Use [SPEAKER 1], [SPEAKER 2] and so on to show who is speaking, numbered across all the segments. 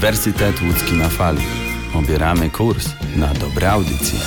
[SPEAKER 1] Uniwersytet Łódzki na fali. Obieramy kurs na dobre audycje.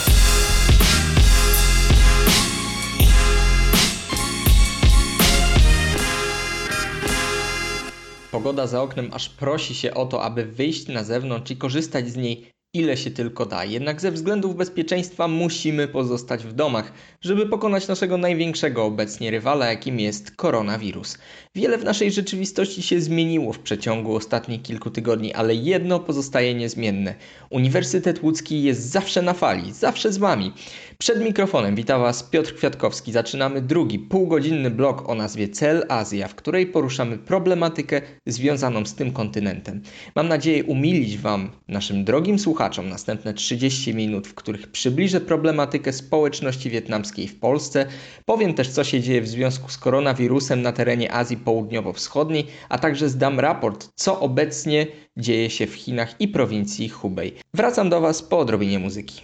[SPEAKER 2] Pogoda za oknem aż prosi się o to, aby wyjść na zewnątrz i korzystać z niej ile się tylko da. Jednak ze względów bezpieczeństwa musimy pozostać w domach, żeby pokonać naszego największego obecnie rywala, jakim jest koronawirus. Wiele w naszej rzeczywistości się zmieniło w przeciągu ostatnich kilku tygodni, ale jedno pozostaje niezmienne. Uniwersytet Łódzki jest zawsze na fali, zawsze z Wami. Przed mikrofonem witam Was Piotr Kwiatkowski. Zaczynamy drugi, półgodzinny blok o nazwie Cel Azja, w której poruszamy problematykę związaną z tym kontynentem. Mam nadzieję umilić Wam, naszym drogim słuchaczom, następne 30 minut, w których przybliżę problematykę społeczności wietnamskiej w Polsce. Powiem też, co się dzieje w związku z koronawirusem na terenie Azji Południowo-Wschodniej, a także zdam raport, co obecnie dzieje się w Chinach i prowincji Hubei. Wracam do Was po odrobinie muzyki.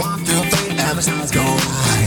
[SPEAKER 3] One,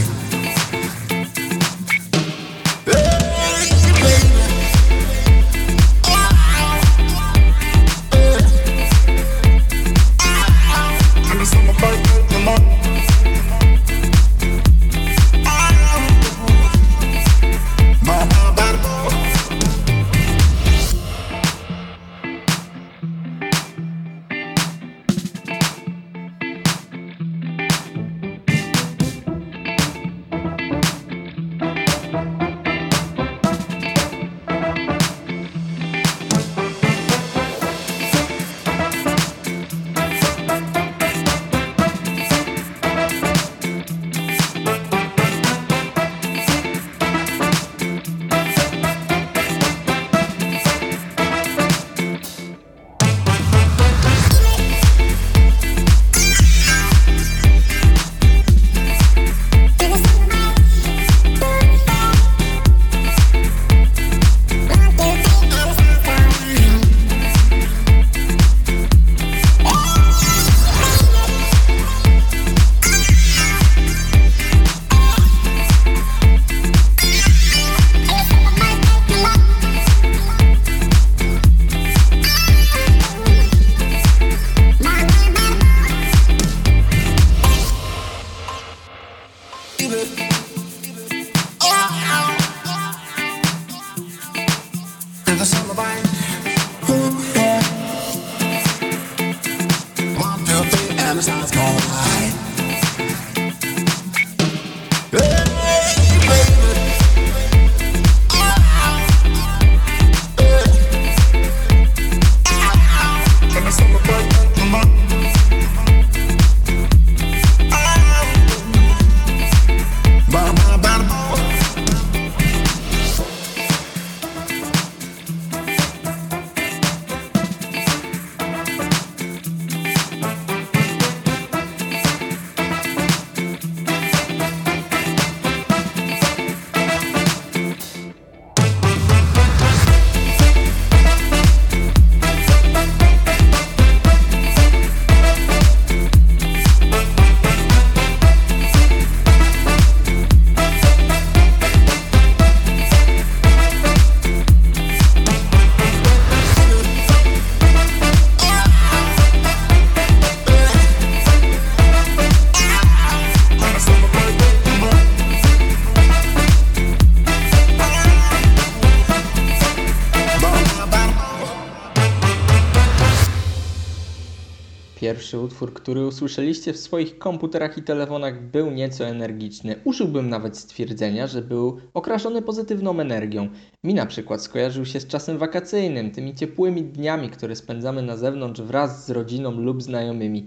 [SPEAKER 2] Pierwszy utwór, który usłyszeliście w swoich komputerach i telefonach, był nieco energiczny. Użyłbym nawet stwierdzenia, że był okraszony pozytywną energią. Mi na przykład skojarzył się z czasem wakacyjnym, tymi ciepłymi dniami, które spędzamy na zewnątrz wraz z rodziną lub znajomymi.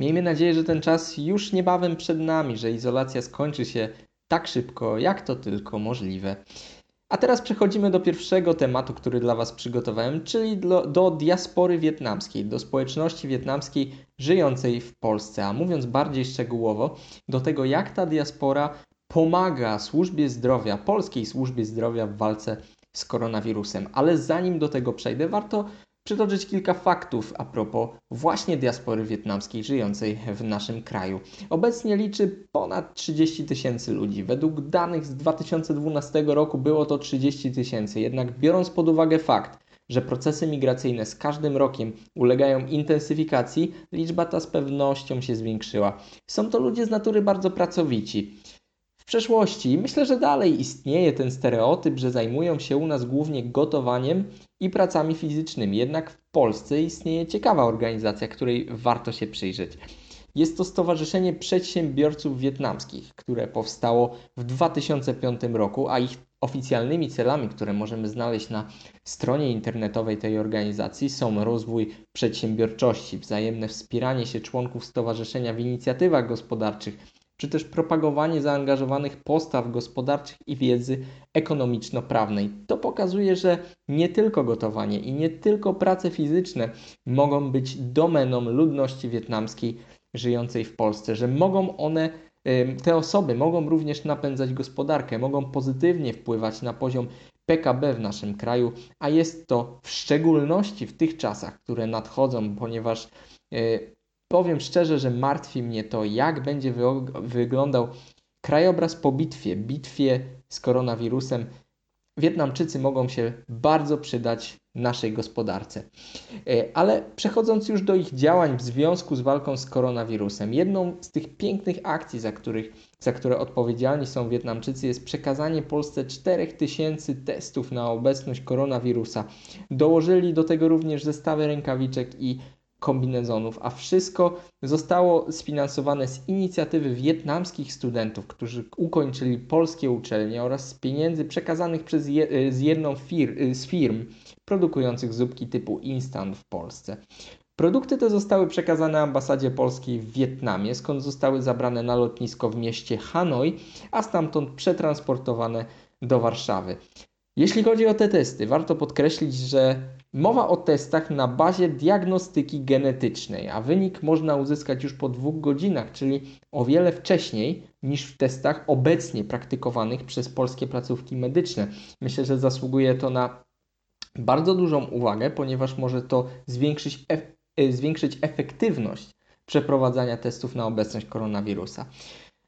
[SPEAKER 2] Miejmy nadzieję, że ten czas już niebawem przed nami, że izolacja skończy się tak szybko, jak to tylko możliwe. A teraz przechodzimy do pierwszego tematu, który dla Was przygotowałem, czyli do, do diaspory wietnamskiej, do społeczności wietnamskiej żyjącej w Polsce, a mówiąc bardziej szczegółowo, do tego jak ta diaspora pomaga służbie zdrowia, polskiej służbie zdrowia w walce z koronawirusem. Ale zanim do tego przejdę, warto przytoczyć kilka faktów a propos właśnie diaspory wietnamskiej żyjącej w naszym kraju. Obecnie liczy ponad 30 tysięcy ludzi. Według danych z 2012 roku było to 30 tysięcy. Jednak biorąc pod uwagę fakt, że procesy migracyjne z każdym rokiem ulegają intensyfikacji, liczba ta z pewnością się zwiększyła. Są to ludzie z natury bardzo pracowici. Przeszłości myślę, że dalej istnieje ten stereotyp, że zajmują się u nas głównie gotowaniem i pracami fizycznymi. Jednak w Polsce istnieje ciekawa organizacja, której warto się przyjrzeć. Jest to Stowarzyszenie Przedsiębiorców Wietnamskich, które powstało w 2005 roku, a ich oficjalnymi celami, które możemy znaleźć na stronie internetowej tej organizacji, są rozwój przedsiębiorczości, wzajemne wspieranie się członków stowarzyszenia w inicjatywach gospodarczych, czy też propagowanie zaangażowanych postaw gospodarczych i wiedzy ekonomiczno-prawnej. To pokazuje, że nie tylko gotowanie i nie tylko prace fizyczne mogą być domeną ludności wietnamskiej żyjącej w Polsce, że mogą one, te osoby mogą również napędzać gospodarkę, mogą pozytywnie wpływać na poziom PKB w naszym kraju, a jest to w szczególności w tych czasach, które nadchodzą, ponieważ e, powiem szczerze, że martwi mnie to, jak będzie wyglądał krajobraz po bitwie, bitwie z koronawirusem. Wietnamczycy mogą się bardzo przydać naszej gospodarce. E, ale przechodząc już do ich działań w związku z walką z koronawirusem, jedną z tych pięknych akcji, za, których, za które odpowiedzialni są Wietnamczycy, jest przekazanie Polsce 4000 testów na obecność koronawirusa. Dołożyli do tego również zestawy rękawiczek i kombinezonów, a wszystko zostało sfinansowane z inicjatywy wietnamskich studentów, którzy ukończyli polskie uczelnie oraz z pieniędzy przekazanych przez je, z jedną fir, z firm produkujących zupki typu instant w Polsce. Produkty te zostały przekazane ambasadzie polskiej w Wietnamie, skąd zostały zabrane na lotnisko w mieście Hanoi, a stamtąd przetransportowane do Warszawy. Jeśli chodzi o te testy, warto podkreślić, że mowa o testach na bazie diagnostyki genetycznej, a wynik można uzyskać już po dwóch godzinach, czyli o wiele wcześniej niż w testach obecnie praktykowanych przez polskie placówki medyczne. Myślę, że zasługuje to na bardzo dużą uwagę, ponieważ może to zwiększyć, ef e, zwiększyć efektywność przeprowadzania testów na obecność koronawirusa.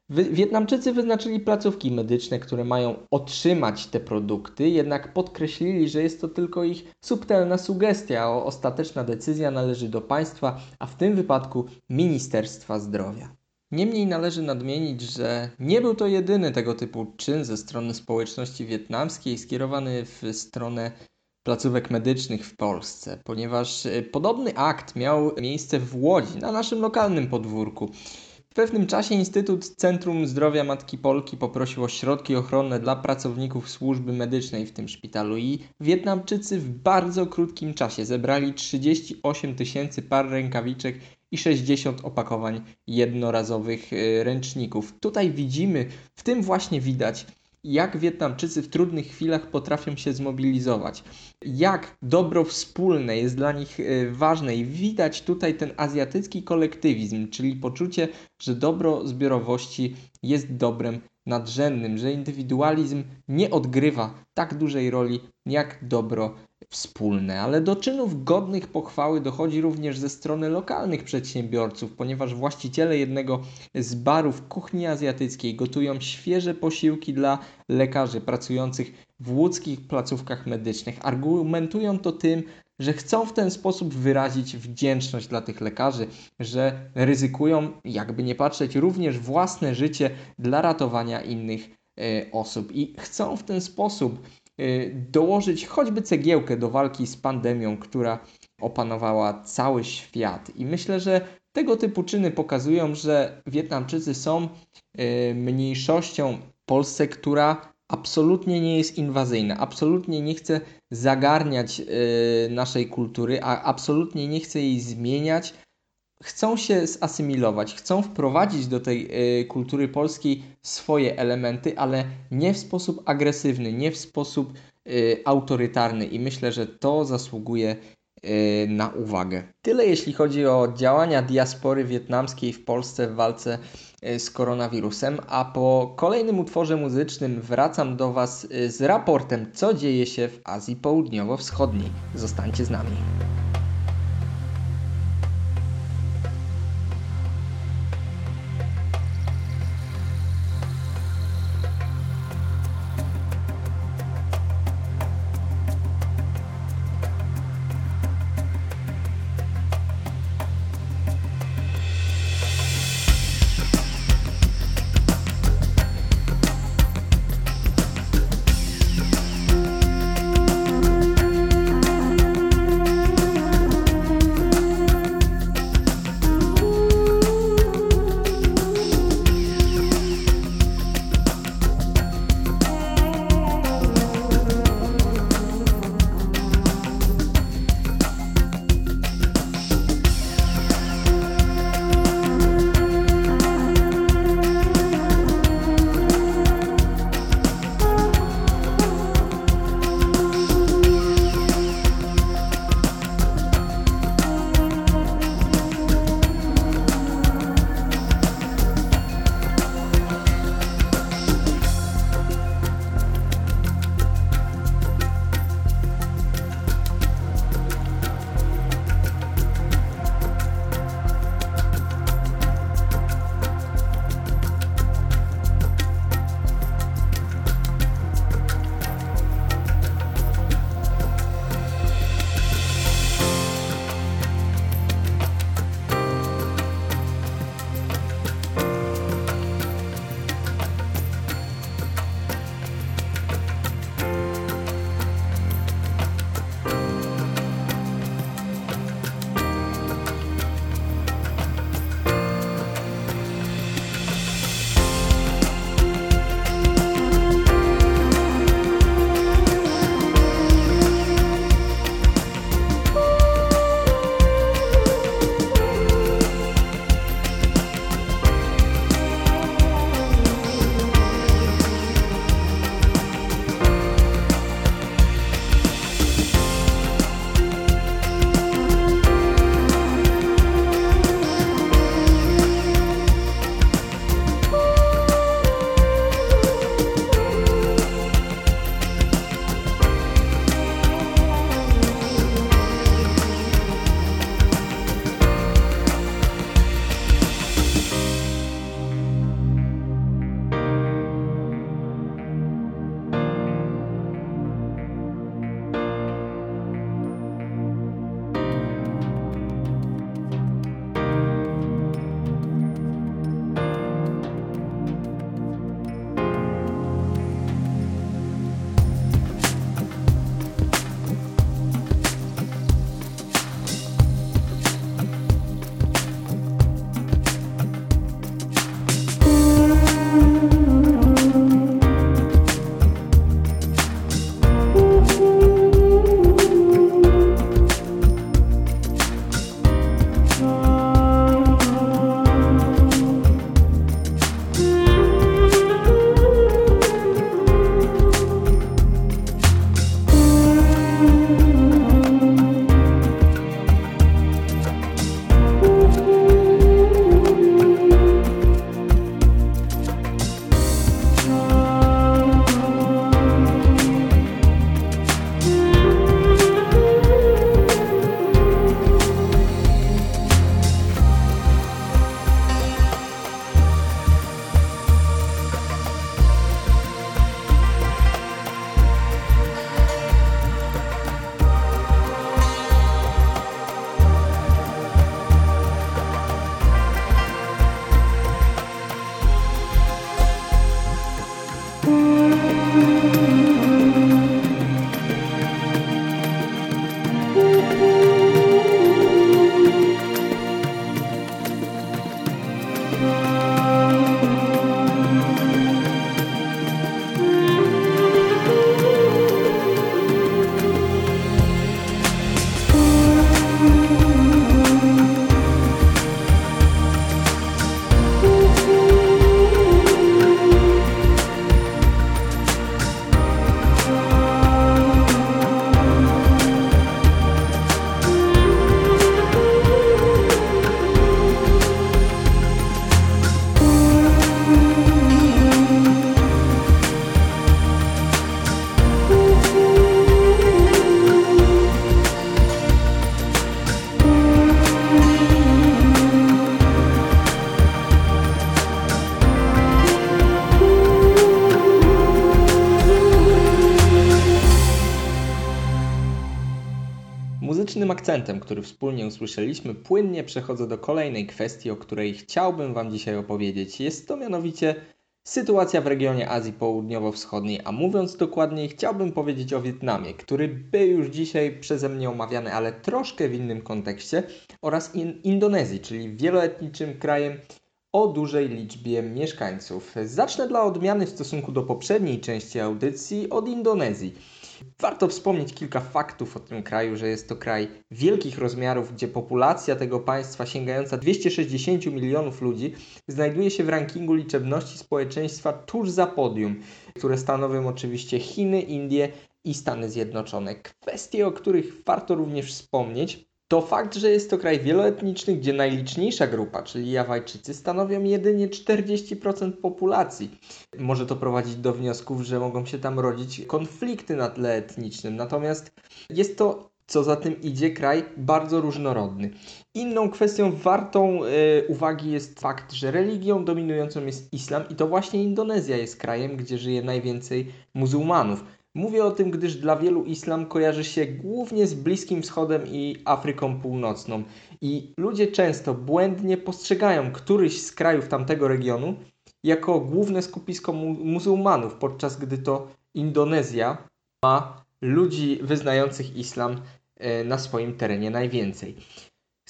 [SPEAKER 2] Wietnamczycy wyznaczyli placówki medyczne, które mają otrzymać te produkty, jednak podkreślili, że jest to tylko ich subtelna sugestia, a ostateczna decyzja należy do państwa, a w tym wypadku Ministerstwa Zdrowia. Niemniej należy nadmienić, że nie był to jedyny tego typu czyn ze strony społeczności wietnamskiej skierowany w stronę placówek medycznych w Polsce, ponieważ e, podobny akt miał miejsce w Łodzi, na naszym lokalnym podwórku. W pewnym czasie Instytut Centrum Zdrowia Matki Polki poprosił o środki ochronne dla pracowników służby medycznej w tym szpitalu i Wietnamczycy w bardzo krótkim czasie zebrali 38 tysięcy par rękawiczek i 60 opakowań jednorazowych e, ręczników. Tutaj widzimy, w tym właśnie widać, jak Wietnamczycy w trudnych chwilach potrafią się zmobilizować, jak dobro wspólne jest dla nich e, ważne i widać tutaj ten azjatycki kolektywizm, czyli poczucie, że dobro zbiorowości jest dobrem nadrzędnym, że indywidualizm nie odgrywa tak dużej roli jak dobro wspólne, ale do czynów godnych pochwały dochodzi również ze strony lokalnych przedsiębiorców, ponieważ właściciele jednego z barów kuchni azjatyckiej gotują świeże posiłki dla lekarzy pracujących w łódzkich placówkach medycznych. Argumentują to tym, że chcą w ten sposób wyrazić wdzięczność dla tych lekarzy, że ryzykują, jakby nie patrzeć, również własne życie dla ratowania innych y, osób i chcą w ten sposób dołożyć choćby cegiełkę do walki z pandemią, która opanowała cały świat. I myślę, że tego typu czyny pokazują, że Wietnamczycy są y, mniejszością w Polsce, która absolutnie nie jest inwazyjna, absolutnie nie chce zagarniać y, naszej kultury, a absolutnie nie chce jej zmieniać, chcą się zasymilować, chcą wprowadzić do tej y, kultury polskiej swoje elementy, ale nie w sposób agresywny, nie w sposób y, autorytarny i myślę, że to zasługuje y, na uwagę. Tyle jeśli chodzi o działania diaspory wietnamskiej w Polsce w walce z koronawirusem, a po kolejnym utworze muzycznym wracam do Was z raportem, co dzieje się w Azji Południowo-Wschodniej. Zostańcie z nami. Akcentem, który wspólnie usłyszeliśmy, płynnie przechodzę do kolejnej kwestii, o której chciałbym Wam dzisiaj opowiedzieć. Jest to mianowicie sytuacja w regionie Azji Południowo-Wschodniej, a mówiąc dokładniej, chciałbym powiedzieć o Wietnamie, który był już dzisiaj przeze mnie omawiany, ale troszkę w innym kontekście, oraz in Indonezji, czyli wieloetniczym krajem o dużej liczbie mieszkańców. Zacznę dla odmiany w stosunku do poprzedniej części audycji od Indonezji. Warto wspomnieć kilka faktów o tym kraju, że jest to kraj wielkich rozmiarów, gdzie populacja tego państwa sięgająca 260 milionów ludzi znajduje się w rankingu liczebności społeczeństwa tuż za podium, które stanowią oczywiście Chiny, Indie i Stany Zjednoczone. Kwestie, o których warto również wspomnieć, to fakt, że jest to kraj wieloetniczny, gdzie najliczniejsza grupa, czyli Jawajczycy, stanowią jedynie 40% populacji. Może to prowadzić do wniosków, że mogą się tam rodzić konflikty na tle etnicznym. Natomiast jest to, co za tym idzie, kraj bardzo różnorodny. Inną kwestią wartą y, uwagi jest fakt, że religią dominującą jest islam i to właśnie Indonezja jest krajem, gdzie żyje najwięcej muzułmanów. Mówię o tym, gdyż dla wielu islam kojarzy się głównie z Bliskim Wschodem i Afryką Północną. I ludzie często błędnie postrzegają któryś z krajów tamtego regionu jako główne skupisko mu muzułmanów, podczas gdy to Indonezja ma ludzi wyznających islam e, na swoim terenie najwięcej.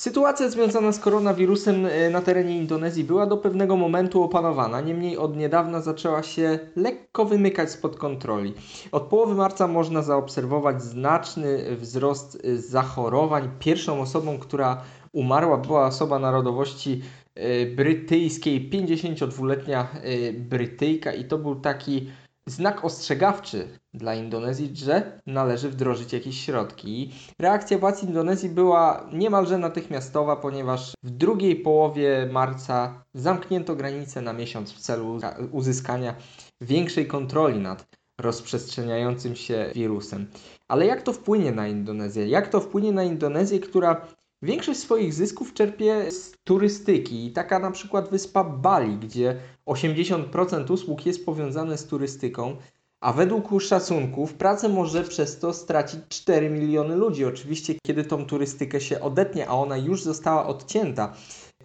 [SPEAKER 2] Sytuacja związana z koronawirusem e, na terenie Indonezji była do pewnego momentu opanowana, niemniej od niedawna zaczęła się lekko wymykać spod kontroli. Od połowy marca można zaobserwować znaczny wzrost e, zachorowań. Pierwszą osobą, która umarła, była osoba narodowości e, brytyjskiej, 52-letnia Brytyjka, i to był taki znak ostrzegawczy dla Indonezji, że należy wdrożyć jakieś środki. Reakcja władz Indonezji była niemalże natychmiastowa, ponieważ w drugiej połowie marca zamknięto granice na miesiąc w celu uzyskania większej kontroli nad rozprzestrzeniającym się wirusem. Ale jak to wpłynie na Indonezję? Jak to wpłynie na Indonezję, która Większość swoich zysków czerpie z turystyki. Taka na przykład wyspa Bali, gdzie 80% usług jest powiązane z turystyką, a według szacunków pracę może przez to stracić 4 miliony ludzi. Oczywiście, kiedy tą turystykę się odetnie, a ona już została odcięta.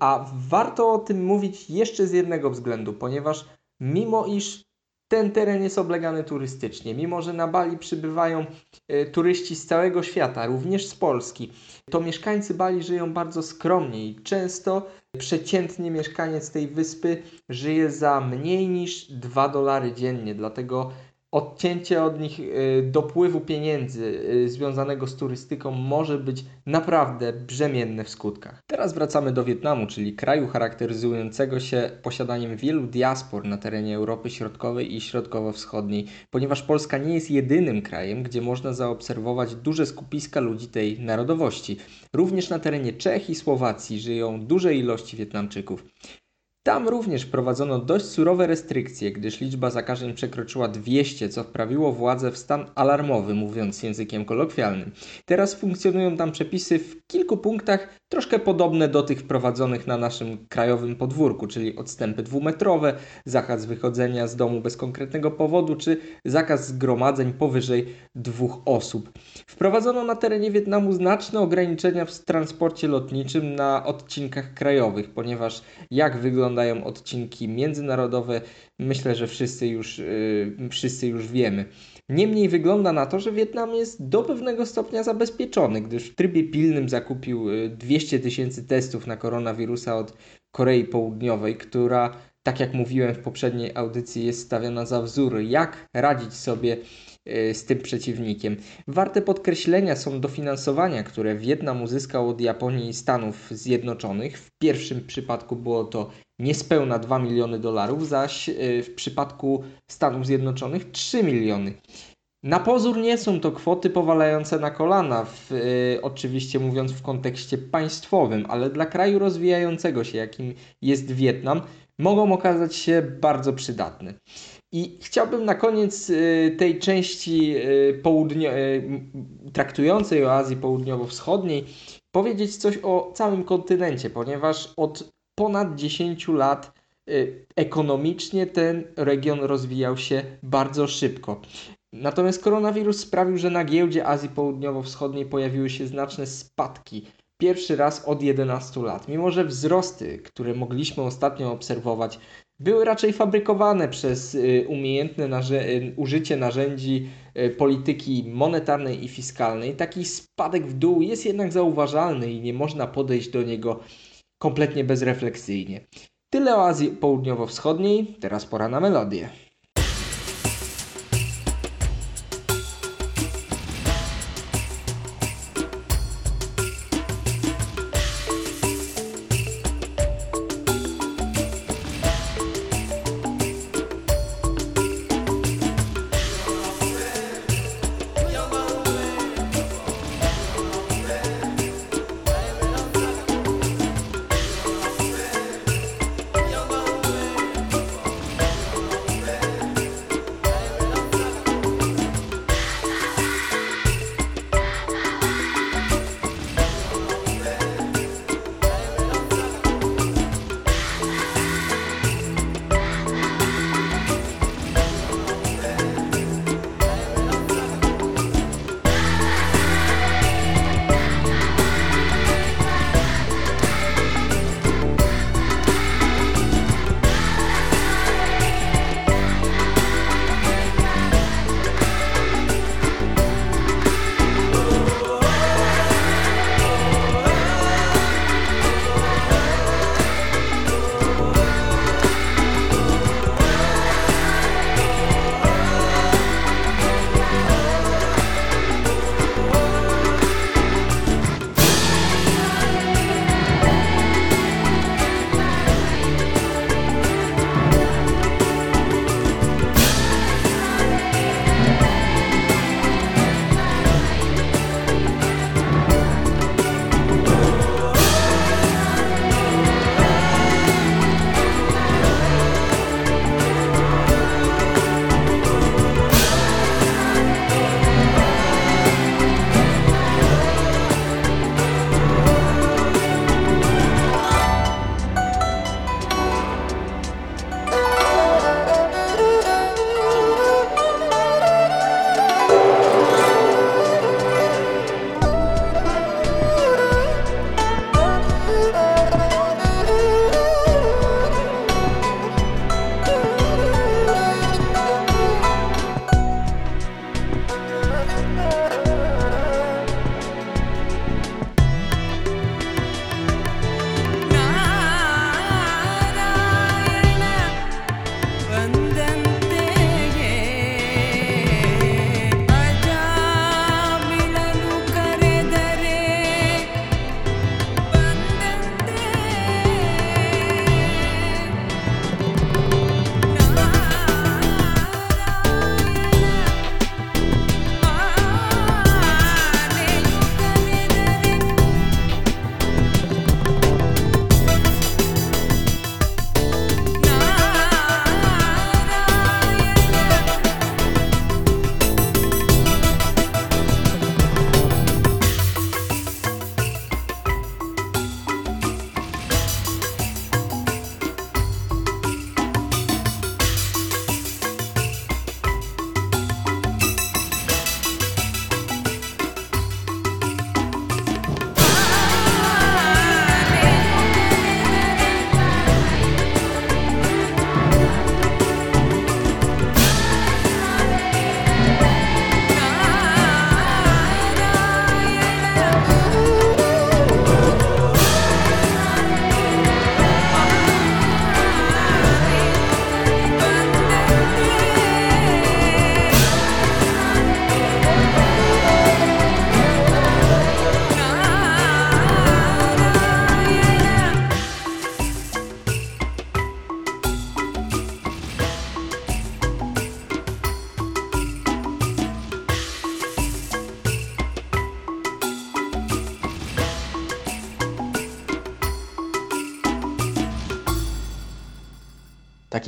[SPEAKER 2] A warto o tym mówić jeszcze z jednego względu, ponieważ mimo iż ten teren jest oblegany turystycznie. Mimo, że na Bali przybywają e, turyści z całego świata, również z Polski, to mieszkańcy Bali żyją bardzo skromnie i często przeciętny mieszkaniec tej wyspy żyje za mniej niż 2 dolary dziennie. Dlatego odcięcie od nich y, dopływu pieniędzy y, związanego z turystyką może być naprawdę brzemienne w skutkach. Teraz wracamy do Wietnamu, czyli kraju charakteryzującego się posiadaniem wielu diaspor na terenie Europy Środkowej i Środkowo-Wschodniej, ponieważ Polska nie jest jedynym krajem, gdzie można zaobserwować duże skupiska ludzi tej narodowości. Również na terenie Czech i Słowacji żyją duże ilości Wietnamczyków. Tam również wprowadzono dość surowe restrykcje, gdyż liczba zakażeń przekroczyła 200, co wprawiło władze w stan alarmowy, mówiąc językiem kolokwialnym. Teraz funkcjonują tam przepisy w kilku punktach troszkę podobne do tych wprowadzonych na naszym krajowym podwórku, czyli odstępy dwumetrowe, zakaz wychodzenia z domu bez konkretnego powodu, czy zakaz zgromadzeń powyżej dwóch osób. Wprowadzono na terenie Wietnamu znaczne ograniczenia w transporcie lotniczym na odcinkach krajowych, ponieważ jak wyglądają odcinki międzynarodowe, myślę, że wszyscy już, yy, wszyscy już wiemy. Niemniej wygląda na to, że Wietnam jest do pewnego stopnia zabezpieczony, gdyż w trybie pilnym zakupił 200 y, tysięcy testów na koronawirusa od Korei Południowej, która, tak jak mówiłem w poprzedniej audycji, jest stawiana za wzór, jak radzić sobie z tym przeciwnikiem. Warte podkreślenia są dofinansowania, które Wietnam uzyskał od Japonii i Stanów Zjednoczonych. W pierwszym przypadku było to niespełna 2 miliony dolarów, zaś y, w przypadku Stanów Zjednoczonych 3 miliony. Na pozór nie są to kwoty powalające na kolana, w, y, oczywiście mówiąc w kontekście państwowym, ale dla kraju rozwijającego się, jakim jest Wietnam, mogą okazać się bardzo przydatne. I chciałbym na koniec y, tej części y, południo- traktującej o Azji Południowo-Wschodniej powiedzieć coś o całym kontynencie, ponieważ od ponad 10 lat ekonomicznie ten region rozwijał się bardzo szybko. Natomiast koronawirus sprawił, że na giełdzie Azji Południowo-Wschodniej pojawiły się znaczne spadki. Pierwszy raz od 11 lat. Mimo, że wzrosty, które mogliśmy ostatnio obserwować, były raczej fabrykowane przez y, umiejętne narze- y, użycie narzędzi y, polityki monetarnej i fiskalnej, taki spadek w dół jest jednak zauważalny i nie można podejść do niego kompletnie bezrefleksyjnie. Tyle o Azji Południowo-Wschodniej, teraz pora na melodię.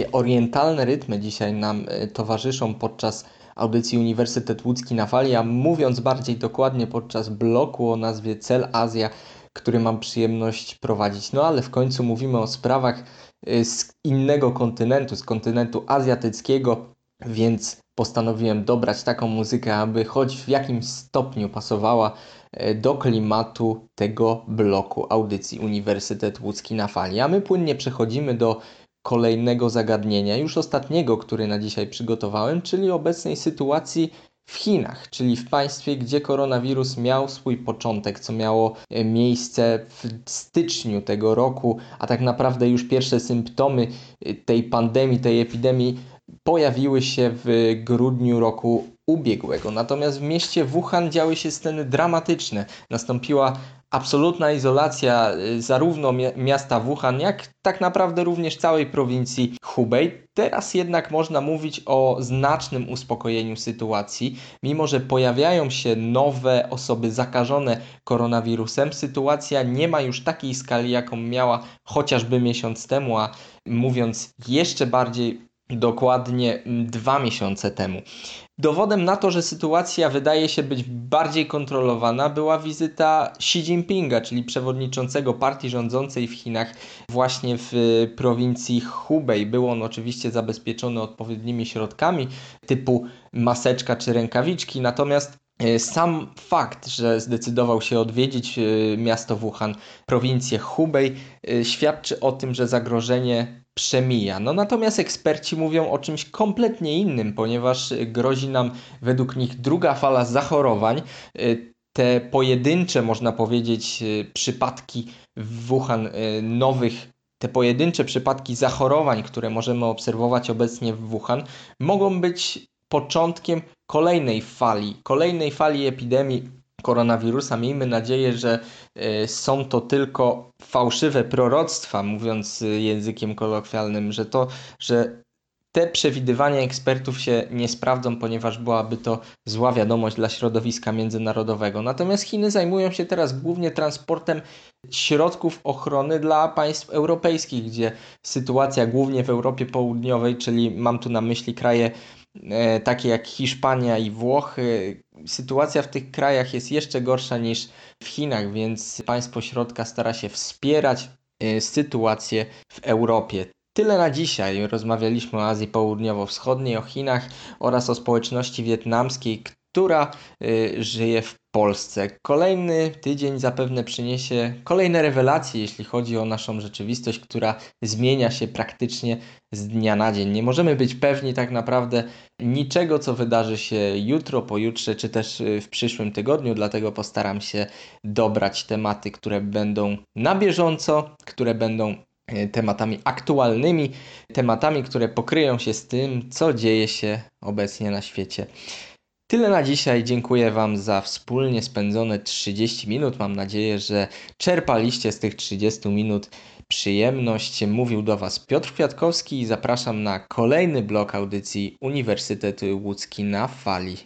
[SPEAKER 2] Takie orientalne rytmy dzisiaj nam y, towarzyszą podczas audycji Uniwersytet Łódzki na fali, a mówiąc bardziej dokładnie podczas bloku o nazwie Cel Azja, który mam przyjemność prowadzić. No ale w końcu mówimy o sprawach y, z innego kontynentu, z kontynentu azjatyckiego, więc postanowiłem dobrać taką muzykę, aby choć w jakimś stopniu pasowała e, do klimatu tego bloku audycji Uniwersytet Łódzki na fali. A my płynnie przechodzimy do kolejnego zagadnienia, już ostatniego, który na dzisiaj przygotowałem, czyli obecnej sytuacji w Chinach, czyli w państwie, gdzie koronawirus miał swój początek, co miało e, miejsce w styczniu tego roku, a tak naprawdę już pierwsze symptomy e, tej pandemii, tej epidemii pojawiły się w grudniu roku ubiegłego. Natomiast w mieście Wuhan działy się sceny dramatyczne. Nastąpiła absolutna izolacja y, zarówno mi- miasta Wuhan, jak tak naprawdę również całej prowincji Hubei. Teraz jednak można mówić o znacznym uspokojeniu sytuacji, mimo że pojawiają się nowe osoby zakażone koronawirusem. Sytuacja nie ma już takiej skali, jaką miała chociażby miesiąc temu, a mówiąc jeszcze bardziej dokładnie dwa miesiące temu. Dowodem na to, że sytuacja wydaje się być bardziej kontrolowana, była wizyta Xi Jinpinga, czyli przewodniczącego partii rządzącej w Chinach, właśnie w prowincji Hubei. Był on oczywiście zabezpieczony odpowiednimi środkami typu maseczka czy rękawiczki, natomiast e, sam fakt, że zdecydował się odwiedzić e, miasto Wuhan, prowincję Hubei, świadczy o tym, że zagrożenie przemija. No natomiast eksperci mówią o czymś kompletnie innym, ponieważ grozi nam według nich druga fala zachorowań. Y, Te pojedyncze, można powiedzieć, y, przypadki w Wuhan y, nowych te pojedyncze przypadki zachorowań, które możemy obserwować obecnie w Wuhan, mogą być początkiem kolejnej fali, kolejnej fali epidemii koronawirusa. Miejmy nadzieję, że y, są to tylko fałszywe proroctwa, mówiąc y, językiem kolokwialnym, że to, że te przewidywania ekspertów się nie sprawdzą, ponieważ byłaby to zła wiadomość dla środowiska międzynarodowego. Natomiast Chiny zajmują się teraz głównie transportem środków ochrony dla państw europejskich, gdzie sytuacja głównie w Europie Południowej, czyli mam tu na myśli kraje e, takie jak Hiszpania i Włochy, sytuacja w tych krajach jest jeszcze gorsza niż w Chinach, więc państwo środka stara się wspierać e, sytuację w Europie. Tyle na dzisiaj. Rozmawialiśmy o Azji Południowo-Wschodniej, o Chinach oraz o społeczności wietnamskiej, która y, żyje w Polsce. Kolejny tydzień zapewne przyniesie kolejne rewelacje, jeśli chodzi o naszą rzeczywistość, która zmienia się praktycznie z dnia na dzień. Nie możemy być pewni tak naprawdę niczego, co wydarzy się jutro, pojutrze, czy też y, w przyszłym tygodniu, dlatego postaram się dobrać tematy, które będą na bieżąco, które będą e, tematami aktualnymi, tematami, które pokryją się z tym, co dzieje się obecnie na świecie. Tyle na dzisiaj. Dziękuję Wam za wspólnie spędzone 30 minut. Mam nadzieję, że czerpaliście z tych 30 minut przyjemność. Mówił do Was Piotr Kwiatkowski i zapraszam na kolejny blok audycji Uniwersytet Łódzki na fali.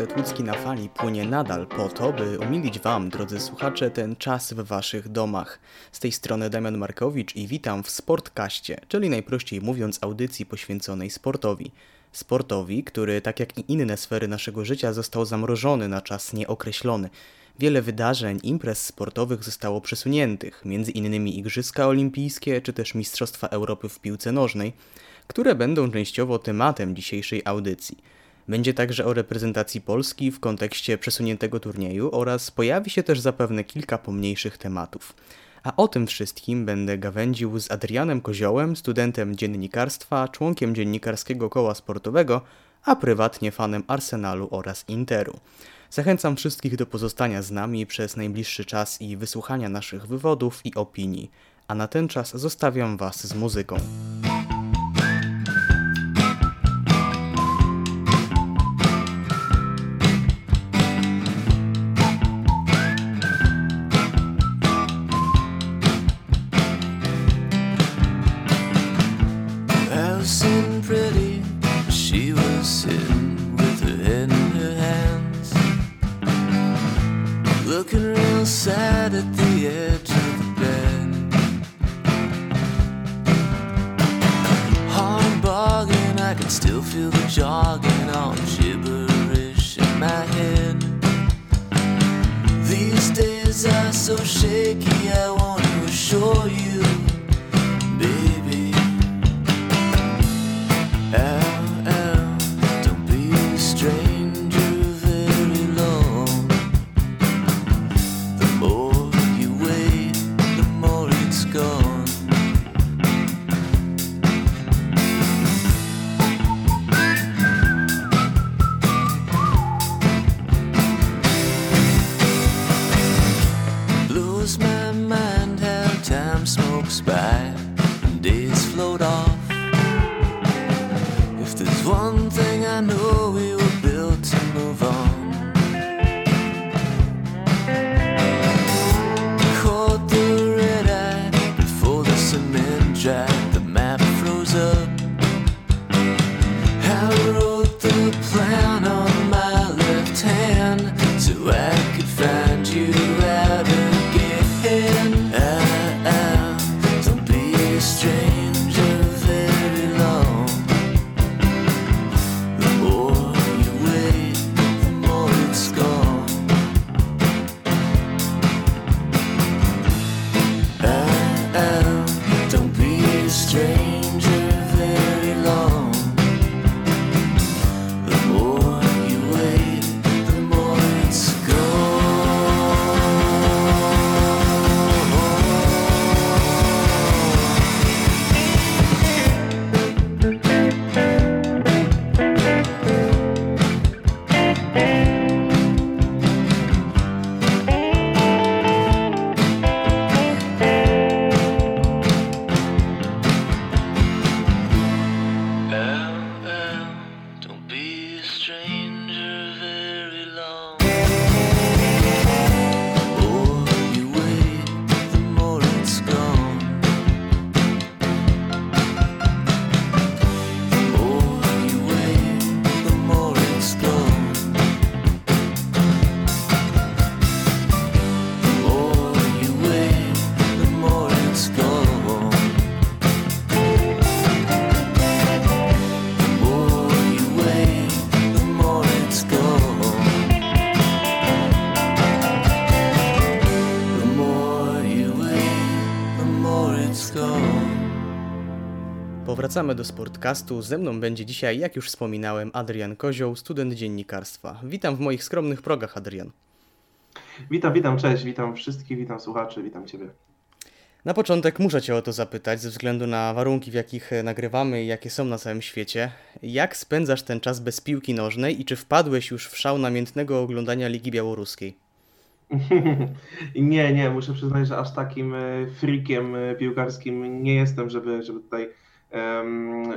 [SPEAKER 4] Uniwersytet Łódzki na fali płynie nadal po to, by umilić Wam, drodzy słuchacze, ten czas w Waszych domach. Z tej strony Damian Markowicz i witam w Sportkaście, czyli najprościej mówiąc audycji poświęconej sportowi. Sportowi, który tak jak i inne sfery naszego życia został zamrożony na czas nieokreślony. Wiele wydarzeń, imprez sportowych zostało przesuniętych, innymi Igrzyska Olimpijskie czy też Mistrzostwa Europy w piłce nożnej, które będą częściowo tematem dzisiejszej audycji. Będzie także o reprezentacji Polski w kontekście przesuniętego turnieju oraz pojawi się też zapewne kilka pomniejszych tematów. A o tym wszystkim będę gawędził z Adrianem Koziołem, studentem dziennikarstwa, członkiem dziennikarskiego koła sportowego, a prywatnie fanem Arsenalu oraz Interu. Zachęcam wszystkich do pozostania z nami przez najbliższy czas i wysłuchania naszych wywodów i opinii. A na ten czas zostawiam Was z muzyką.
[SPEAKER 5] Still feel the jargon on gibberish in my head. These days are so shaky, I want to assure you, know, we were built to move on.
[SPEAKER 4] Powracamy do Sportcastu. Ze mną będzie dzisiaj, jak już wspominałem, Adrian Kozioł, student dziennikarstwa. Witam w moich skromnych progach, Adrian.
[SPEAKER 6] Witam, witam, cześć, witam wszystkich, witam słuchaczy, witam Ciebie.
[SPEAKER 4] Na początek muszę Cię o to zapytać, ze względu na warunki, w jakich e, nagrywamy i jakie są na całym świecie. Jak spędzasz ten czas bez piłki nożnej i czy wpadłeś już w szał namiętnego oglądania Ligi Białoruskiej?
[SPEAKER 6] Nie, nie, muszę przyznać, że aż takim e, freakiem e, piłkarskim nie jestem, żeby, żeby tutaj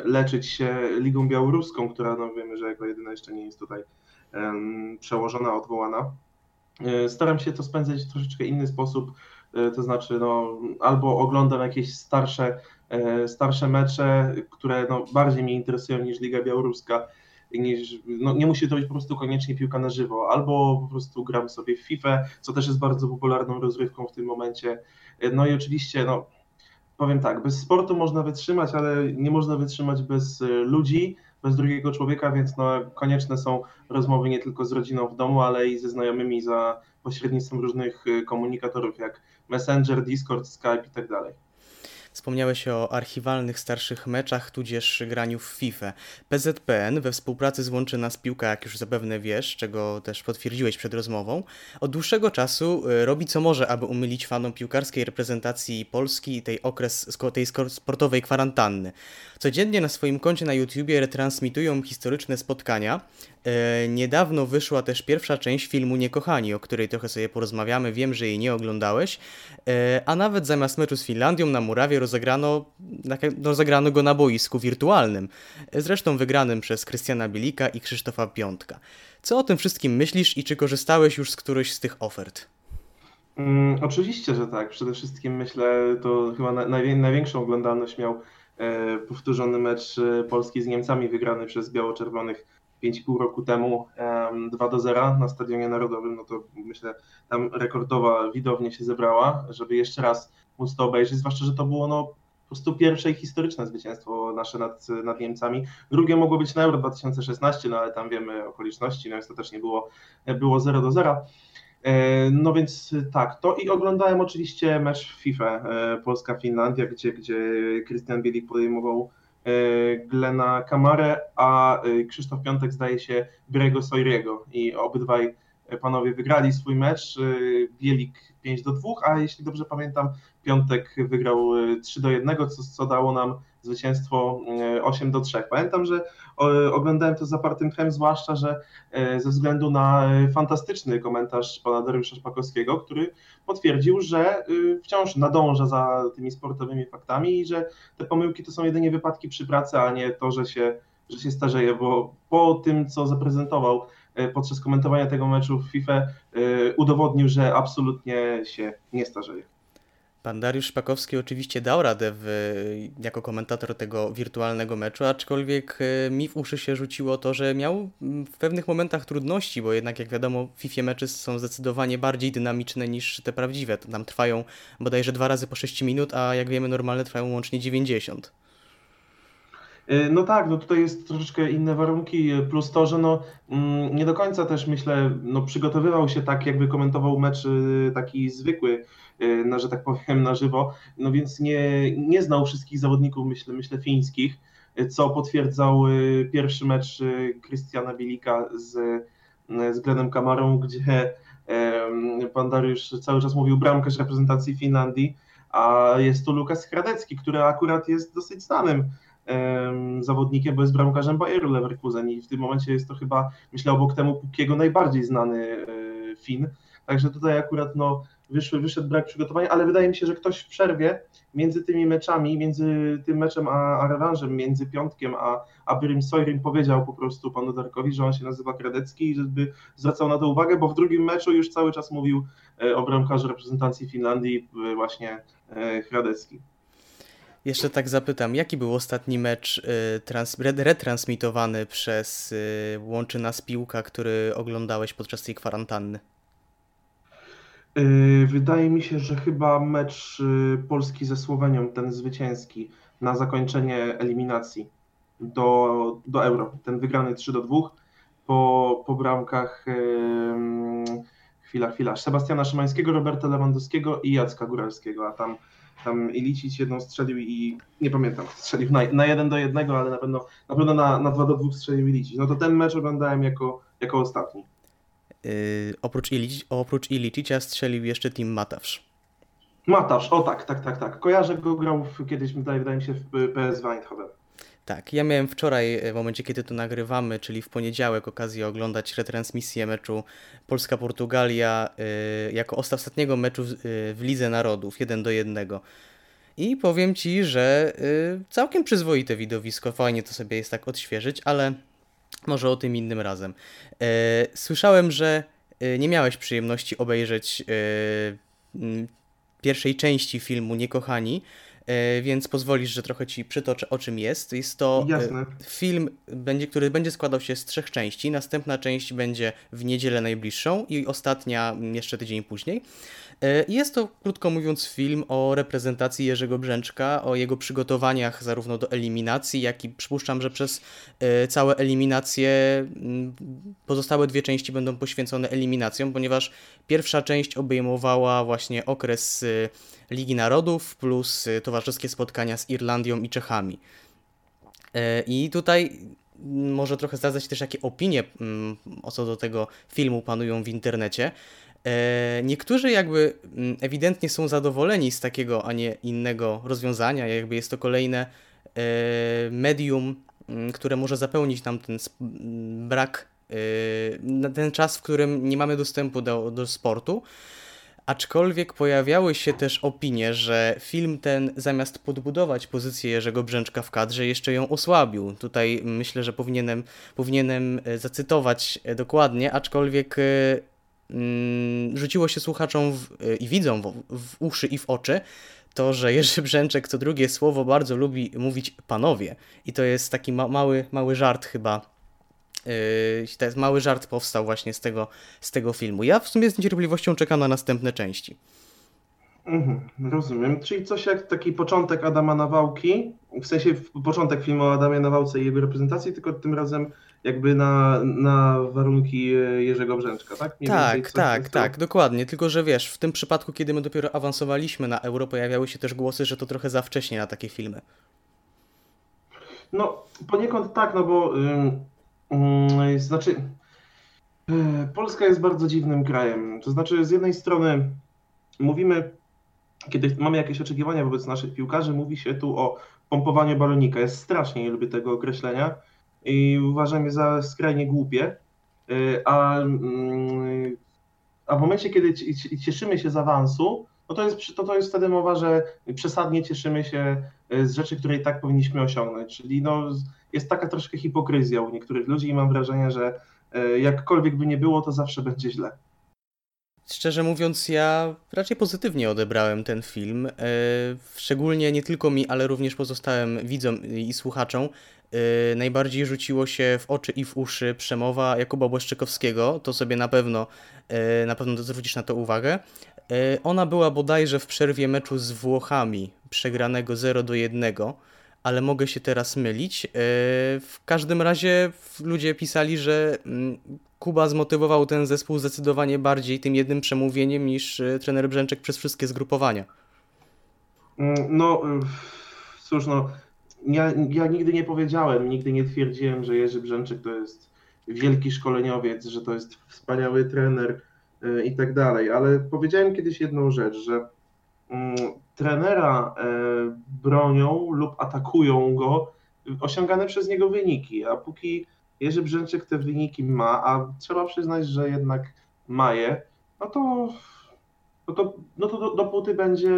[SPEAKER 6] leczyć się Ligą Białoruską, która no wiemy, że jako jedyna jeszcze nie jest tutaj przełożona, odwołana. E, Staram się to spędzać w troszeczkę inny sposób, e, to znaczy no, albo oglądam jakieś starsze, e, starsze mecze, które no, bardziej mnie interesują niż Liga Białoruska niż, no, nie musi to być po prostu koniecznie piłka na żywo, albo po prostu gram sobie w FIFA, co też jest bardzo popularną rozrywką w tym momencie. No i oczywiście, no, powiem tak, bez sportu można wytrzymać, ale nie można wytrzymać bez y, ludzi, bez drugiego człowieka, więc no, konieczne są rozmowy nie tylko z rodziną w domu, ale i ze znajomymi za pośrednictwem różnych y, komunikatorów jak Messenger, Discord, Skype i tak.
[SPEAKER 4] Wspomniałeś o archiwalnych starszych meczach, tudzież graniu w FIFA. PZPN we współpracy z Łączy Nas Piłka, jak już zapewne wiesz, czego też potwierdziłeś przed rozmową, od dłuższego czasu y, robi co może, aby umylić fanom piłkarskiej reprezentacji Polski tej okres tej sportowej kwarantanny. Codziennie na swoim koncie na YouTubie retransmitują historyczne spotkania. E, niedawno wyszła też pierwsza część filmu Niekochani, o której trochę sobie porozmawiamy. Wiem, że jej nie oglądałeś. E, a nawet zamiast meczu z Finlandią na murawie rozegrano, tak- rozegrano go na boisku wirtualnym. Zresztą wygranym przez Krystiana Bielika i Krzysztofa Piątka. Co o tym wszystkim myślisz i czy korzystałeś już z którejś z tych ofert?
[SPEAKER 6] Mm, oczywiście, że tak. Przede wszystkim myślę, to chyba na, najwię- największą oglądalność miał e, powtórzony mecz e, Polski z Niemcami wygrany przez biało-czerwonych 5,5 roku temu em, 2 do 0 na Stadionie Narodowym. No to myślę, tam rekordowa widownia się zebrała, żeby jeszcze raz móc to obejrzeć, zwłaszcza, że to było no, po prostu pierwsze i historyczne zwycięstwo nasze nad, nad Niemcami. Drugie mogło być na Euro 2016, no ale tam wiemy okoliczności, no ostatecznie było, było 0 do 0. E, No więc tak, to i oglądałem oczywiście mecz FIFA e, Polska-Finlandia, gdzie, gdzie Krystian Bielik podejmował Glena Kamarę, a e, Krzysztof Piątek zdaje się Brego Soiriego i obydwaj panowie wygrali swój mecz. e, Bielik 5 do 2, a jeśli dobrze pamiętam, Piątek wygrał e, 3 do 1, co, co dało nam zwycięstwo e, 8 do 3. Pamiętam, że oglądałem to z zapartym tchem, zwłaszcza, że e, ze względu na e, fantastyczny komentarz pana Dariusza Szpakowskiego, który potwierdził, że wciąż nadąża za tymi sportowymi faktami i że te pomyłki to są jedynie wypadki przy pracy, a nie to, że się, że się starzeje, bo po tym, co zaprezentował e, podczas komentowania tego meczu w FIFA, e, udowodnił, że absolutnie się nie starzeje.
[SPEAKER 4] Pan Dariusz Szpakowski oczywiście dał radę w, jako komentator tego wirtualnego meczu, aczkolwiek e, mi w uszy się rzuciło to, że miał mm, w pewnych momentach trudności, bo jednak jak wiadomo FIFA mecze są zdecydowanie bardziej dynamiczne niż te prawdziwe. Tam trwają bodajże dwa razy po 6 minut, a jak wiemy normalne trwają łącznie 90.
[SPEAKER 6] Y, No tak, no tutaj jest troszeczkę inne warunki, y, plus to, że no mm, nie do końca też myślę, no przygotowywał się tak, jakby komentował mecz y, taki zwykły, na, że tak powiem, na żywo, no więc nie, nie znał wszystkich zawodników, myślę, myślę fińskich, co potwierdzał pierwszy mecz Krystiana Bielika z, z Glenem Kamarą, gdzie pan Dariusz cały czas mówił bramkarz reprezentacji Finlandii, a jest tu Lukas Hradecki, który akurat jest dosyć znanym zawodnikiem, bo jest bramkarzem Bayeru Leverkusen i w tym momencie jest to chyba, myślę, obok temu Pukiego najbardziej znany e, Fin. Także tutaj akurat no, wyszły, wyszedł brak przygotowania, ale wydaje mi się, że ktoś w przerwie między tymi meczami, między tym meczem a, a rewanżem, między Piątkiem a, a Soirim powiedział po prostu panu Darkowi, że on się nazywa Kradecki i żeby zwracał na to uwagę, bo w drugim meczu już cały czas mówił e, o bramkarzu reprezentacji Finlandii e, właśnie Hradecki.
[SPEAKER 4] Jeszcze tak zapytam, jaki był ostatni mecz y, trans, re, retransmitowany przez y, Łączy Nas Piłka, który oglądałeś podczas tej kwarantanny?
[SPEAKER 6] Yy, Wydaje mi się, że chyba mecz yy, Polski ze Słowenią, ten zwycięski na zakończenie eliminacji do, do Euro, ten wygrany 3 do 2 po, po bramkach yy, chwila, chwila, Sebastiana Szymańskiego, Roberta Lewandowskiego i Jacka Góralskiego, a tam, tam Ilicic jedną strzelił i nie pamiętam, strzelił na, na 1 do 1, ale na pewno na, pewno na, na 2 do 2 strzelił Ilicic. No to ten mecz oglądałem jako, jako ostatni.
[SPEAKER 4] Y, oprócz, Ilic, oprócz Ilicicia strzelił jeszcze Tim Matawsz.
[SPEAKER 6] Matasz, o tak, tak, tak, tak. Kojarzę go, grał w, kiedyś, wydaje, wydaje mi się, w PSV Eindhoven.
[SPEAKER 4] Tak, ja miałem wczoraj, e, w momencie kiedy to nagrywamy, czyli w poniedziałek, okazję oglądać retransmisję meczu Polska-Portugalia y, jako osta- ostatniego meczu w, y, w Lidze Narodów, 1 do 1. I powiem Ci, że całkiem przyzwoite widowisko, fajnie to sobie jest tak odświeżyć, ale może o tym innym razem. E, słyszałem, że e, nie miałeś przyjemności obejrzeć e, pierwszej części filmu Niekochani. E, więc pozwolisz, że trochę ci przytoczę o czym jest. Jest to e,
[SPEAKER 6] Jasne.
[SPEAKER 4] film, będzie, który będzie składał się z trzech części. Następna część będzie w niedzielę najbliższą i ostatnia jeszcze tydzień później. E, Jest to, krótko mówiąc, film o reprezentacji Jerzego Brzęczka, o jego przygotowaniach zarówno do eliminacji, jak i przypuszczam, że przez całe eliminacje pozostałe dwie części będą poświęcone eliminacjom, ponieważ pierwsza część obejmowała właśnie okres Ligi Narodów plus e, towarzyskie spotkania z Irlandią i Czechami. E, I tutaj może trochę zdradzać też, jakie opinie mm, o co do tego filmu panują w internecie. E, Niektórzy jakby mm, ewidentnie są zadowoleni z takiego, a nie innego rozwiązania, jakby jest to kolejne e, medium, mm, które może zapełnić nam ten brak, ten czas, w którym nie mamy dostępu do, do sportu. Aczkolwiek pojawiały się też opinie, że film ten zamiast podbudować pozycję Jerzego Brzęczka w kadrze, jeszcze ją osłabił. Tutaj myślę, że powinienem, powinienem e, zacytować e, dokładnie, aczkolwiek e, mm, rzuciło się słuchaczom w, i widzom w, w uszy i w oczy to, że Jerzy Brzęczek co drugie słowo bardzo lubi mówić panowie. I to jest taki ma mały, mały żart chyba to jest mały żart powstał właśnie z tego, z tego filmu. Ja w sumie z niecierpliwością czekam na następne części.
[SPEAKER 6] Mhm, rozumiem. Czyli coś jak taki początek Adama Nawałki, w sensie początek filmu o Adamie Nawałce i jego reprezentacji, tylko tym razem jakby na, na warunki e, Jerzego Brzęczka, tak?
[SPEAKER 4] Tak, tak, tak, dokładnie. Tylko, że wiesz, w tym przypadku, kiedy my dopiero awansowaliśmy na euro, pojawiały się też głosy, że to trochę za wcześnie na takie filmy.
[SPEAKER 6] No, poniekąd tak, no bo ym, znaczy y, Polska jest bardzo dziwnym krajem. To znaczy, z jednej strony mówimy, kiedy mamy jakieś oczekiwania wobec naszych piłkarzy, mówi się tu o pompowaniu balonika. Ja strasznie nie lubię tego określenia i uważam je za skrajnie głupie. Y, A, mm, a w momencie, kiedy ci- ci- cieszymy się z awansu, to jest, to, to jest wtedy mowa, że przesadnie cieszymy się y, z rzeczy, które i tak powinniśmy osiągnąć. Czyli no, jest taka troszkę hipokryzja u niektórych ludzi i mam wrażenie, że y, jakkolwiek by nie było, to zawsze będzie źle.
[SPEAKER 4] Szczerze mówiąc, ja raczej pozytywnie odebrałem ten film. e, Szczególnie nie tylko mi, ale również pozostałym widzom i słuchaczom. e, Najbardziej rzuciło się w oczy i w uszy przemowa Jakuba Błaszczykowskiego. To sobie na pewno, e, na pewno zwrócisz na to uwagę. E, Ona była bodajże w przerwie meczu z Włochami, przegranego 0 do 1, ale mogę się teraz mylić. E, W każdym razie ludzie pisali, że mm, Kuba zmotywował ten zespół zdecydowanie bardziej tym jednym przemówieniem niż e, trener Brzęczek przez wszystkie zgrupowania.
[SPEAKER 6] Mm, No, cóż, no, ja, ja nigdy nie powiedziałem, nigdy nie twierdziłem, że Jerzy Brzęczyk to jest wielki szkoleniowiec, że to jest wspaniały trener i tak dalej, ale powiedziałem kiedyś jedną rzecz, że mm, trenera e, bronią lub atakują go osiągane przez niego wyniki, a póki Jerzy Brzęczyk te wyniki ma, a trzeba przyznać, że jednak ma je, no to, no to, no to do, dopóty będzie,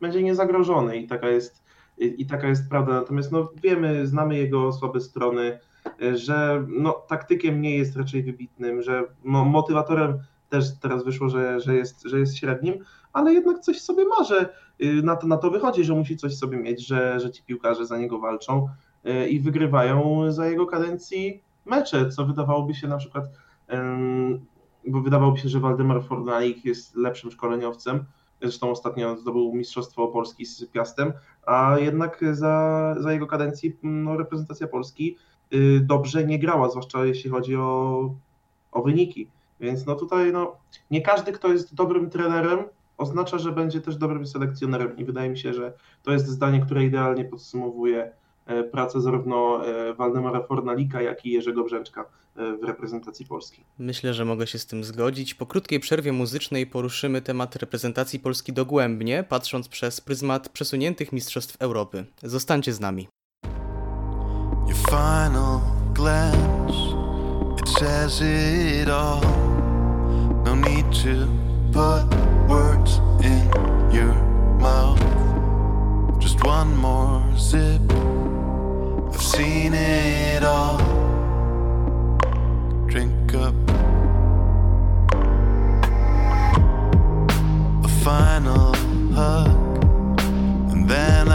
[SPEAKER 6] będzie niezagrożony i taka jest, i, i taka jest prawda. Natomiast no, wiemy, znamy jego słabe strony, y, że no, taktykiem nie jest raczej wybitnym, że mo, motywatorem też teraz wyszło, że, że, jest, że jest średnim, ale jednak coś sobie ma, że y, na to, na to wychodzi, że musi coś sobie mieć, że, że ci piłkarze za niego walczą y, i wygrywają za jego kadencji mecze, co wydawałoby się na przykład, bo wydawałoby się, że Waldemar Fornalik jest lepszym szkoleniowcem, zresztą ostatnio zdobył Mistrzostwo Polski z Piastem, a jednak za, za jego kadencji no, reprezentacja Polski y, dobrze nie grała, zwłaszcza jeśli chodzi o, o wyniki. Więc no tutaj no, nie każdy, kto jest dobrym trenerem, oznacza, że będzie też dobrym selekcjonerem i wydaje mi się, że to jest zdanie, które idealnie podsumowuje e, pracę zarówno e, Waldemara Fornalika, jak i Jerzego Brzęczka e, w reprezentacji Polski.
[SPEAKER 4] Myślę, że mogę się z tym zgodzić. Po krótkiej przerwie muzycznej poruszymy temat reprezentacji Polski dogłębnie, patrząc przez pryzmat przesuniętych Mistrzostw Europy. Zostańcie z nami.
[SPEAKER 7] Your final glance, it says it all. No need to put words in your mouth. Just one more sip. I've seen it all. Drink up. A final hug, and then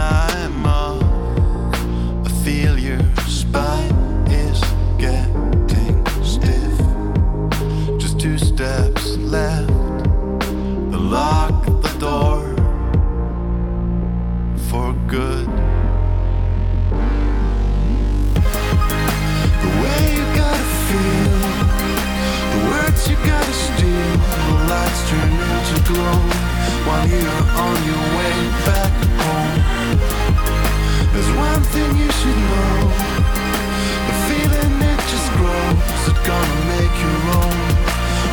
[SPEAKER 7] to glow while you're on your way back home. There's one thing you should know. The feeling it just grows. It's gonna make you roam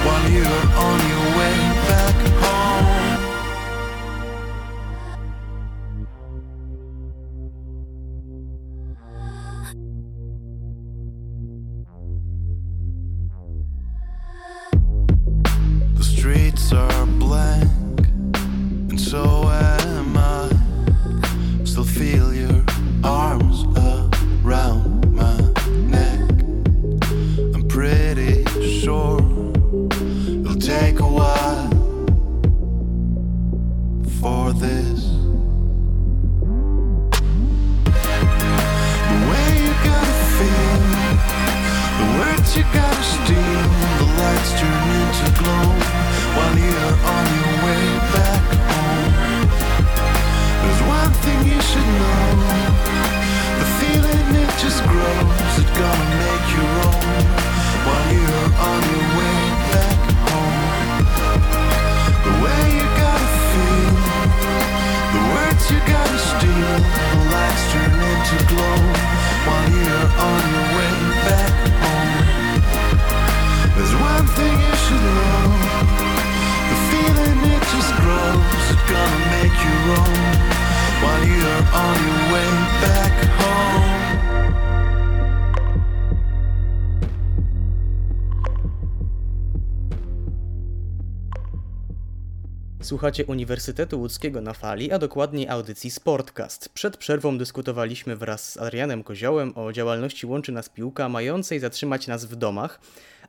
[SPEAKER 7] while you're on your
[SPEAKER 4] Słuchacie Uniwersytetu Łódzkiego na fali, a dokładniej audycji Sportcast. Przed przerwą dyskutowaliśmy wraz z Adrianem Koziołem o działalności Łączy Nas Piłka mającej zatrzymać nas w domach,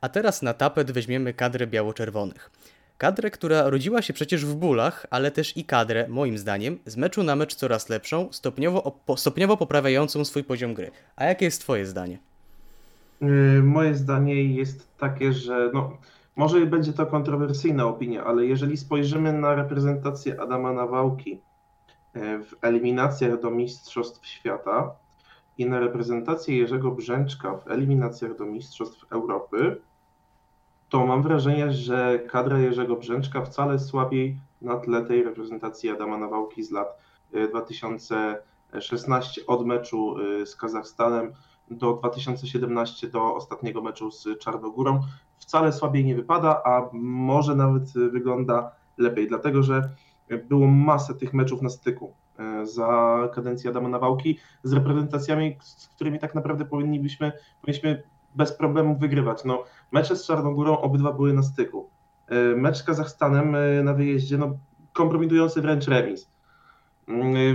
[SPEAKER 4] a teraz na tapet weźmiemy kadrę biało-czerwonych. Kadrę, która rodziła się przecież w bólach, ale też i kadrę, moim zdaniem, z meczu na mecz coraz lepszą, stopniowo, stopniowo poprawiającą swój poziom gry. A jakie jest Twoje zdanie?
[SPEAKER 6] Y, Moje zdanie jest takie, że no, może będzie to kontrowersyjna opinia, ale jeżeli spojrzymy na reprezentację Adama Nawałki e, w eliminacjach do Mistrzostw Świata i na reprezentację Jerzego Brzęczka w eliminacjach do Mistrzostw Europy, to mam wrażenie, że kadra Jerzego Brzęczka wcale słabiej na tle tej reprezentacji Adama Nawałki z lat e, 2016 od meczu e, z Kazachstanem do 2017 do ostatniego meczu z Czarnogórą wcale słabiej nie wypada, a może nawet wygląda lepiej, dlatego że było masę tych meczów na styku e, za kadencji Adama Nawałki z reprezentacjami, z którymi tak naprawdę powinniśmy, powinniśmy bez problemu wygrywać. No, mecze z Czarnogórą obydwa były na styku. E, Mecz z Kazachstanem na wyjeździe, no, kompromitujący wręcz remis.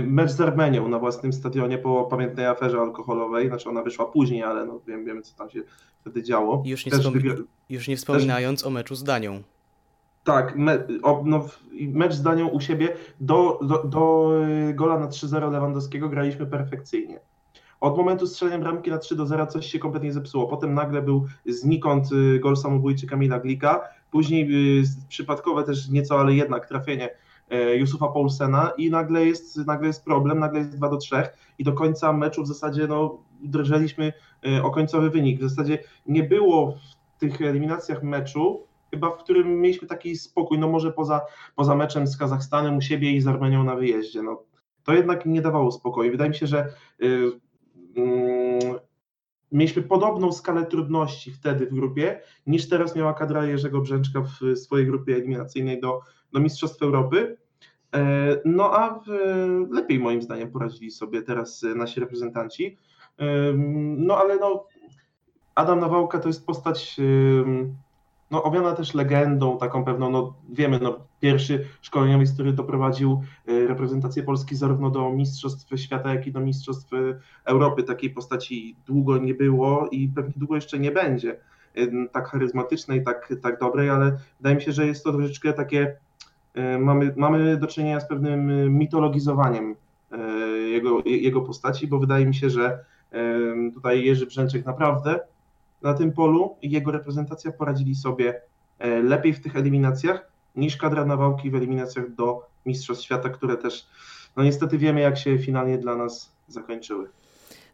[SPEAKER 6] Mecz z Armenią na własnym stadionie po pamiętnej aferze alkoholowej, znaczy ona wyszła później, ale no wiem, wiemy co tam się wtedy działo.
[SPEAKER 4] Już nie,
[SPEAKER 6] Też
[SPEAKER 4] wspom- już nie wspominając o meczu z Danią.
[SPEAKER 6] tak, me, o, no, mecz z Danią u siebie do, do, do y, gola na 3-0 Lewandowskiego graliśmy perfekcyjnie. Od momentu strzelenia bramki na 3 0 coś się kompletnie zepsuło. Potem nagle był znikąd y, gol samobójczy Kamila Glika, później y, przypadkowe też nieco, ale jednak trafienie y, Yusufa Paulsena i nagle jest, nagle jest problem, nagle jest 2 do 3 i do końca meczu w zasadzie no, drżeliśmy y, o końcowy wynik. W zasadzie nie było w tych eliminacjach meczu, chyba w którym mieliśmy taki spokój, no może poza, poza meczem z Kazachstanem u siebie i z Armenią na wyjeździe. No, to jednak nie dawało spokoju. Wydaje mi się, że y, mm, mieliśmy podobną skalę trudności wtedy w grupie, niż teraz miała kadra Jerzego Brzęczka w swojej grupie eliminacyjnej do, do Mistrzostw Europy. E, No a w, lepiej moim zdaniem poradzili sobie teraz e, nasi reprezentanci. Ym, No ale no, Adam Nawałka to jest postać no, owiana też legendą, taką pewną, no wiemy, no, pierwszy szkoleniowiec, który doprowadził y, reprezentację Polski zarówno do Mistrzostw Świata, jak i do Mistrzostw y, Europy. Takiej postaci długo nie było i pewnie długo jeszcze nie będzie y, tak charyzmatycznej, tak, tak dobrej, ale wydaje mi się, że jest to troszeczkę takie, mamy, mamy do czynienia z pewnym mitologizowaniem jego, jego postaci, bo wydaje mi się, że tutaj Jerzy Brzęczek naprawdę na tym polu i jego reprezentacja poradzili sobie e, lepiej w tych eliminacjach niż kadra Nawałki w eliminacjach do Mistrzostw Świata, które też, no niestety wiemy, jak się finalnie dla nas zakończyły.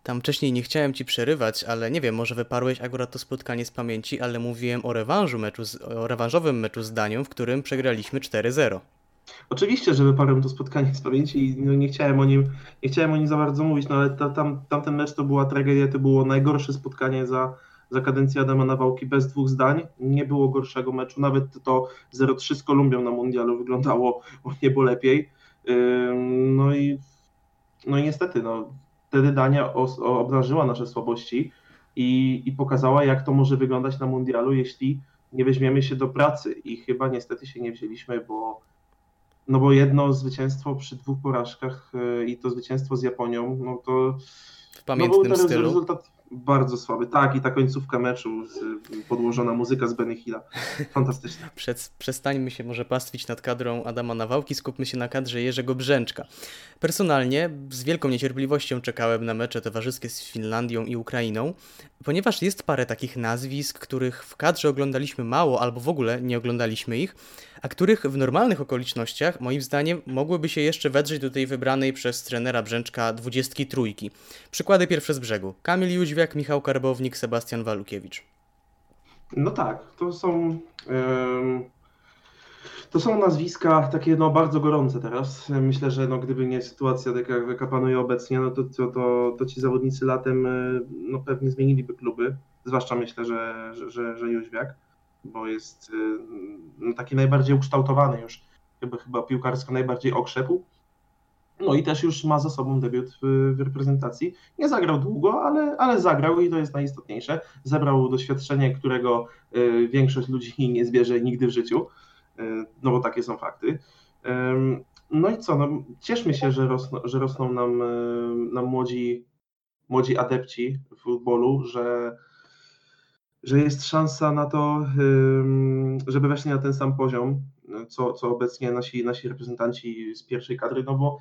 [SPEAKER 4] Tam wcześniej nie chciałem ci przerywać, ale nie wiem, może wyparłeś akurat to spotkanie z pamięci, ale mówiłem o rewanżu meczu, z, o rewanżowym meczu z Danią, w którym przegraliśmy 4-0.
[SPEAKER 6] Oczywiście, że wyparłem to spotkanie z pamięci i no, nie chciałem o nim, nie chciałem o nim za bardzo mówić, no ale ta, tam, tamten mecz to była tragedia, to było najgorsze spotkanie za, za kadencji Adama Nawałki bez dwóch zdań. Nie było gorszego meczu, nawet to 0-3 z Kolumbią na mundialu wyglądało o niebo lepiej. No i, no i niestety, no, wtedy Dania obnażyła nasze słabości i, i pokazała, jak to może wyglądać na mundialu, jeśli nie weźmiemy się do pracy. I chyba niestety się nie wzięliśmy, bo no bo jedno zwycięstwo przy dwóch porażkach y, i to zwycięstwo z Japonią, no to,
[SPEAKER 4] W
[SPEAKER 6] no
[SPEAKER 4] pamiętnym
[SPEAKER 6] to
[SPEAKER 4] stylu.
[SPEAKER 6] rezultat bardzo słaby. Tak, i ta końcówka meczu, z, podłożona muzyka z Benny Hilla, fantastyczna.
[SPEAKER 4] Przestańmy się może pastwić nad kadrą Adama Nawałki, skupmy się na kadrze Jerzego Brzęczka. Personalnie z wielką niecierpliwością czekałem na mecze towarzyskie z Finlandią i Ukrainą, ponieważ jest parę takich nazwisk, których w kadrze oglądaliśmy mało albo w ogóle nie oglądaliśmy ich, a których w normalnych okolicznościach, moim zdaniem, mogłyby się jeszcze wedrzeć do tej wybranej przez trenera Brzęczka dwudziestki trójki. Przykłady pierwsze z brzegu. Kamil Jóźwiak, Michał Karbownik, Sebastian Walukiewicz.
[SPEAKER 6] No tak, to są. em, To są nazwiska takie no, bardzo gorące teraz. Myślę, że no, gdyby nie sytuacja taka, jaka panuje obecnie, no to, to, to, to ci zawodnicy latem y, no, pewnie zmieniliby kluby. Zwłaszcza myślę, że, że, że, że Jóźwiak, bo jest y, no, taki najbardziej ukształtowany już, chyba, chyba piłkarsko najbardziej okrzepł. No i też już ma za sobą debiut w, w reprezentacji. Nie zagrał długo, ale, ale zagrał i to jest najistotniejsze. Zebrał doświadczenie, którego y, większość ludzi nie zbierze nigdy w życiu, y, no bo takie są fakty. Ym, No i co, no, cieszmy się, że rosną, że rosną nam, y, nam młodzi, młodzi adepci w futbolu, że, że jest szansa na to, żeby weszli na ten sam poziom, co, co obecnie nasi, nasi reprezentanci z pierwszej kadry, no bo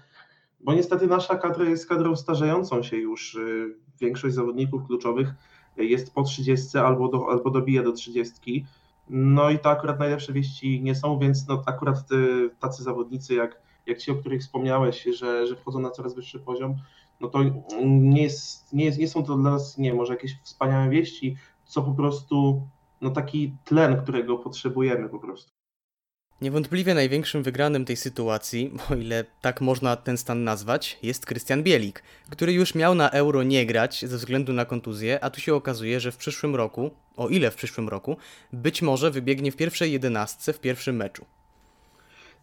[SPEAKER 6] bo niestety nasza kadra jest kadrą starzejącą się już. y, Większość zawodników kluczowych jest po 30 albo, do, albo dobija do 30. No i to akurat najlepsze wieści nie są, więc no akurat y, tacy zawodnicy jak, jak ci, o których wspomniałeś, że, że wchodzą na coraz wyższy poziom, no to nie, jest, nie, jest, nie są to dla nas, nie może jakieś wspaniałe wieści, co po prostu no taki tlen, którego potrzebujemy po prostu.
[SPEAKER 4] Niewątpliwie największym wygranym tej sytuacji, o ile tak można ten stan nazwać, jest Krystian Bielik, który już miał na euro nie grać ze względu na kontuzję, a tu się okazuje, że w przyszłym roku, o ile w przyszłym roku, być może wybiegnie w pierwszej jedenastce w pierwszym meczu.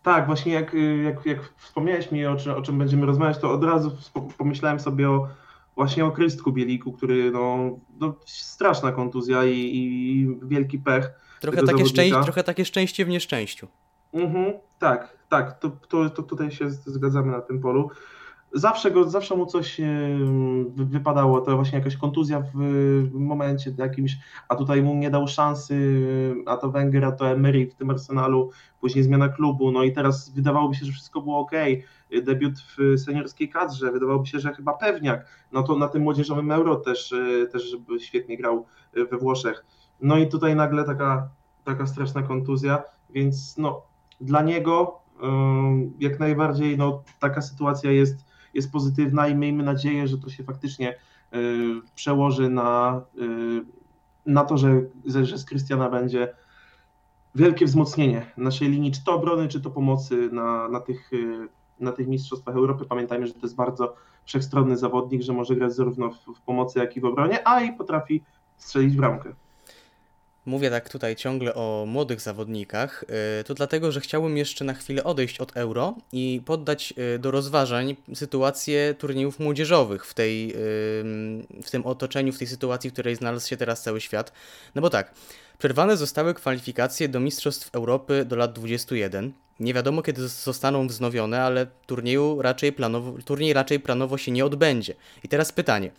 [SPEAKER 6] Tak, właśnie jak, jak, jak wspomniałeś mi o, czym- o czym będziemy rozmawiać, to od razu pomyślałem sobie o właśnie o Krystku Bieliku, który no, no straszna kontuzja i, i wielki pech.
[SPEAKER 4] Trochę takie, szczęście, trochę takie szczęście w nieszczęściu.
[SPEAKER 6] Mhm, tak, tak, to, to, to tutaj się zgadzamy na tym polu. Zawsze, go, zawsze mu coś wypadało, to właśnie jakaś kontuzja w, momencie jakimś, a tutaj mu nie dał szansy, a to Węgier, a to Emery w tym Arsenalu, później zmiana klubu, no i teraz wydawałoby się, że wszystko było ok, debiut w seniorskiej kadrze, wydawałoby się, że chyba pewniak, no to na tym młodzieżowym Euro też, e, też świetnie grał e, we Włoszech. No i tutaj nagle taka, taka straszna kontuzja, więc no dla niego jak najbardziej no, taka sytuacja jest, jest pozytywna i miejmy nadzieję, że to się faktycznie y, przełoży na, y, na to, że, że z Krystiana będzie wielkie wzmocnienie naszej linii, czy to obrony, czy to pomocy na, na, tych, y, na tych Mistrzostwach Europy. Pamiętajmy, że to jest bardzo wszechstronny zawodnik, że może grać zarówno w, w pomocy, jak i w obronie, a i potrafi strzelić bramkę.
[SPEAKER 4] Mówię tak tutaj ciągle o młodych zawodnikach, yy, to dlatego, że chciałbym jeszcze na chwilę odejść od euro i poddać yy, do rozważań sytuację turniejów młodzieżowych w, tej, w tym otoczeniu, w tej sytuacji, w której znalazł się teraz cały świat. No bo tak, przerwane zostały kwalifikacje do Mistrzostw Europy do lat 21. Nie wiadomo kiedy zostaną wznowione, ale turnieju raczej planowo, turniej raczej planowo się nie odbędzie. I teraz pytanie.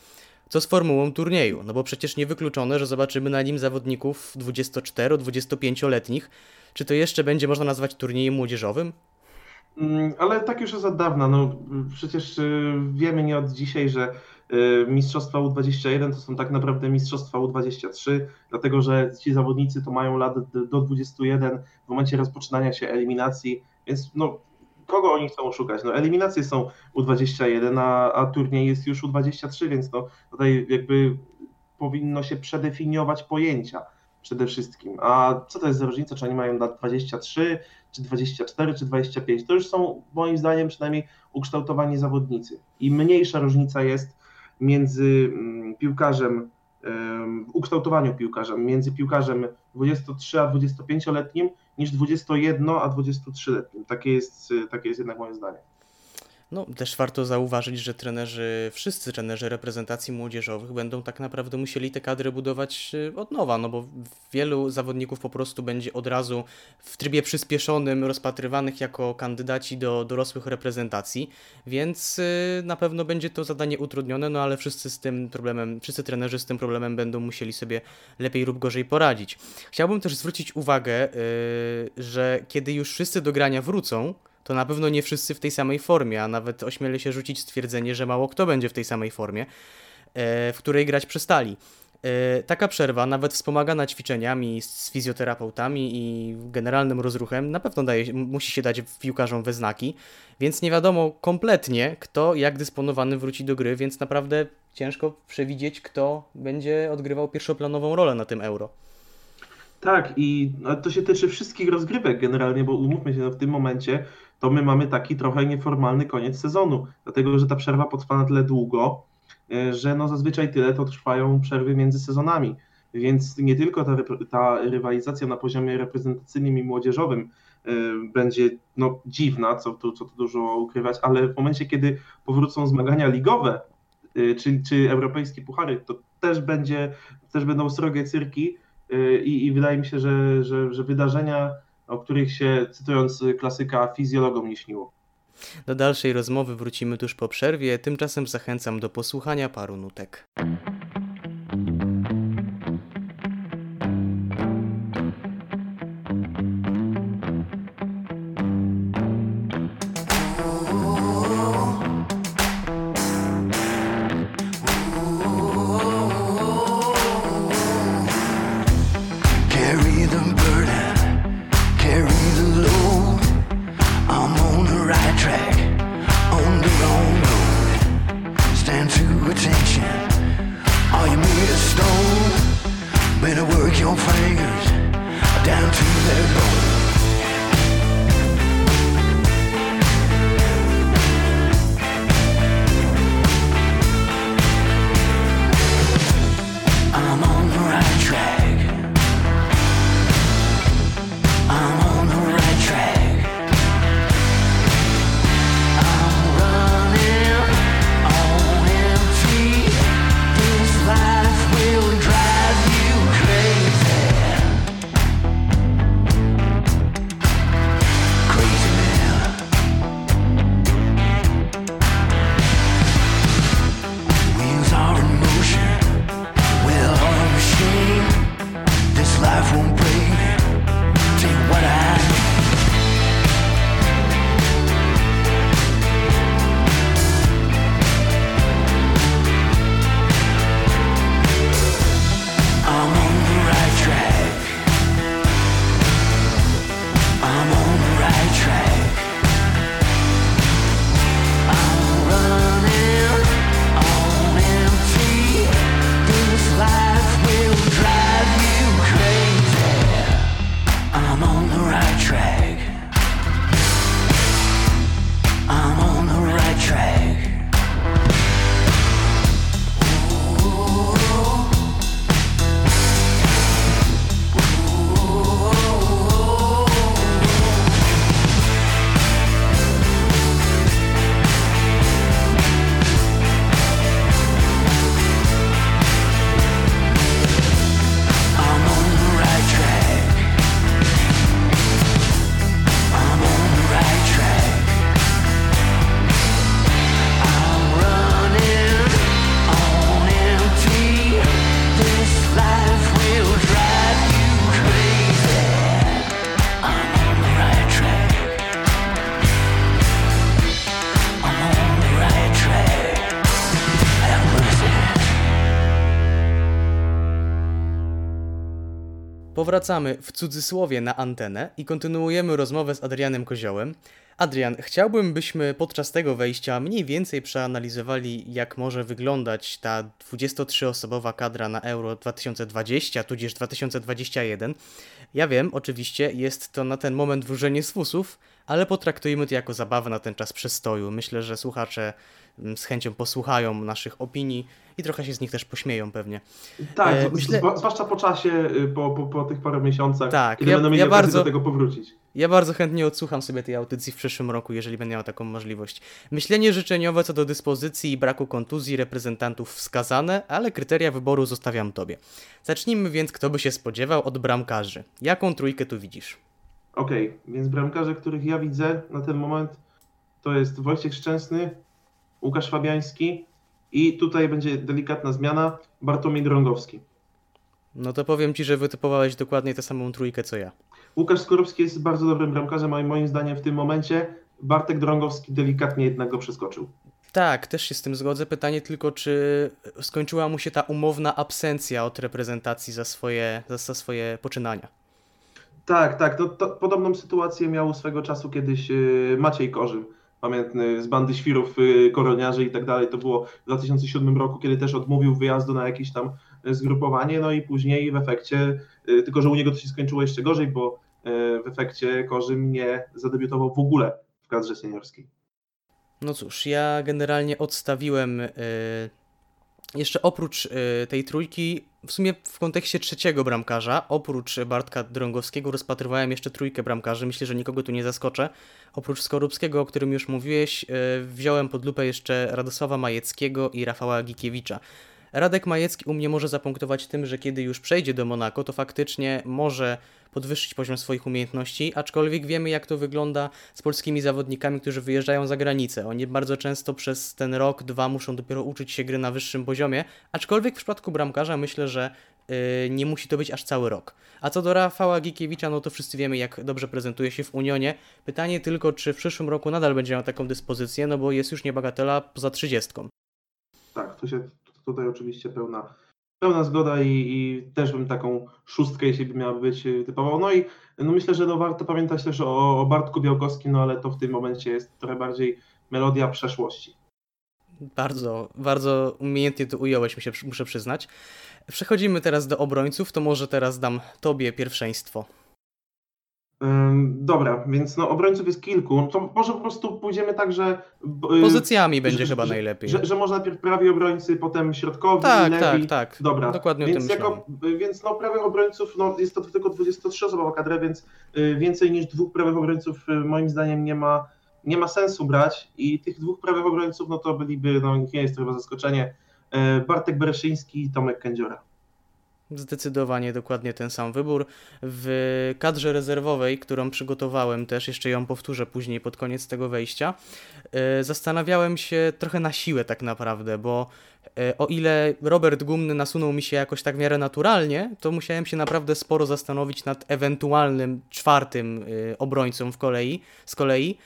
[SPEAKER 4] Co z formułą turnieju? No bo przecież niewykluczone, że zobaczymy na nim zawodników 24-25-letnich. Czy to jeszcze będzie można nazwać turniejem młodzieżowym?
[SPEAKER 6] Mm, Ale tak już jest od dawna. No, przecież y, wiemy nie od dzisiaj, że y, mistrzostwa U21 to są tak naprawdę mistrzostwa U23, dlatego że ci zawodnicy to mają lat do 21 w momencie rozpoczynania się eliminacji, więc no, kogo oni chcą oszukać? No, eliminacje są U21, a, a turniej jest już U23, więc no, tutaj jakby powinno się przedefiniować pojęcia przede wszystkim. A co to jest za różnica, czy oni mają lat 23, czy 24, czy 25. To już są moim zdaniem przynajmniej ukształtowani zawodnicy. I mniejsza różnica jest między mm, piłkarzem, em, w ukształtowaniu piłkarzem, między piłkarzem 23 a 25-letnim niż 21 a 23-letnim. Takie jest, takie jest jednak moje zdanie.
[SPEAKER 4] No, też warto zauważyć, że trenerzy, wszyscy trenerzy reprezentacji młodzieżowych będą tak naprawdę musieli te kadry budować y, od nowa, no bo wielu zawodników po prostu będzie od razu w trybie przyspieszonym rozpatrywanych jako kandydaci do dorosłych reprezentacji, więc y, na pewno będzie to zadanie utrudnione, no ale wszyscy z tym problemem, wszyscy trenerzy z tym problemem będą musieli sobie lepiej lub gorzej poradzić. Chciałbym też zwrócić uwagę, y, że kiedy już wszyscy do grania wrócą, to na pewno nie wszyscy w tej samej formie, a nawet ośmielę się rzucić stwierdzenie, że mało kto będzie w tej samej formie, e, w której grać przestali. E, Taka przerwa, nawet wspomagana ćwiczeniami z fizjoterapeutami i generalnym rozruchem, na pewno daje, musi się dać piłkarzom we znaki, więc nie wiadomo kompletnie, kto jak dysponowany wróci do gry, więc naprawdę ciężko przewidzieć, kto będzie odgrywał pierwszoplanową rolę na tym euro.
[SPEAKER 6] Tak, i to się tyczy wszystkich rozgrywek generalnie, bo umówmy się, no, w tym momencie to my mamy taki trochę nieformalny koniec sezonu, dlatego że ta przerwa potrwa na tyle długo, e, że no zazwyczaj tyle to trwają przerwy między sezonami. Więc nie tylko ta, ta rywalizacja na poziomie reprezentacyjnym i młodzieżowym e, będzie no, dziwna, co tu, co tu dużo ukrywać, ale w momencie, kiedy powrócą zmagania ligowe, e, czy, czy europejskie puchary, to też będzie, też będą srogie cyrki, I, I wydaje mi się, że, że, że wydarzenia, o których się, cytując klasyka, fizjologom nie śniło.
[SPEAKER 4] Do dalszej rozmowy wrócimy tuż po przerwie, tymczasem zachęcam do posłuchania paru nutek. Powracamy w cudzysłowie na antenę i kontynuujemy rozmowę z Adrianem Koziołem. Adrian, chciałbym, byśmy podczas tego wejścia mniej więcej przeanalizowali, jak może wyglądać ta 23-osobowa kadra na Euro 2020, tudzież 2021. Ja wiem, oczywiście, jest to na ten moment wróżenie z fusów, ale potraktujmy to jako zabawę na ten czas przestoju. Myślę, że słuchacze z chęcią posłuchają naszych opinii i trochę się z nich też pośmieją pewnie.
[SPEAKER 6] Tak,
[SPEAKER 4] E, myślę-
[SPEAKER 6] zwłaszcza po czasie, y, po, po, po tych paru miesiącach,
[SPEAKER 4] Tak,
[SPEAKER 6] kiedy
[SPEAKER 4] ja-
[SPEAKER 6] będą mieli
[SPEAKER 4] ja bardzo-
[SPEAKER 6] do tego powrócić.
[SPEAKER 4] Ja bardzo chętnie odsłucham sobie tej audycji w przyszłym roku, jeżeli będę miał taką możliwość. Myślenie życzeniowe co do dyspozycji i braku kontuzji reprezentantów wskazane, ale kryteria wyboru zostawiam tobie. Zacznijmy więc, kto by się spodziewał, od bramkarzy. Jaką trójkę tu widzisz?
[SPEAKER 6] Okej, więc bramkarze, których ja widzę na ten moment, to jest Wojciech Szczęsny, Łukasz Fabiański i tutaj będzie delikatna zmiana, Bartłomiej Drągowski.
[SPEAKER 4] No to powiem ci, że wytypowałeś dokładnie tę samą trójkę co ja.
[SPEAKER 6] Łukasz Skorupski jest bardzo dobrym bramkarzem, ale moim zdaniem w tym momencie Bartek Drągowski delikatnie jednak go przeskoczył.
[SPEAKER 4] Tak, też się z tym zgodzę. Pytanie tylko, czy skończyła mu się ta umowna absencja od reprezentacji za swoje, za, za swoje poczynania.
[SPEAKER 6] Tak, tak. To, to podobną sytuację miał swego czasu kiedyś y, Maciej Korzym, pamiętny z bandy świrów, y, koroniarzy i tak dalej. To było w 2007 roku, kiedy też odmówił wyjazdu na jakieś tam y, zgrupowanie, no i później w efekcie, y, tylko że u niego to się skończyło jeszcze gorzej, bo w efekcie Korzym nie zadebiutował w ogóle w kadrze seniorskiej.
[SPEAKER 4] No cóż, ja generalnie odstawiłem y, jeszcze oprócz y, tej trójki, w sumie w kontekście trzeciego bramkarza, oprócz Bartka Drągowskiego rozpatrywałem jeszcze trójkę bramkarzy, myślę, że nikogo tu nie zaskoczę. Oprócz Skorupskiego, o którym już mówiłeś, y, wziąłem pod lupę jeszcze Radosława Majeckiego i Rafała Gikiewicza. Radek Majecki u mnie może zapunktować tym, że kiedy już przejdzie do Monako, to faktycznie może podwyższyć poziom swoich umiejętności, aczkolwiek wiemy jak to wygląda z polskimi zawodnikami, którzy wyjeżdżają za granicę. Oni bardzo często przez ten rok, dwa muszą dopiero uczyć się gry na wyższym poziomie, aczkolwiek w przypadku bramkarza myślę, że yy, nie musi to być aż cały rok. A co do Rafała Gikiewicza, no to wszyscy wiemy jak dobrze prezentuje się w Unionie. Pytanie tylko, czy w przyszłym roku nadal będzie miał taką dyspozycję, no bo jest już niebagatela poza trzydziestką.
[SPEAKER 6] Tak, tu się tutaj oczywiście pełna, pełna zgoda i, i też bym taką szóstkę, jeśli by miała być, y, typował. No i no myślę, że no warto pamiętać też o, o Bartku Białkowskim, no ale to w tym momencie jest trochę bardziej melodia przeszłości.
[SPEAKER 4] Bardzo, bardzo umiejętnie to ująłeś, muszę przyznać. Przechodzimy teraz do obrońców, to może teraz dam tobie pierwszeństwo.
[SPEAKER 6] Dobra, więc no obrońców jest kilku. To może po prostu pójdziemy tak, że. y,
[SPEAKER 4] Pozycjami będzie
[SPEAKER 6] że-
[SPEAKER 4] chyba
[SPEAKER 6] że-
[SPEAKER 4] najlepiej.
[SPEAKER 6] Że, że może najpierw prawi obrońcy, potem środkowi,
[SPEAKER 4] Tak,
[SPEAKER 6] lewi.
[SPEAKER 4] tak, tak.
[SPEAKER 6] Dobra,
[SPEAKER 4] Dokładnie o
[SPEAKER 6] więc, jako, więc no prawych obrońców, no jest to tylko 23-osobowa kadra, więc y, więcej niż dwóch prawych obrońców y, moim zdaniem nie ma, nie ma sensu brać i tych dwóch prawych obrońców, no to byliby, no nie jest to chyba zaskoczenie, y, Bartek Bereszyński i Tomek Kędziora.
[SPEAKER 4] Zdecydowanie dokładnie ten sam wybór. W kadrze rezerwowej, którą przygotowałem też, jeszcze ją powtórzę później pod koniec tego wejścia, e, zastanawiałem się trochę na siłę tak naprawdę, bo e, o ile Robert Gumny nasunął mi się jakoś tak w miarę naturalnie, to musiałem się naprawdę sporo zastanowić nad ewentualnym czwartym e, obrońcą w kolei, z kolei.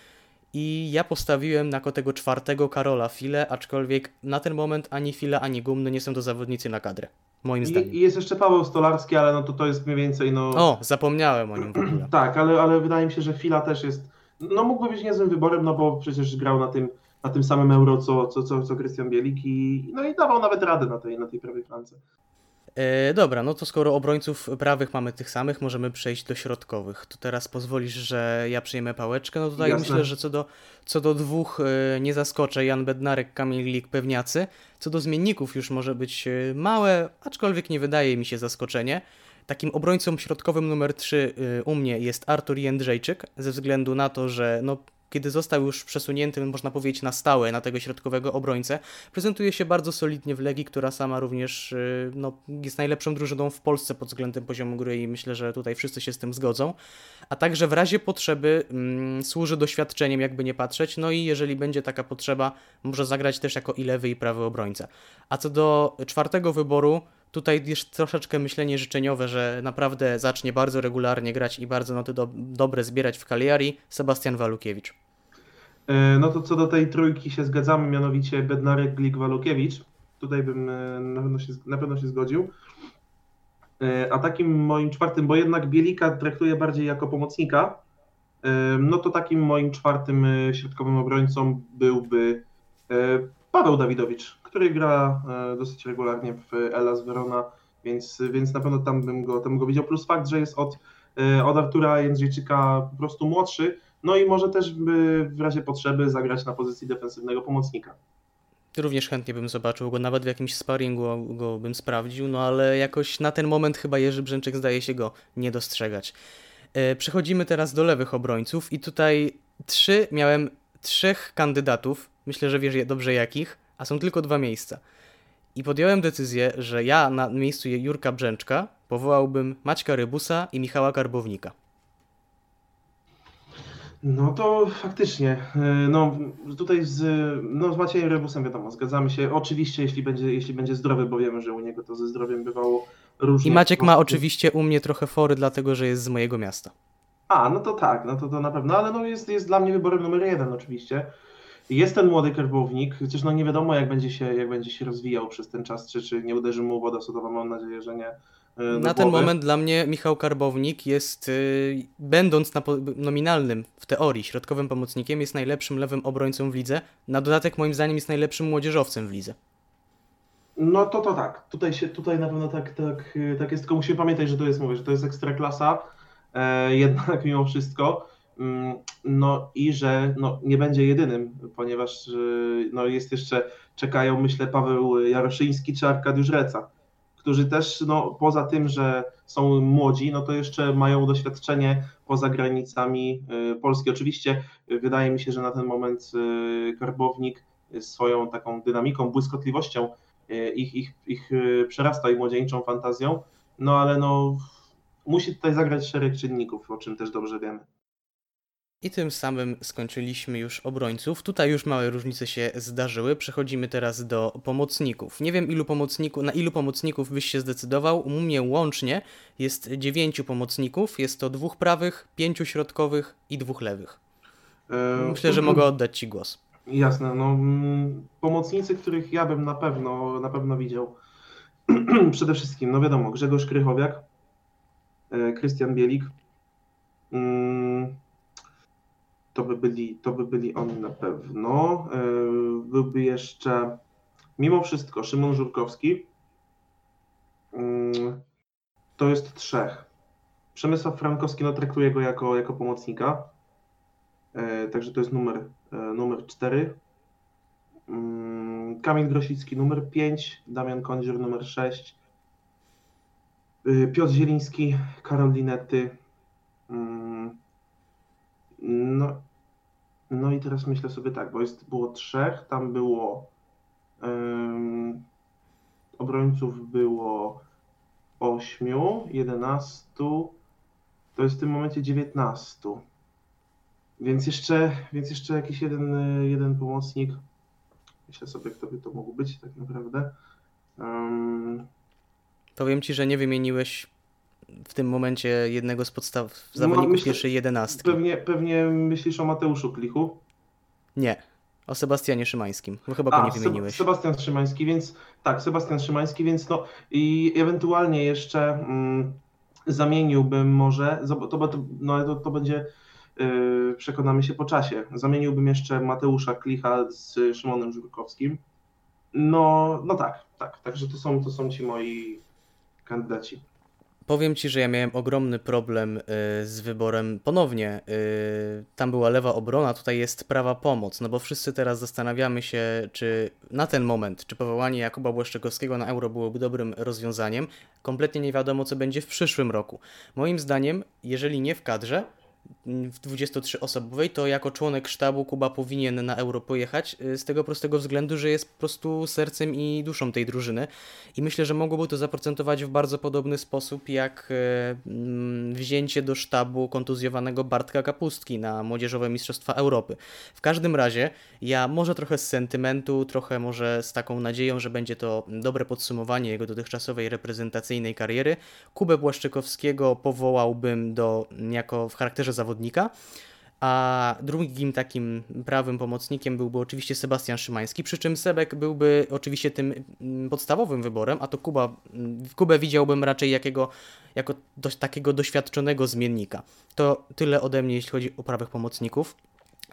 [SPEAKER 4] I ja postawiłem na tego czwartego Karola File, aczkolwiek na ten moment ani File, ani Gumny nie są to zawodnicy na kadrę. Moim zdaniem.
[SPEAKER 6] I, I jest jeszcze Paweł Stolarski, ale no to to jest mniej więcej, no...
[SPEAKER 4] O, zapomniałem o nim w ogóle.
[SPEAKER 6] Tak, ale, ale wydaje mi się, że Fila też jest, no mógłby być niezłym wyborem, no bo przecież grał na tym, na tym samym euro, co, co, co, co Krystian Bielik i, no i dawał nawet radę na tej, na tej prawej flance.
[SPEAKER 4] E, dobra, no to skoro obrońców prawych mamy tych samych, możemy przejść do środkowych. To teraz pozwolisz, że ja przyjmę pałeczkę. No tutaj
[SPEAKER 6] Jasne.
[SPEAKER 4] myślę, że co do, co do dwóch e, nie zaskoczę. Jan Bednarek, Kamil Lik, Pewniacy. Co do zmienników już może być e, małe, aczkolwiek nie wydaje mi się zaskoczenie. Takim obrońcą środkowym numer 3 u mnie jest Artur Jędrzejczyk, ze względu na to, że no, kiedy został już przesunięty, można powiedzieć, na stałe na tego środkowego obrońcę, prezentuje się bardzo solidnie w Legii, która sama również y, no, jest najlepszą drużyną w Polsce pod względem poziomu gry i myślę, że tutaj wszyscy się z tym zgodzą. A także w razie potrzeby mm, służy doświadczeniem, jakby nie patrzeć, no i jeżeli będzie taka potrzeba, może zagrać też jako i lewy i prawy obrońca. A co do czwartego wyboru, Tutaj jest troszeczkę myślenie życzeniowe, że naprawdę zacznie bardzo regularnie grać i bardzo noty do, dobre zbierać w Cagliari Sebastian Walukiewicz.
[SPEAKER 6] E, No to co do tej trójki się zgadzamy, mianowicie Bednarek, Glik, Walukiewicz. Tutaj bym e, na pewno się, na pewno się zgodził. E, A takim moim czwartym, bo jednak Bielika traktuję bardziej jako pomocnika, no to takim moim czwartym środkowym obrońcą byłby Paweł Dawidowicz, który gra y, dosyć regularnie w Elas Verona, więc, więc na pewno tam bym go, tam bym go widział. Plus fakt, że jest od, y, od Artura Jędrzejczyka po prostu młodszy, no i może też w razie potrzeby zagrać na pozycji defensywnego pomocnika.
[SPEAKER 4] Również chętnie bym zobaczył go, nawet w jakimś sparringu go bym sprawdził, no ale jakoś na ten moment chyba Jerzy Brzęczek zdaje się go nie dostrzegać. E, Przechodzimy teraz do lewych obrońców i tutaj trzy, miałem trzech kandydatów, myślę, że wiesz dobrze jakich, a są tylko dwa miejsca. I podjąłem decyzję, że ja na miejscu Jurka Brzęczka powołałbym Maćka Rybusa i Michała Karbownika.
[SPEAKER 6] No to faktycznie, y, no tutaj z, no z Maciejem Rebusem wiadomo, zgadzamy się. Oczywiście, jeśli będzie, jeśli będzie zdrowy, bo wiemy, że u niego to ze zdrowiem bywało różnie.
[SPEAKER 4] I Maciek ma oczywiście u mnie trochę fory, dlatego że jest z mojego miasta.
[SPEAKER 6] A, no to tak, no to, to na pewno, ale no jest, jest dla mnie wyborem numer jeden oczywiście. Jest ten młody kerbownik, chociaż no nie wiadomo jak będzie się, jak będzie się rozwijał przez ten czas, czy, czy nie uderzy mu woda sodowa, mam nadzieję, że nie. do
[SPEAKER 4] Na ten moment dla mnie Michał Karbownik jest, y, będąc na nominalnym w teorii środkowym pomocnikiem, jest najlepszym lewym obrońcą w lidze. Na dodatek moim zdaniem jest najlepszym młodzieżowcem w lidze.
[SPEAKER 6] No to to tak. Tutaj się, tutaj na pewno tak, tak, tak jest, tylko musimy pamiętać, że to jest, mówię, że to jest ekstraklasa, e, jednak mimo wszystko. Mm, No i że no, nie będzie jedynym, ponieważ y, no, jest jeszcze, czekają myślę Paweł Jaroszyński czy Arkadiusz Reca, którzy też no, poza tym, że są młodzi, no to jeszcze mają doświadczenie poza granicami y, Polski. Oczywiście y, wydaje mi się, że na ten moment Karbownik swoją taką dynamiką, błyskotliwością ich, ich, ich przerasta i młodzieńczą fantazją, no ale no musi tutaj zagrać szereg czynników, o czym też dobrze wiemy.
[SPEAKER 4] I tym samym skończyliśmy już obrońców. Tutaj już małe różnice się zdarzyły. Przechodzimy teraz do pomocników. Nie wiem ilu pomocników, na ilu pomocników byś się zdecydował. U mnie łącznie jest dziewięciu pomocników. Jest to dwóch prawych, pięciu środkowych i dwóch lewych.
[SPEAKER 6] E,
[SPEAKER 4] Myślę, że mogę oddać Ci głos.
[SPEAKER 6] Jasne, no mm, pomocnicy, których ja bym na pewno, na pewno widział. Przede wszystkim, no wiadomo, Grzegorz Krychowiak, e, Krystian Bielik. Mm, To by byli, to by byli oni na pewno. E, Byłby jeszcze, mimo wszystko, Szymon Żurkowski. Mm, To jest trzech. Przemysław Frankowski, no traktuję go jako, jako pomocnika. E, Także to jest numer, e, numer 4. Mm, Kamil Grosicki numer 5, Damian Kądzior numer 6, y, Piotr Zieliński, Karol Linety. No, no i teraz myślę sobie tak, bo jest, było trzech, tam było em, obrońców było 8, 11, to jest w tym momencie 19. Więc jeszcze, więc jeszcze jakiś jeden, jeden pomocnik. Myślę sobie, kto by to mógł być tak naprawdę. Um,
[SPEAKER 4] Powiem Ci, że nie wymieniłeś w tym momencie jednego z podstaw
[SPEAKER 6] No,
[SPEAKER 4] zawodników
[SPEAKER 6] myślę-
[SPEAKER 4] pierwszej jedenastki.
[SPEAKER 6] pewnie, pewnie myślisz o Mateuszu Klichu.
[SPEAKER 4] Nie. O Sebastianie Szymańskim, bo chyba go nie wymieniłeś.
[SPEAKER 6] Sebastian Szymański, więc tak, Sebastian Szymański, więc no i ewentualnie jeszcze mm, zamieniłbym może, to, no, to, to będzie, yy, przekonamy się po czasie, zamieniłbym jeszcze Mateusza Klicha z Szymonem Żurkowskim. No, no tak, tak, także to są, to są ci moi kandydaci.
[SPEAKER 4] Powiem Ci, że ja miałem ogromny problem y, z wyborem ponownie. y, Tam była lewa obrona, tutaj jest prawa pomoc, no bo wszyscy teraz zastanawiamy się, czy na ten moment, czy powołanie Jakuba Błaszczykowskiego na euro byłoby dobrym rozwiązaniem. Kompletnie nie wiadomo, co będzie w przyszłym roku. Moim zdaniem, jeżeli nie w kadrze, w 23-osobowej, to jako członek sztabu Kuba powinien na euro pojechać y, z tego prostego względu, że jest po prostu sercem i duszą tej drużyny. I myślę, że mogłoby to zaprocentować w bardzo podobny sposób jak e, mm, wzięcie do sztabu kontuzjowanego Bartka Kapustki na Młodzieżowe Mistrzostwa Europy. W każdym razie ja może trochę z sentymentu, trochę może z taką nadzieją, że będzie to dobre podsumowanie jego dotychczasowej reprezentacyjnej kariery. Kubę Błaszczykowskiego powołałbym do, jako w charakterze zawodnika, A drugim takim prawym pomocnikiem byłby oczywiście Sebastian Szymański, przy czym Sebek byłby oczywiście tym mm, podstawowym wyborem, a to Kuba, mm, Kubę widziałbym raczej jakiego, jako dość takiego doświadczonego zmiennika. To tyle ode mnie, jeśli chodzi o prawych pomocników.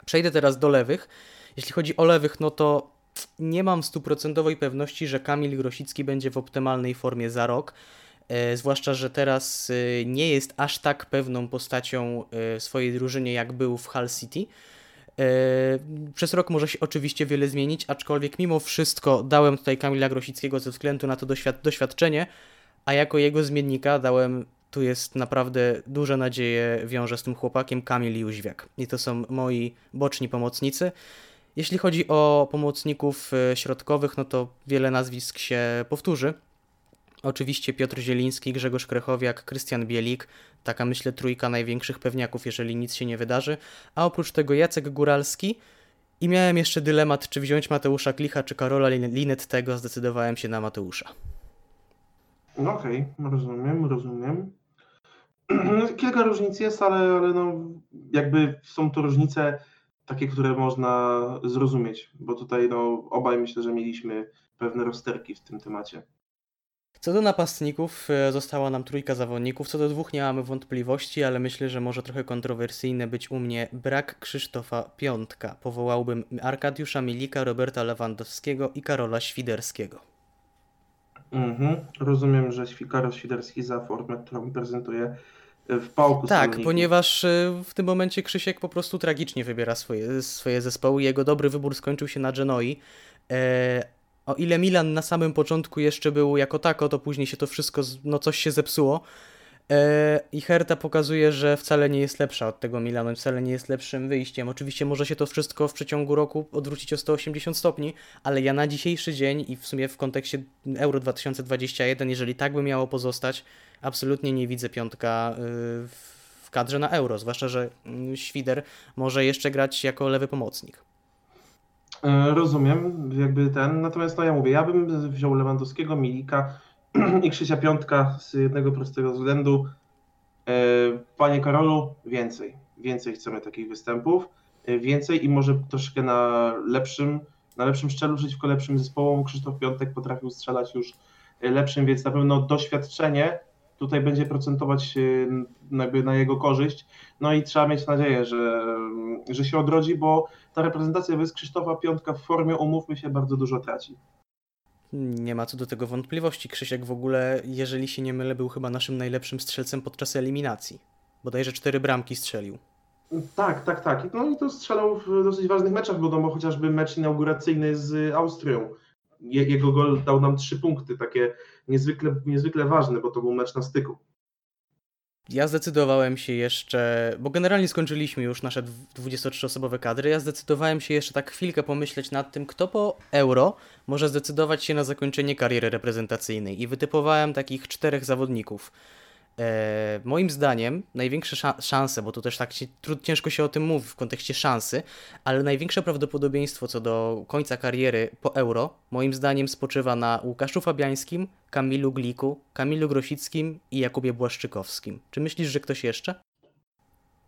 [SPEAKER 4] Przejdę teraz do lewych. Jeśli chodzi o lewych, no to nie mam stuprocentowej pewności, że Kamil Grosicki będzie w optymalnej formie za rok. E, zwłaszcza, że teraz e, nie jest aż tak pewną postacią e, swojej drużynie, jak był w Hull City. Przez rok może się oczywiście wiele zmienić, aczkolwiek mimo wszystko dałem tutaj Kamila Grosickiego ze względu na to doświad doświadczenie, a jako jego zmiennika dałem, tu jest naprawdę duże nadzieje wiąże z tym chłopakiem, Kamil Jóźwiak. I to są moi boczni pomocnicy. Jeśli chodzi o pomocników środkowych, no to wiele nazwisk się powtórzy. Oczywiście Piotr Zieliński, Grzegorz Krechowiak, Krystian Bielik, taka myślę trójka największych pewniaków, jeżeli nic się nie wydarzy. A oprócz tego Jacek Góralski i miałem jeszcze dylemat, czy wziąć Mateusza Klicha, czy Karola Lin- Linettego, zdecydowałem się na Mateusza.
[SPEAKER 6] No Okej, rozumiem, rozumiem. Kilka różnic jest, ale, ale no, jakby są to różnice takie, które można zrozumieć, bo tutaj no, obaj myślę, że mieliśmy pewne rozterki w tym temacie.
[SPEAKER 4] Co do napastników, e, została nam trójka zawodników. Co do dwóch nie mamy wątpliwości, ale myślę, że może trochę kontrowersyjne być u mnie brak Krzysztofa Piątka. Powołałbym Arkadiusza Milika, Roberta Lewandowskiego i Karola Świderskiego.
[SPEAKER 6] Mhm. Rozumiem, że Karol Świderski za formę, którą prezentuje w pałku
[SPEAKER 4] Tak, ponieważ e, w tym momencie Krzysiek po prostu tragicznie wybiera swoje, swoje zespoły. Jego dobry wybór skończył się na Genoi. E, o ile Milan na samym początku jeszcze był jako tako, to później się to wszystko, no coś się zepsuło. E, I Herta pokazuje, że wcale nie jest lepsza od tego Milanu, wcale nie jest lepszym wyjściem. Oczywiście może się to wszystko w przeciągu roku odwrócić o 180 stopni, ale ja na dzisiejszy dzień i w sumie w kontekście Euro 2021, jeżeli tak by miało pozostać, absolutnie nie widzę piątka y, w w kadrze na Euro, zwłaszcza, że mm, Świder może jeszcze grać jako lewy pomocnik.
[SPEAKER 6] E, Rozumiem, jakby ten, natomiast no ja mówię, ja bym wziął Lewandowskiego, Milika i Krzysia Piątka z jednego prostego względu. E, Panie Karolu, więcej, więcej chcemy takich występów, e, więcej i może troszkę na lepszym, na lepszym szczelu przeciwko lepszym zespołom. Krzysztof Piątek potrafił strzelać już lepszym, więc na pewno doświadczenie tutaj będzie procentować jakby na jego korzyść. No i trzeba mieć nadzieję, że, że się odrodzi, bo ta reprezentacja bez Krzysztofa Piątka w formie, umówmy się, bardzo dużo traci.
[SPEAKER 4] Nie ma co do tego wątpliwości. Krzysiek w ogóle, jeżeli się nie mylę, był chyba naszym najlepszym strzelcem podczas eliminacji. Bodajże cztery bramki strzelił.
[SPEAKER 6] Tak, tak, tak. No i to strzelał w dosyć ważnych meczach, bo, bo chociażby mecz inauguracyjny z Austrią. Je, jego gol dał nam trzy punkty, takie niezwykle, niezwykle ważne, bo to był mecz na styku.
[SPEAKER 4] Ja zdecydowałem się jeszcze, bo generalnie skończyliśmy już nasze 23-osobowe kadry, ja zdecydowałem się jeszcze tak chwilkę pomyśleć nad tym, kto po euro może zdecydować się na zakończenie kariery reprezentacyjnej i wytypowałem takich czterech zawodników. E, moim zdaniem największe sza- szanse, bo tu też tak się, trud, ciężko się o tym mówi w kontekście szansy, ale największe prawdopodobieństwo co do końca kariery po euro, moim zdaniem spoczywa na Łukaszu Fabiańskim, Kamilu Gliku, Kamilu Grosickim i Jakubie Błaszczykowskim. Czy myślisz, że ktoś jeszcze?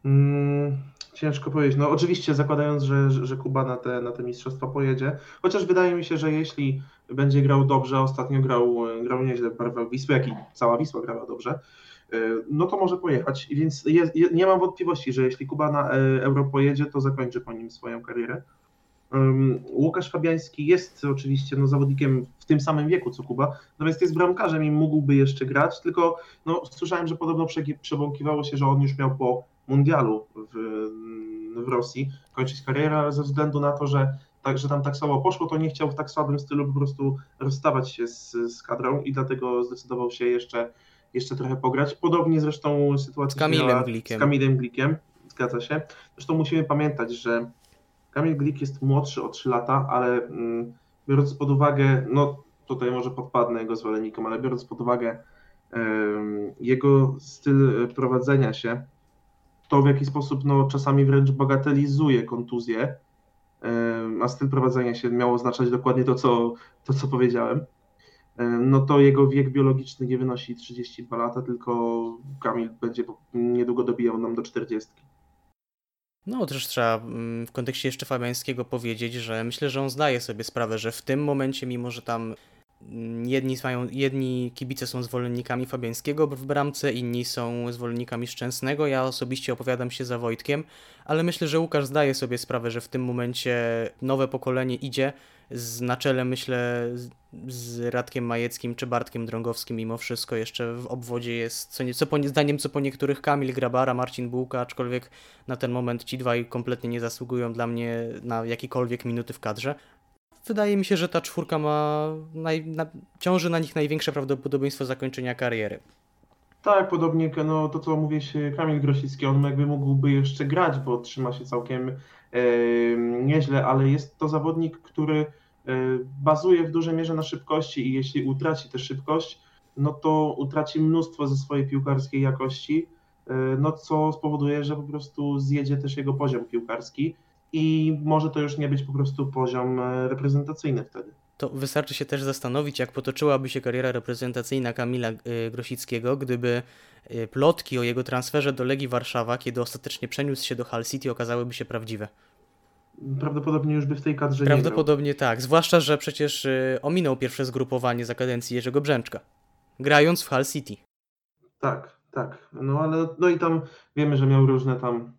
[SPEAKER 6] Mm, ciężko powiedzieć. No oczywiście zakładając, że, że, Kuba na te, na te mistrzostwa pojedzie, chociaż wydaje mi się, że jeśli będzie grał dobrze, ostatnio grał, grał nieźle w barwach Wisły, jak i cała Wisła grała dobrze, no to może pojechać. Więc je, je, nie mam wątpliwości, że jeśli Kuba na e, Euro pojedzie, to zakończy po nim swoją karierę. Łukasz Fabiański jest oczywiście no, zawodnikiem w tym samym wieku co Kuba, natomiast jest bramkarzem i mógłby jeszcze grać, tylko no, słyszałem, że podobno przebąkiwało się, że on już miał po mundialu w, w Rosji kończyć karierę, ale ze względu na to, że, tak, że tam tak słabo poszło, to nie chciał w tak słabym stylu po prostu rozstawać się z, z kadrą i dlatego zdecydował się jeszcze, jeszcze trochę pograć. Podobnie zresztą sytuacja
[SPEAKER 4] Z Kamilem
[SPEAKER 6] miała
[SPEAKER 4] Glikiem.
[SPEAKER 6] Z Kamilem Glikiem, zgadza się. Zresztą musimy pamiętać, że Kamil Glik jest młodszy o 3 lata, ale mm, biorąc pod uwagę, no tutaj może podpadnę jego zwolennikom, ale biorąc pod uwagę jego styl e, prowadzenia się, to w jaki sposób no, czasami wręcz bagatelizuje kontuzję, a styl prowadzenia się miał oznaczać dokładnie to, co, to, co powiedziałem, em, no to jego wiek biologiczny nie wynosi 32 lata, tylko Kamil będzie niedługo dobijał nam do 40.
[SPEAKER 4] No, też trzeba mm, w kontekście jeszcze Fabiańskiego powiedzieć, że myślę, że on zdaje sobie sprawę, że w tym momencie, mimo że tam mm, jedni, mają, jedni kibice są zwolennikami Fabiańskiego w bramce, inni są zwolennikami Szczęsnego, ja osobiście opowiadam się za Wojtkiem, ale myślę, że Łukasz zdaje sobie sprawę, że w tym momencie nowe pokolenie idzie, z, na czele myślę z, Radkiem Majeckim czy Bartkiem Drągowskim mimo wszystko jeszcze w obwodzie jest, co, nie, co po, zdaniem co po niektórych Kamil Grabara, Marcin Bułka, aczkolwiek na ten moment ci dwaj kompletnie nie zasługują dla mnie na jakiekolwiek minuty w kadrze. Wydaje mi się, że ta czwórka ma, naj, na, ciąży na nich największe prawdopodobieństwo zakończenia kariery.
[SPEAKER 6] Tak, podobnie no, to, co mówię się Kamil Grosicki, on jakby mógłby jeszcze grać, bo trzyma się całkiem nieźle, ale jest to zawodnik, który e, bazuje w dużej mierze na szybkości i jeśli utraci tę szybkość, no to utraci mnóstwo ze swojej piłkarskiej jakości, e, no co spowoduje, że po prostu zjedzie też jego poziom piłkarski i może to już nie być po prostu poziom e, reprezentacyjny wtedy.
[SPEAKER 4] To wystarczy się też zastanowić, jak potoczyłaby się kariera reprezentacyjna Kamila y, Grosickiego, gdyby y, plotki o jego transferze do Legii Warszawa, kiedy ostatecznie przeniósł się do Hull City, okazałyby się prawdziwe.
[SPEAKER 6] Prawdopodobnie już by w tej kadrze nie.
[SPEAKER 4] Prawdopodobnie tak, zwłaszcza, że przecież y, ominął pierwsze zgrupowanie za kadencji Jerzego Brzęczka, grając w Hull City.
[SPEAKER 6] Tak, tak. No ale no i tam wiemy, że miał różne tam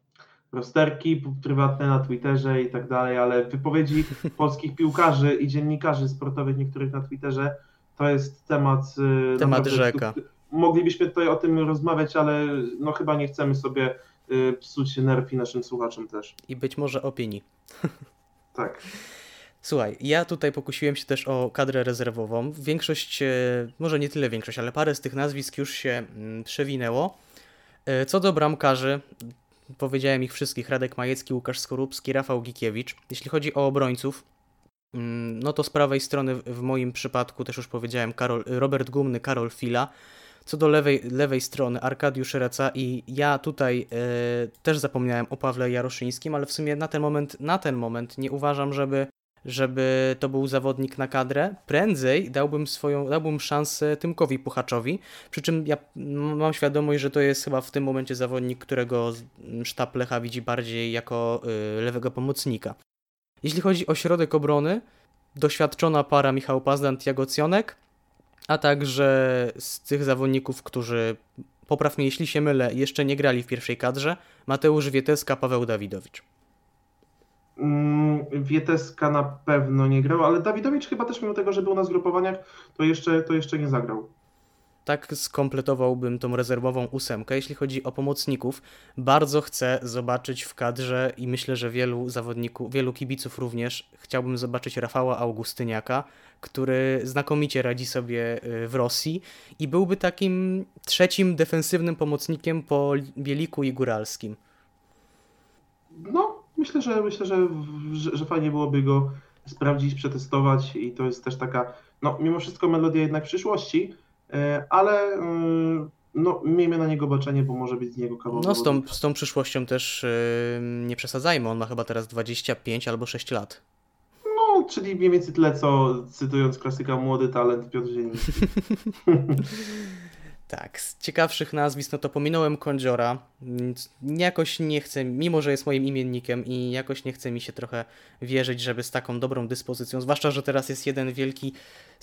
[SPEAKER 6] rozterki prywatne na Twitterze i tak dalej, ale wypowiedzi polskich piłkarzy i dziennikarzy sportowych niektórych na Twitterze to jest temat. y,
[SPEAKER 4] Temat
[SPEAKER 6] naprawdę,
[SPEAKER 4] rzeka.
[SPEAKER 6] Moglibyśmy tutaj o tym rozmawiać, ale no chyba nie chcemy sobie y, psuć nerw i naszym słuchaczom też.
[SPEAKER 4] I być może opinii.
[SPEAKER 6] Tak.
[SPEAKER 4] Słuchaj, ja tutaj pokusiłem się też o kadrę rezerwową. Większość, e, może nie tyle większość, ale parę z tych nazwisk już się mm, przewinęło. Co do bramkarzy, powiedziałem ich wszystkich, Radek Majecki, Łukasz Skorupski, Rafał Gikiewicz. Jeśli chodzi o obrońców, mm, no to z prawej strony w- moim przypadku też już powiedziałem Karol, Robert Gumny, Karol Fila. Co do lewej, lewej strony Arkadiusz Reca i ja tutaj e, też zapomniałem o Pawle Jaroszyńskim, ale w sumie na ten moment, na ten moment nie uważam, żeby żeby to był zawodnik na kadrę. Prędzej dałbym swoją, dałbym szansę Tymkowi Puchaczowi, przy czym ja mam świadomość, że to jest chyba w tym momencie zawodnik, którego sztab Lecha widzi bardziej jako y, lewego pomocnika. Jeśli chodzi o środek obrony, doświadczona para Michał Pazdan, Jago Cionek, a także z tych zawodników, którzy, popraw mnie jeśli się mylę, jeszcze nie grali w pierwszej kadrze, Mateusz Wieteska, Paweł Dawidowicz.
[SPEAKER 6] Mm, Wieteska na pewno nie grał, ale Dawidowicz chyba też mimo tego, że był na zgrupowaniach, to jeszcze, to jeszcze nie zagrał.
[SPEAKER 4] Tak skompletowałbym tą rezerwową ósemkę. Jeśli chodzi o pomocników, bardzo chcę zobaczyć w kadrze i myślę, że wielu zawodników, wielu kibiców również chciałbym zobaczyć Rafała Augustyniaka, który znakomicie radzi sobie y, w Rosji i byłby takim trzecim defensywnym pomocnikiem po Bieliku i Góralskim.
[SPEAKER 6] No, myślę, że myślę, że, że, że fajnie byłoby go sprawdzić, przetestować i to jest też taka, no mimo wszystko melodia jednak przyszłości, e, ale mm, no miejmy na niego baczenie, bo może być z niego kawał
[SPEAKER 4] No z tą, z tą przyszłością też y, nie przesadzajmy, on ma chyba teraz 25 albo 6 lat.
[SPEAKER 6] No, czyli mniej więcej tyle, co cytując klasyka Młody Talent Piotr Zieliński.
[SPEAKER 4] Tak, z ciekawszych nazwisk, no to pominąłem Kądziora. Nic- Jakoś nie chcę, mimo że jest moim imiennikiem i jakoś nie chce mi się trochę wierzyć, żeby z taką dobrą dyspozycją, zwłaszcza, że teraz jest jeden wielki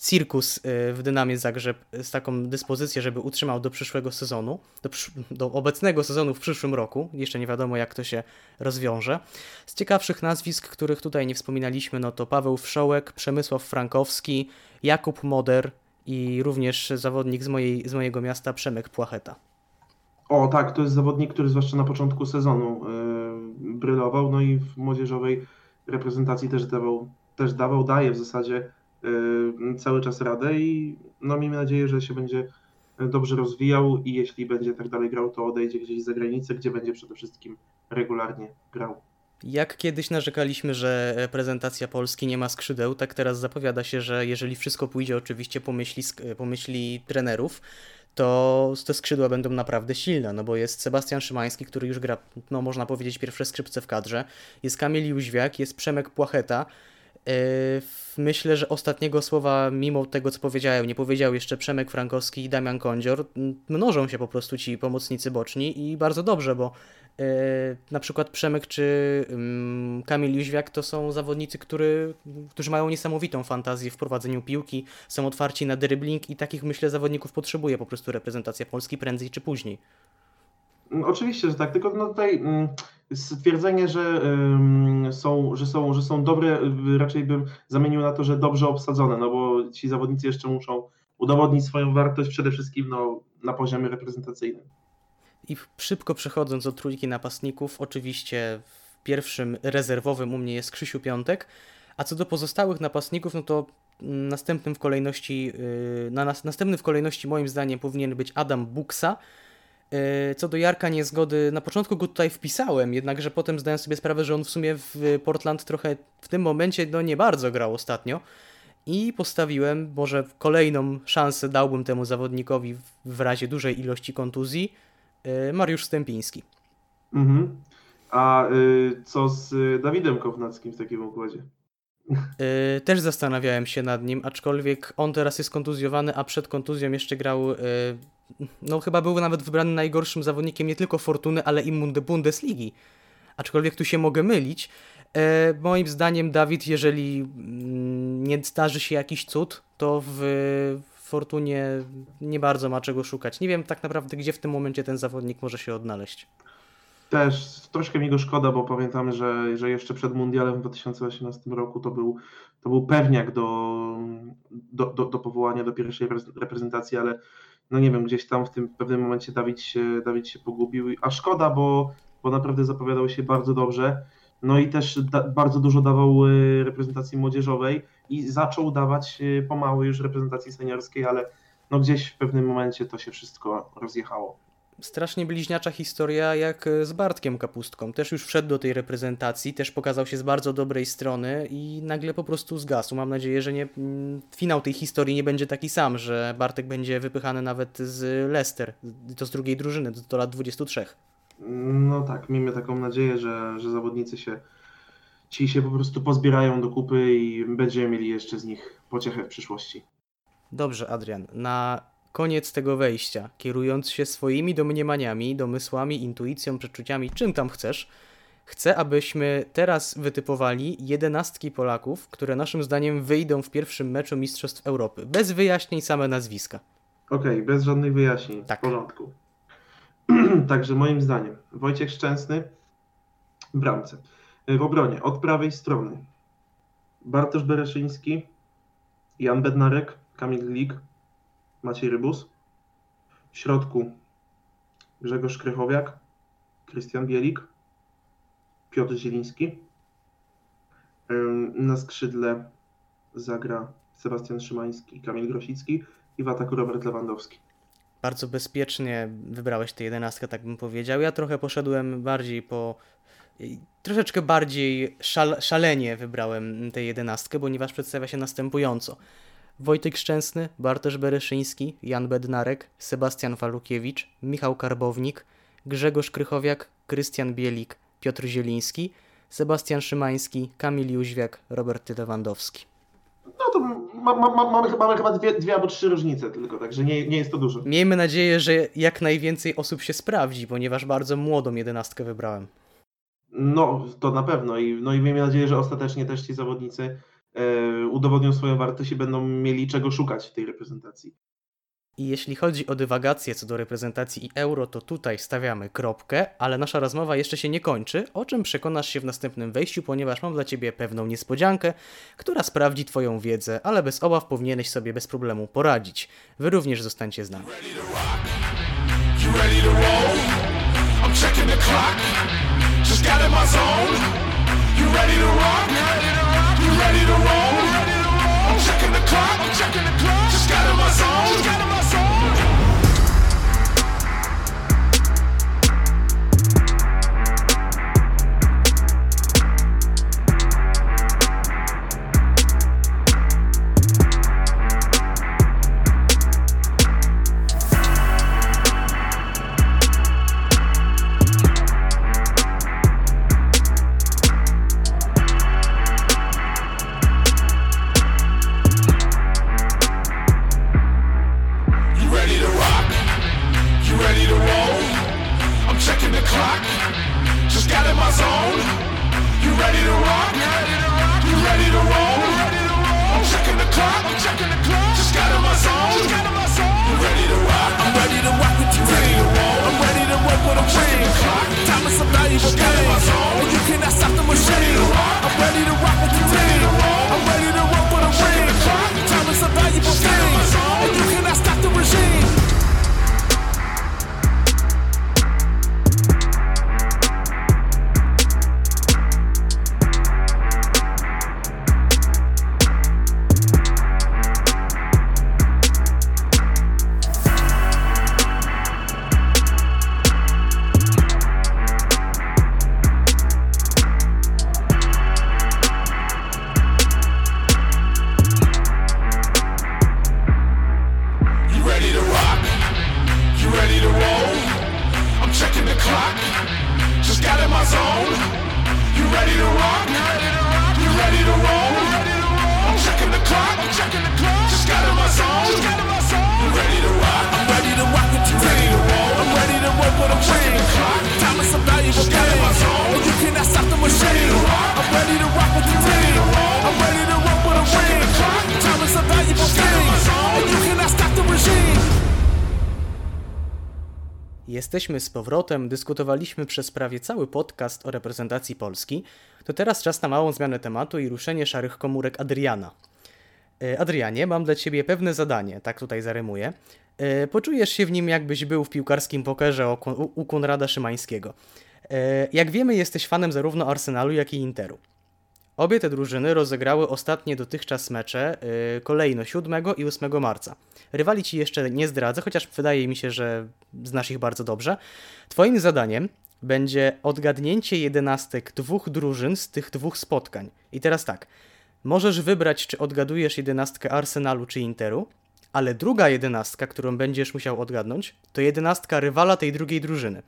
[SPEAKER 4] cirkus y, w Dynamie Zagrzeb z taką dyspozycją, żeby utrzymał do przyszłego sezonu, do, do obecnego sezonu w przyszłym roku. Jeszcze nie wiadomo, jak to się rozwiąże. Z ciekawszych nazwisk, których tutaj nie wspominaliśmy, no to Paweł Wszołek, Przemysław Frankowski, Jakub Moder i również zawodnik z, mojej, z mojego miasta Przemek Płacheta.
[SPEAKER 6] O tak, to jest zawodnik, który zwłaszcza na początku sezonu y, brylował, no i w młodzieżowej reprezentacji też dawał, też dawał, daje w zasadzie y, cały czas radę i no miejmy nadzieję, że się będzie dobrze rozwijał i jeśli będzie tak dalej grał, to odejdzie gdzieś za granicę, gdzie będzie przede wszystkim regularnie grał.
[SPEAKER 4] Jak kiedyś narzekaliśmy, że reprezentacja Polski nie ma skrzydeł, tak teraz zapowiada się, że jeżeli wszystko pójdzie oczywiście po myśli, po myśli trenerów, to te skrzydła będą naprawdę silne, no bo jest Sebastian Szymański, który już gra, no można powiedzieć, pierwsze skrzypce w kadrze, jest Kamil Jóźwiak, jest Przemek Płacheta. Yy, Myślę, że ostatniego słowa, mimo tego co powiedziałem, nie powiedział jeszcze Przemek Frankowski i Damian Kądzior. Mnożą się po prostu ci pomocnicy boczni i bardzo dobrze, bo E, Na przykład Przemek czy ym, Kamil Jóźwiak to są zawodnicy, który, którzy mają niesamowitą fantazję w prowadzeniu piłki, są otwarci na dribbling i takich myślę zawodników potrzebuje po prostu reprezentacja Polski prędzej czy później.
[SPEAKER 6] Mm, Oczywiście, że tak, tylko no tutaj mm, stwierdzenie, że, są, że, są, że są dobre, y, raczej bym zamienił na to, że dobrze obsadzone, no bo ci zawodnicy jeszcze muszą udowodnić swoją wartość przede wszystkim no, na poziomie reprezentacyjnym.
[SPEAKER 4] I szybko przechodząc od trójki napastników, oczywiście w pierwszym rezerwowym u mnie jest Krzysiu Piątek, a co do pozostałych napastników, no to mm, następnym w kolejności, yy, na nas, następny w kolejności moim zdaniem powinien być Adam Buksa. Yy, Co do Jarka Niezgody, na początku go tutaj wpisałem, jednakże potem zdałem sobie sprawę, że on w sumie w Portland trochę w tym momencie no nie bardzo grał ostatnio. I postawiłem, może kolejną szansę dałbym temu zawodnikowi w- razie dużej ilości kontuzji, Mariusz Stępiński.
[SPEAKER 6] Mhm. A y, co z y, Dawidem Kownackim w takim układzie?
[SPEAKER 4] Yy, Też zastanawiałem się nad nim, aczkolwiek on teraz jest kontuzjowany, a przed kontuzją jeszcze grał. yy, No, chyba był nawet wybrany najgorszym zawodnikiem nie tylko Fortuny, ale i Bundesligi. Aczkolwiek tu się mogę mylić. E, moim zdaniem, Dawid, jeżeli mm, nie zdarzy się jakiś cud, to w Fortunie nie bardzo ma czego szukać. Nie wiem tak naprawdę, gdzie w tym momencie ten zawodnik może się odnaleźć.
[SPEAKER 6] Też troszkę mi go szkoda, bo pamiętamy, że, że jeszcze przed Mundialem w 2018 roku to był, to był pewniak do, do, do, do powołania do pierwszej repre- reprezentacji, ale no nie wiem, gdzieś tam w tym pewnym momencie Dawid się, Dawid się pogubił, a szkoda, bo, bo naprawdę zapowiadał się bardzo dobrze. No i też da, bardzo dużo dawał y, reprezentacji młodzieżowej i zaczął dawać y, pomału już reprezentacji seniorskiej, ale no gdzieś w pewnym momencie to się wszystko rozjechało.
[SPEAKER 4] Strasznie bliźniacza historia jak e, z Bartkiem Kapustką. Też już wszedł do tej reprezentacji, też pokazał się z bardzo dobrej strony i nagle po prostu zgasł. Mam nadzieję, że nie, mm, finał tej historii nie będzie taki sam, że Bartek będzie wypychany nawet z Leicester, to z drugiej drużyny, do, do lat 23.
[SPEAKER 6] No tak, miejmy taką nadzieję, że, że zawodnicy się ci się po prostu pozbierają do kupy i będziemy mieli jeszcze z nich pociechę w przyszłości.
[SPEAKER 4] Dobrze, Adrian, na koniec tego wejścia, kierując się swoimi domniemaniami, domysłami, intuicją, przeczuciami, czym tam chcesz, chcę, abyśmy teraz wytypowali jedenastki Polaków, które naszym zdaniem wyjdą w pierwszym meczu Mistrzostw Europy. Bez wyjaśnień, same nazwiska.
[SPEAKER 6] Okej, bez żadnych wyjaśnień,
[SPEAKER 4] Tak.
[SPEAKER 6] w porządku. Także moim zdaniem Wojciech Szczęsny w bramce. W obronie od prawej strony Bartosz Bereszyński, Jan Bednarek, Kamil Glik, Maciej Rybus. W środku Grzegorz Krychowiak, Krystian Bielik, Piotr Zieliński. Na skrzydle zagra Sebastian Szymański, Kamil Grosicki i w ataku Robert Lewandowski.
[SPEAKER 4] Bardzo bezpiecznie wybrałeś tę jedenastkę, tak bym powiedział. Ja trochę poszedłem bardziej po. Troszeczkę bardziej szal, szalenie wybrałem tę jedenastkę, ponieważ przedstawia się następująco. Wojtek Szczęsny, Bartosz Bereszyński, Jan Bednarek, Sebastian Walukiewicz, Michał Karbownik, Grzegorz Krychowiak, Krystian Bielik, Piotr Zieliński, Sebastian Szymański, Kamil Jóźwiak, Robert Lewandowski.
[SPEAKER 6] No to ma, ma, ma, mamy, chyba- mamy chyba dwie, dwie albo trzy różnice tylko, także nie, nie jest to dużo.
[SPEAKER 4] Miejmy nadzieję, że jak najwięcej osób się sprawdzi, ponieważ bardzo młodą jedenastkę wybrałem.
[SPEAKER 6] No, to na pewno. I, no i miejmy nadzieję, że ostatecznie też ci zawodnicy e, udowodnią swoją wartość i będą mieli czego szukać w tej reprezentacji.
[SPEAKER 4] I jeśli chodzi o dywagację co do reprezentacji i euro, to tutaj stawiamy kropkę, ale nasza rozmowa jeszcze się nie kończy, o czym przekonasz się w następnym wejściu, ponieważ mam dla Ciebie pewną niespodziankę, która sprawdzi Twoją wiedzę, ale bez obaw powinieneś sobie bez problemu poradzić. Wy również zostańcie z nami.
[SPEAKER 7] You ready to roll?
[SPEAKER 4] Jesteśmy z powrotem, dyskutowaliśmy przez prawie cały podcast o reprezentacji Polski. To teraz czas na małą zmianę tematu i ruszenie szarych komórek Adriana. E, Adrianie, mam dla ciebie pewne zadanie, tak tutaj zarymuję. E, Poczujesz się w nim, jakbyś był w piłkarskim pokerze u Konrada Szymańskiego. E, Jak wiemy, jesteś fanem zarówno Arsenalu, jak i Interu. Obie te drużyny rozegrały ostatnie dotychczas mecze yy, kolejno 7 i 8 marca. Rywali ci jeszcze nie zdradzę, chociaż wydaje mi się, że znasz ich bardzo dobrze. Twoim zadaniem będzie odgadnięcie jedenastek dwóch drużyn z tych dwóch spotkań. I teraz tak, możesz wybrać, czy odgadujesz jedenastkę Arsenalu czy Interu, ale druga jedenastka, którą będziesz musiał odgadnąć, to jedenastka rywala tej drugiej drużyny.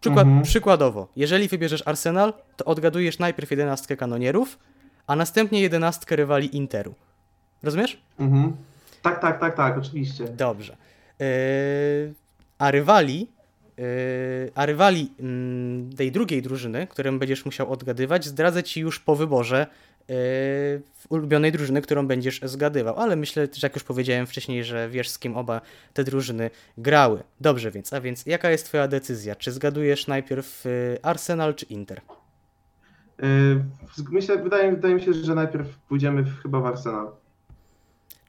[SPEAKER 4] Przykład, Przykładowo, jeżeli wybierzesz Arsenal, to odgadujesz najpierw jedenastkę kanonierów, a następnie jedenastkę rywali Interu. Rozumiesz?
[SPEAKER 6] Mhm. Tak, tak, tak, tak, oczywiście.
[SPEAKER 4] Dobrze. Yy, a rywali, yy, a rywali mm, tej drugiej drużyny, którą będziesz musiał odgadywać, zdradzę ci już po wyborze yy, ulubionej drużyny, którą będziesz zgadywał. Ale myślę, że jak już powiedziałem wcześniej, że wiesz z kim oba te drużyny grały. Dobrze więc, a więc jaka jest twoja decyzja? Czy zgadujesz najpierw yy, Arsenal czy Inter?
[SPEAKER 6] Yy, Myślę, wydaje, wydaje mi się, że najpierw pójdziemy w, chyba w Arsenal.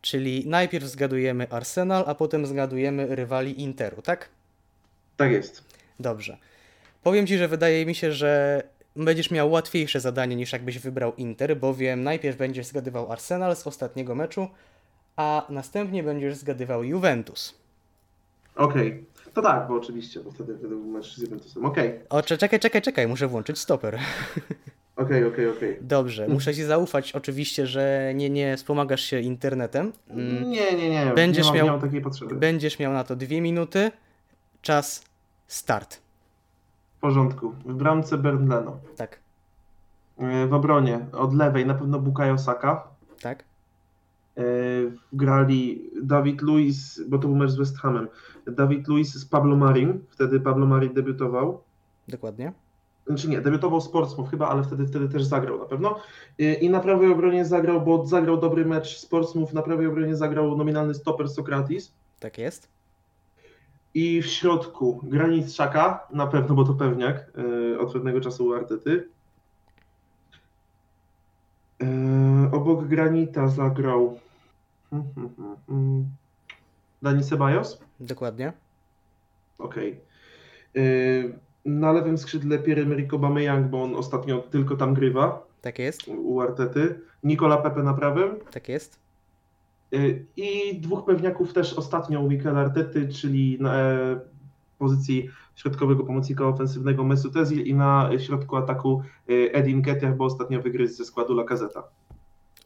[SPEAKER 4] Czyli najpierw zgadujemy Arsenal, a potem zgadujemy rywali Interu, tak?
[SPEAKER 6] Tak jest.
[SPEAKER 4] Dobrze. Powiem ci, że wydaje mi się, że będziesz miał łatwiejsze zadanie niż jakbyś wybrał Inter, bowiem najpierw będziesz zgadywał Arsenal z ostatniego meczu, a następnie będziesz zgadywał Juventus.
[SPEAKER 6] Okej. To tak, bo oczywiście, bo wtedy, wtedy był mecz z Juventusem. Okej,
[SPEAKER 4] O, cze- czekaj, czekaj, czekaj, muszę włączyć stoper.
[SPEAKER 6] okej, okej, okej.
[SPEAKER 4] Dobrze, muszę ci zaufać oczywiście, że nie, nie wspomagasz się internetem. Mm,
[SPEAKER 6] Nie, nie, nie.
[SPEAKER 4] Będziesz
[SPEAKER 6] nie mam,
[SPEAKER 4] miał-
[SPEAKER 6] nie mam takiej potrzeby.
[SPEAKER 4] Będziesz miał na to dwie minuty. Czas start.
[SPEAKER 6] W porządku. W bramce Bernleno.
[SPEAKER 4] Tak,
[SPEAKER 6] Yy, W obronie od lewej na pewno Bukayo Saka.
[SPEAKER 4] tak,
[SPEAKER 6] Yy, Grali Dawid Luiz, bo to był mecz z West Hamem. Dawid Luiz z Pablo Marin. Wtedy Pablo Marin debiutował.
[SPEAKER 4] dokładnie.
[SPEAKER 6] Znaczy nie, debiutował z Portsmouth chyba, ale wtedy, wtedy też zagrał na pewno. Yy, I na prawej obronie zagrał, bo zagrał dobry mecz z Portsmouth, na prawej obronie zagrał nominalny stoper Sokratis.
[SPEAKER 4] Tak jest.
[SPEAKER 6] I w środku Granit Xhaka, na pewno, bo to pewniak yy, od pewnego czasu u Artety. Yy, obok Granita zagrał hmm, hmm, hmm. Dani Ceballos.
[SPEAKER 4] Dokładnie.
[SPEAKER 6] Okej. Yy, Na lewym skrzydle Pierre-Emerick Aubameyang, bo on ostatnio tylko tam grywa
[SPEAKER 4] Tak jest.
[SPEAKER 6] u Artety. Nikola Pepe na prawym.
[SPEAKER 4] Tak jest.
[SPEAKER 6] Yy, I dwóch pewniaków też ostatnio Mikel Artety, czyli na e, pozycji środkowego pomocnika ofensywnego Mesut Özil i na środku ataku e, Edin Ketia, bo ostatnio wygryzł ze składu Lacazeta.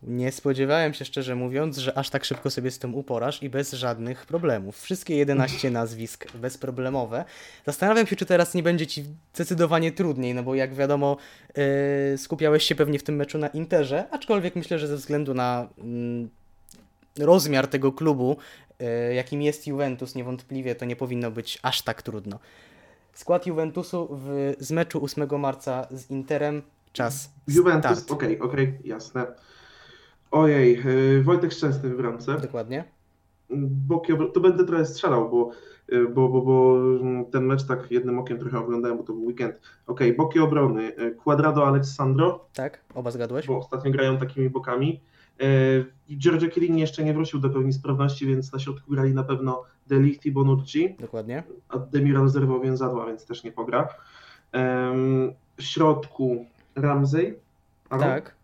[SPEAKER 4] Nie spodziewałem się szczerze mówiąc, że aż tak szybko sobie z tym uporasz i bez żadnych problemów. Wszystkie 11 nazwisk bezproblemowe. Zastanawiam się, czy teraz nie będzie ci zdecydowanie trudniej, no bo jak wiadomo, yy, skupiałeś się pewnie w tym meczu na Interze, aczkolwiek myślę, że ze względu na mm, rozmiar tego klubu, yy, jakim jest Juventus, niewątpliwie to nie powinno być aż tak trudno. Skład Juventusu w, z meczu 8 marca z Interem. Czas.
[SPEAKER 6] Juventus, okej, okej, jasne. Ojej, e, Wojtek Szczęsny w bramce.
[SPEAKER 4] Dokładnie.
[SPEAKER 6] boki, obro- to będę trochę strzelał, bo, y, bo, bo, bo mm, ten mecz tak jednym okiem trochę oglądałem, bo to był weekend. Okej, boki obrony. Quadrado, Alessandro,
[SPEAKER 4] Tak? Oba zgadłeś?
[SPEAKER 6] bo ostatnio grają takimi bokami. Y, Giorgio Chiellini jeszcze nie wrócił do pełni sprawności, więc na środku grali na pewno Delict i Bonucci,
[SPEAKER 4] Dokładnie.
[SPEAKER 6] a Demiral zerwał więzadła, więc też nie pogra. W środku Ramsey.
[SPEAKER 4] Tak.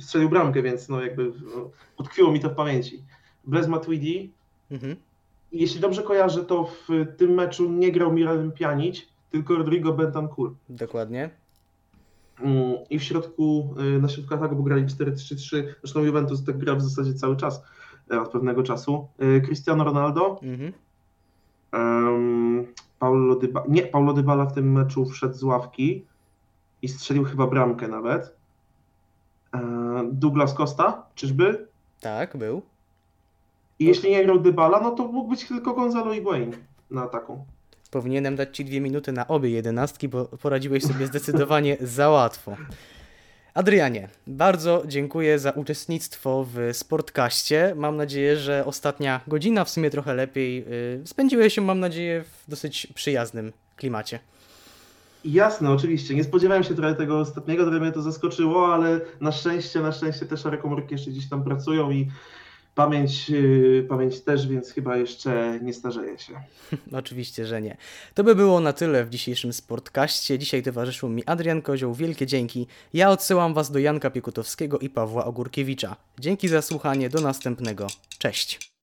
[SPEAKER 6] Strzelił bramkę, więc no jakby no, utkwiło mi to w pamięci. Blaise Matuidi,
[SPEAKER 4] Mhm.
[SPEAKER 6] jeśli dobrze kojarzę, to w tym meczu nie grał Miralem Pjanic, tylko Rodrigo Bentancur.
[SPEAKER 4] Dokładnie.
[SPEAKER 6] Mm, I w środku, y, na środku ataku, bo grali 4-3-3, zresztą Juventus tak gra w zasadzie cały czas, e, od pewnego czasu. Y, Cristiano Ronaldo,
[SPEAKER 4] Mhm.
[SPEAKER 6] em, Paulo Dyba, nie, Paulo Dybala w tym meczu wszedł z ławki i strzelił chyba bramkę nawet. E, Douglas Costa, czyżby?
[SPEAKER 4] Tak, był.
[SPEAKER 6] I jeśli nie grał Dybala, no to mógł być tylko Gonzalo Higuain na ataku.
[SPEAKER 4] Powinienem dać Ci dwie minuty na obie jedenastki, bo poradziłeś sobie zdecydowanie za łatwo. Adrianie, bardzo dziękuję za uczestnictwo w Sportkaście. Mam nadzieję, że ostatnia godzina, w sumie trochę lepiej, yy, spędziłeś się, mam nadzieję, w dosyć przyjaznym klimacie.
[SPEAKER 6] Jasne, oczywiście. Nie spodziewałem się trochę tego ostatniego, trochę mnie to zaskoczyło, ale na szczęście, na szczęście te szare komórki jeszcze gdzieś tam pracują i pamięć, yy, pamięć też, więc chyba jeszcze nie starzeje się.
[SPEAKER 4] Oczywiście, że nie. To by było na tyle w dzisiejszym Sportkaście. Dzisiaj towarzyszył mi Adrian Kozioł. Wielkie dzięki. Ja odsyłam Was do Janka Piekutowskiego i Pawła Ogórkiewicza. Dzięki za słuchanie. Do następnego. Cześć.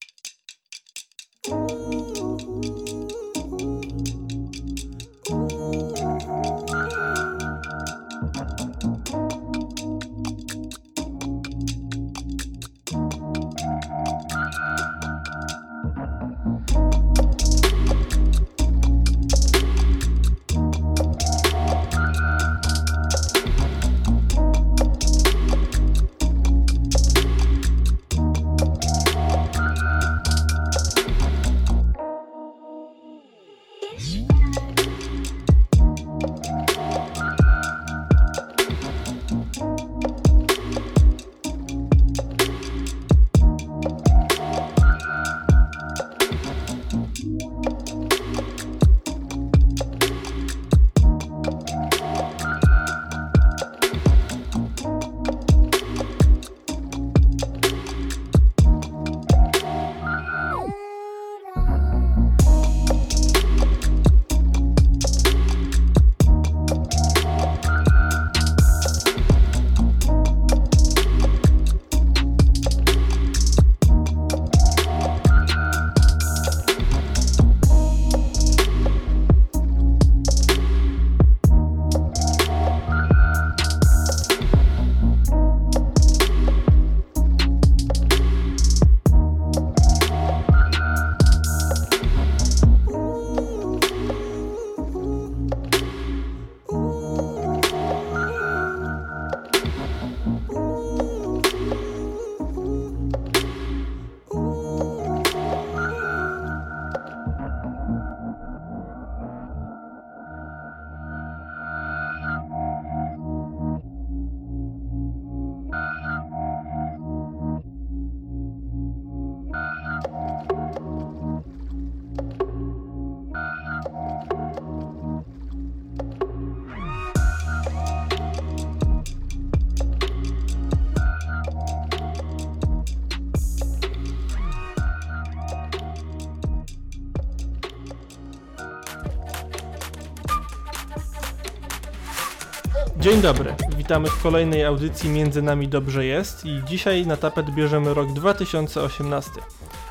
[SPEAKER 8] Witamy w kolejnej audycji Między nami dobrze jest i dzisiaj na tapet bierzemy rok 2018.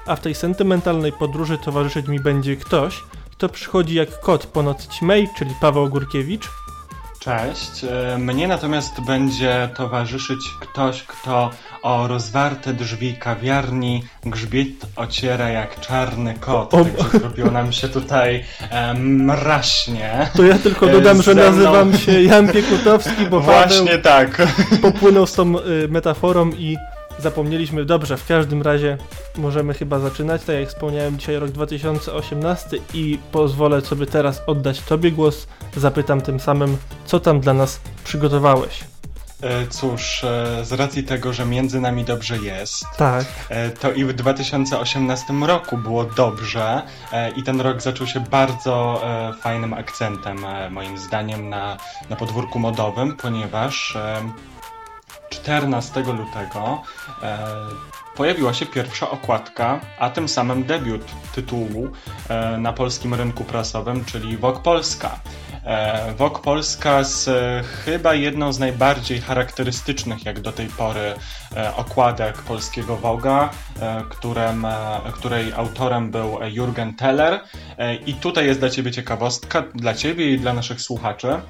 [SPEAKER 8] A w tej sentymentalnej podróży towarzyszyć mi będzie ktoś, kto przychodzi jak kot po nocy ćmej, czyli Paweł Górkiewicz.
[SPEAKER 9] Cześć. E, Mnie natomiast będzie towarzyszyć ktoś, kto o rozwarte drzwi kawiarni grzbiet ociera jak czarny kot.
[SPEAKER 8] O-
[SPEAKER 9] Także zrobiło nam się tutaj e, mraśnie.
[SPEAKER 8] To ja tylko
[SPEAKER 9] E,
[SPEAKER 8] dodam, że
[SPEAKER 9] mną-
[SPEAKER 8] nazywam się Jan Piekutowski, bo
[SPEAKER 9] Właśnie
[SPEAKER 8] Paweł
[SPEAKER 9] tak.
[SPEAKER 8] popłynął z tą y, metaforą i zapomnieliśmy. Dobrze, w każdym razie możemy chyba zaczynać. Tak jak wspomniałem, dzisiaj rok 2018 i pozwolę sobie teraz oddać Tobie głos. Zapytam tym samym, co tam dla nas przygotowałeś.
[SPEAKER 9] E, Cóż, e, z racji tego, że między nami dobrze jest,
[SPEAKER 8] Tak.
[SPEAKER 9] e, to i w 2018 roku było dobrze i ten rok zaczął się bardzo fajnym akcentem, moim zdaniem, na, na podwórku modowym, ponieważ 14 lutego e, pojawiła się pierwsza okładka, a tym samym debiut tytułu e, na polskim rynku prasowym, czyli Vogue Polska. E, Vogue Polska z e, chyba jedną z najbardziej charakterystycznych jak do tej pory e, okładek polskiego e, którym, e, której autorem był Jurgen Teller. E, I tutaj jest dla Ciebie ciekawostka, dla Ciebie i dla naszych słuchaczy.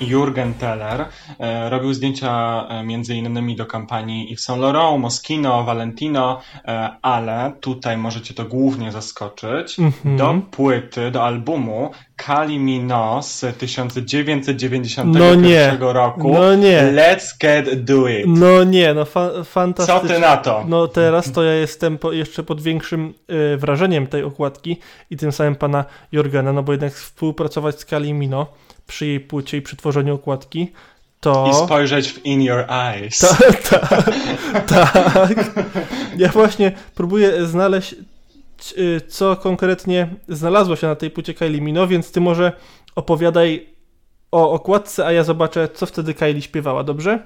[SPEAKER 9] Jurgen Teller e, robił zdjęcia e, między innymi do kampanii Yves Saint Laurent, Moschino, Valentino, e, ale tutaj możecie to głównie zaskoczyć
[SPEAKER 8] Mhm.
[SPEAKER 9] do płyty, do albumu Kali Mino z 1991
[SPEAKER 8] No nie.
[SPEAKER 9] roku.
[SPEAKER 8] No nie.
[SPEAKER 9] Let's get do it.
[SPEAKER 8] No nie, no fa- fantastycznie.
[SPEAKER 9] Co ty na to?
[SPEAKER 8] No teraz to ja jestem po, jeszcze pod większym y, wrażeniem tej okładki i tym samym pana Jorgena, no bo jednak współpracować z Kalimino przy jej płycie i przy tworzeniu okładki, to...
[SPEAKER 9] I spojrzeć w in your eyes.
[SPEAKER 8] Tak, tak, tak. Ja właśnie próbuję znaleźć, y, co konkretnie znalazło się na tej płycie Kylie Mino, więc ty może opowiadaj o okładce, a ja zobaczę, co wtedy Kylie śpiewała, dobrze?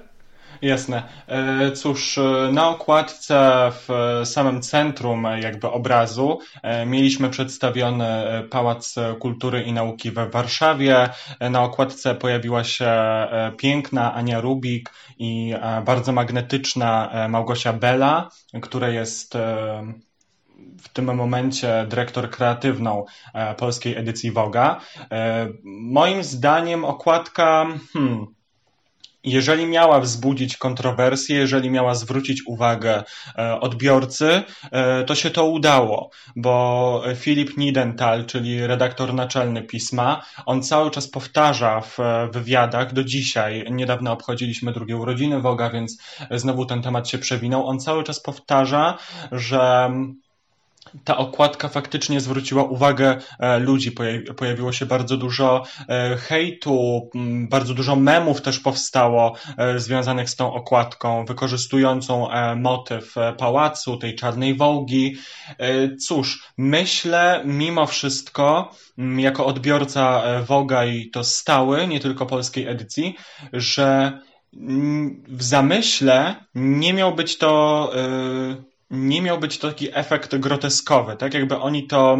[SPEAKER 9] Jasne. E, Cóż, e, na okładce w samym centrum e, jakby obrazu mieliśmy przedstawiony Pałac Kultury i Nauki we Warszawie. Na okładce pojawiła się piękna Ania Rubik i bardzo magnetyczna Małgosia Bela, która jest w tym momencie dyrektor kreatywną polskiej edycji Woga. Moim zdaniem okładka, hmm, jeżeli miała wzbudzić kontrowersję, jeżeli miała zwrócić uwagę e, odbiorcy, e, to się to udało, bo Filip Nidenthal, czyli redaktor naczelny pisma, on cały czas powtarza w e, wywiadach do dzisiaj, niedawno obchodziliśmy drugie urodziny Woga, więc znowu ten temat się przewinął, on cały czas powtarza, że ta okładka faktycznie zwróciła uwagę e, ludzi. Pojawi- Pojawiło się bardzo dużo e, hejtu, bardzo dużo memów też powstało e, związanych z tą okładką, wykorzystującą motyw pałacu, tej czarnej wołgi. Cóż, myślę mimo wszystko, jako odbiorca Woga i to stały, nie tylko polskiej edycji, że w zamyśle nie miał być to nie miał być taki efekt groteskowy, tak jakby oni to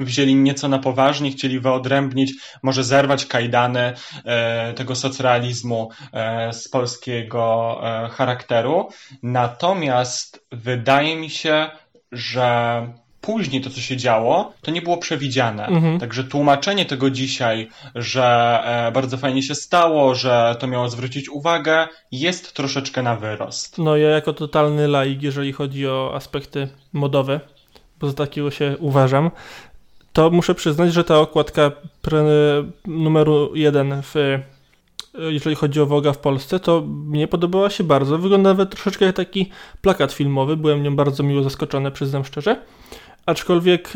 [SPEAKER 9] wzięli nieco na poważnie, chcieli wyodrębnić, może zerwać kajdany e, tego socrealizmu e, z polskiego e, charakteru. Natomiast wydaje mi się, że później to, co się działo, to nie było przewidziane.
[SPEAKER 8] Mhm.
[SPEAKER 9] Także tłumaczenie tego dzisiaj, że e, bardzo fajnie się stało, że to miało zwrócić uwagę, jest troszeczkę na wyrost.
[SPEAKER 8] No ja jako totalny laik, jeżeli chodzi o aspekty modowe, bo za takiego się uważam, to muszę przyznać, że ta okładka numeru jeden w jeżeli chodzi o Woga w Polsce, to mnie podobała się bardzo. Wygląda nawet troszeczkę jak taki plakat filmowy. Byłem nią bardzo miło zaskoczony, przyznam szczerze. Aczkolwiek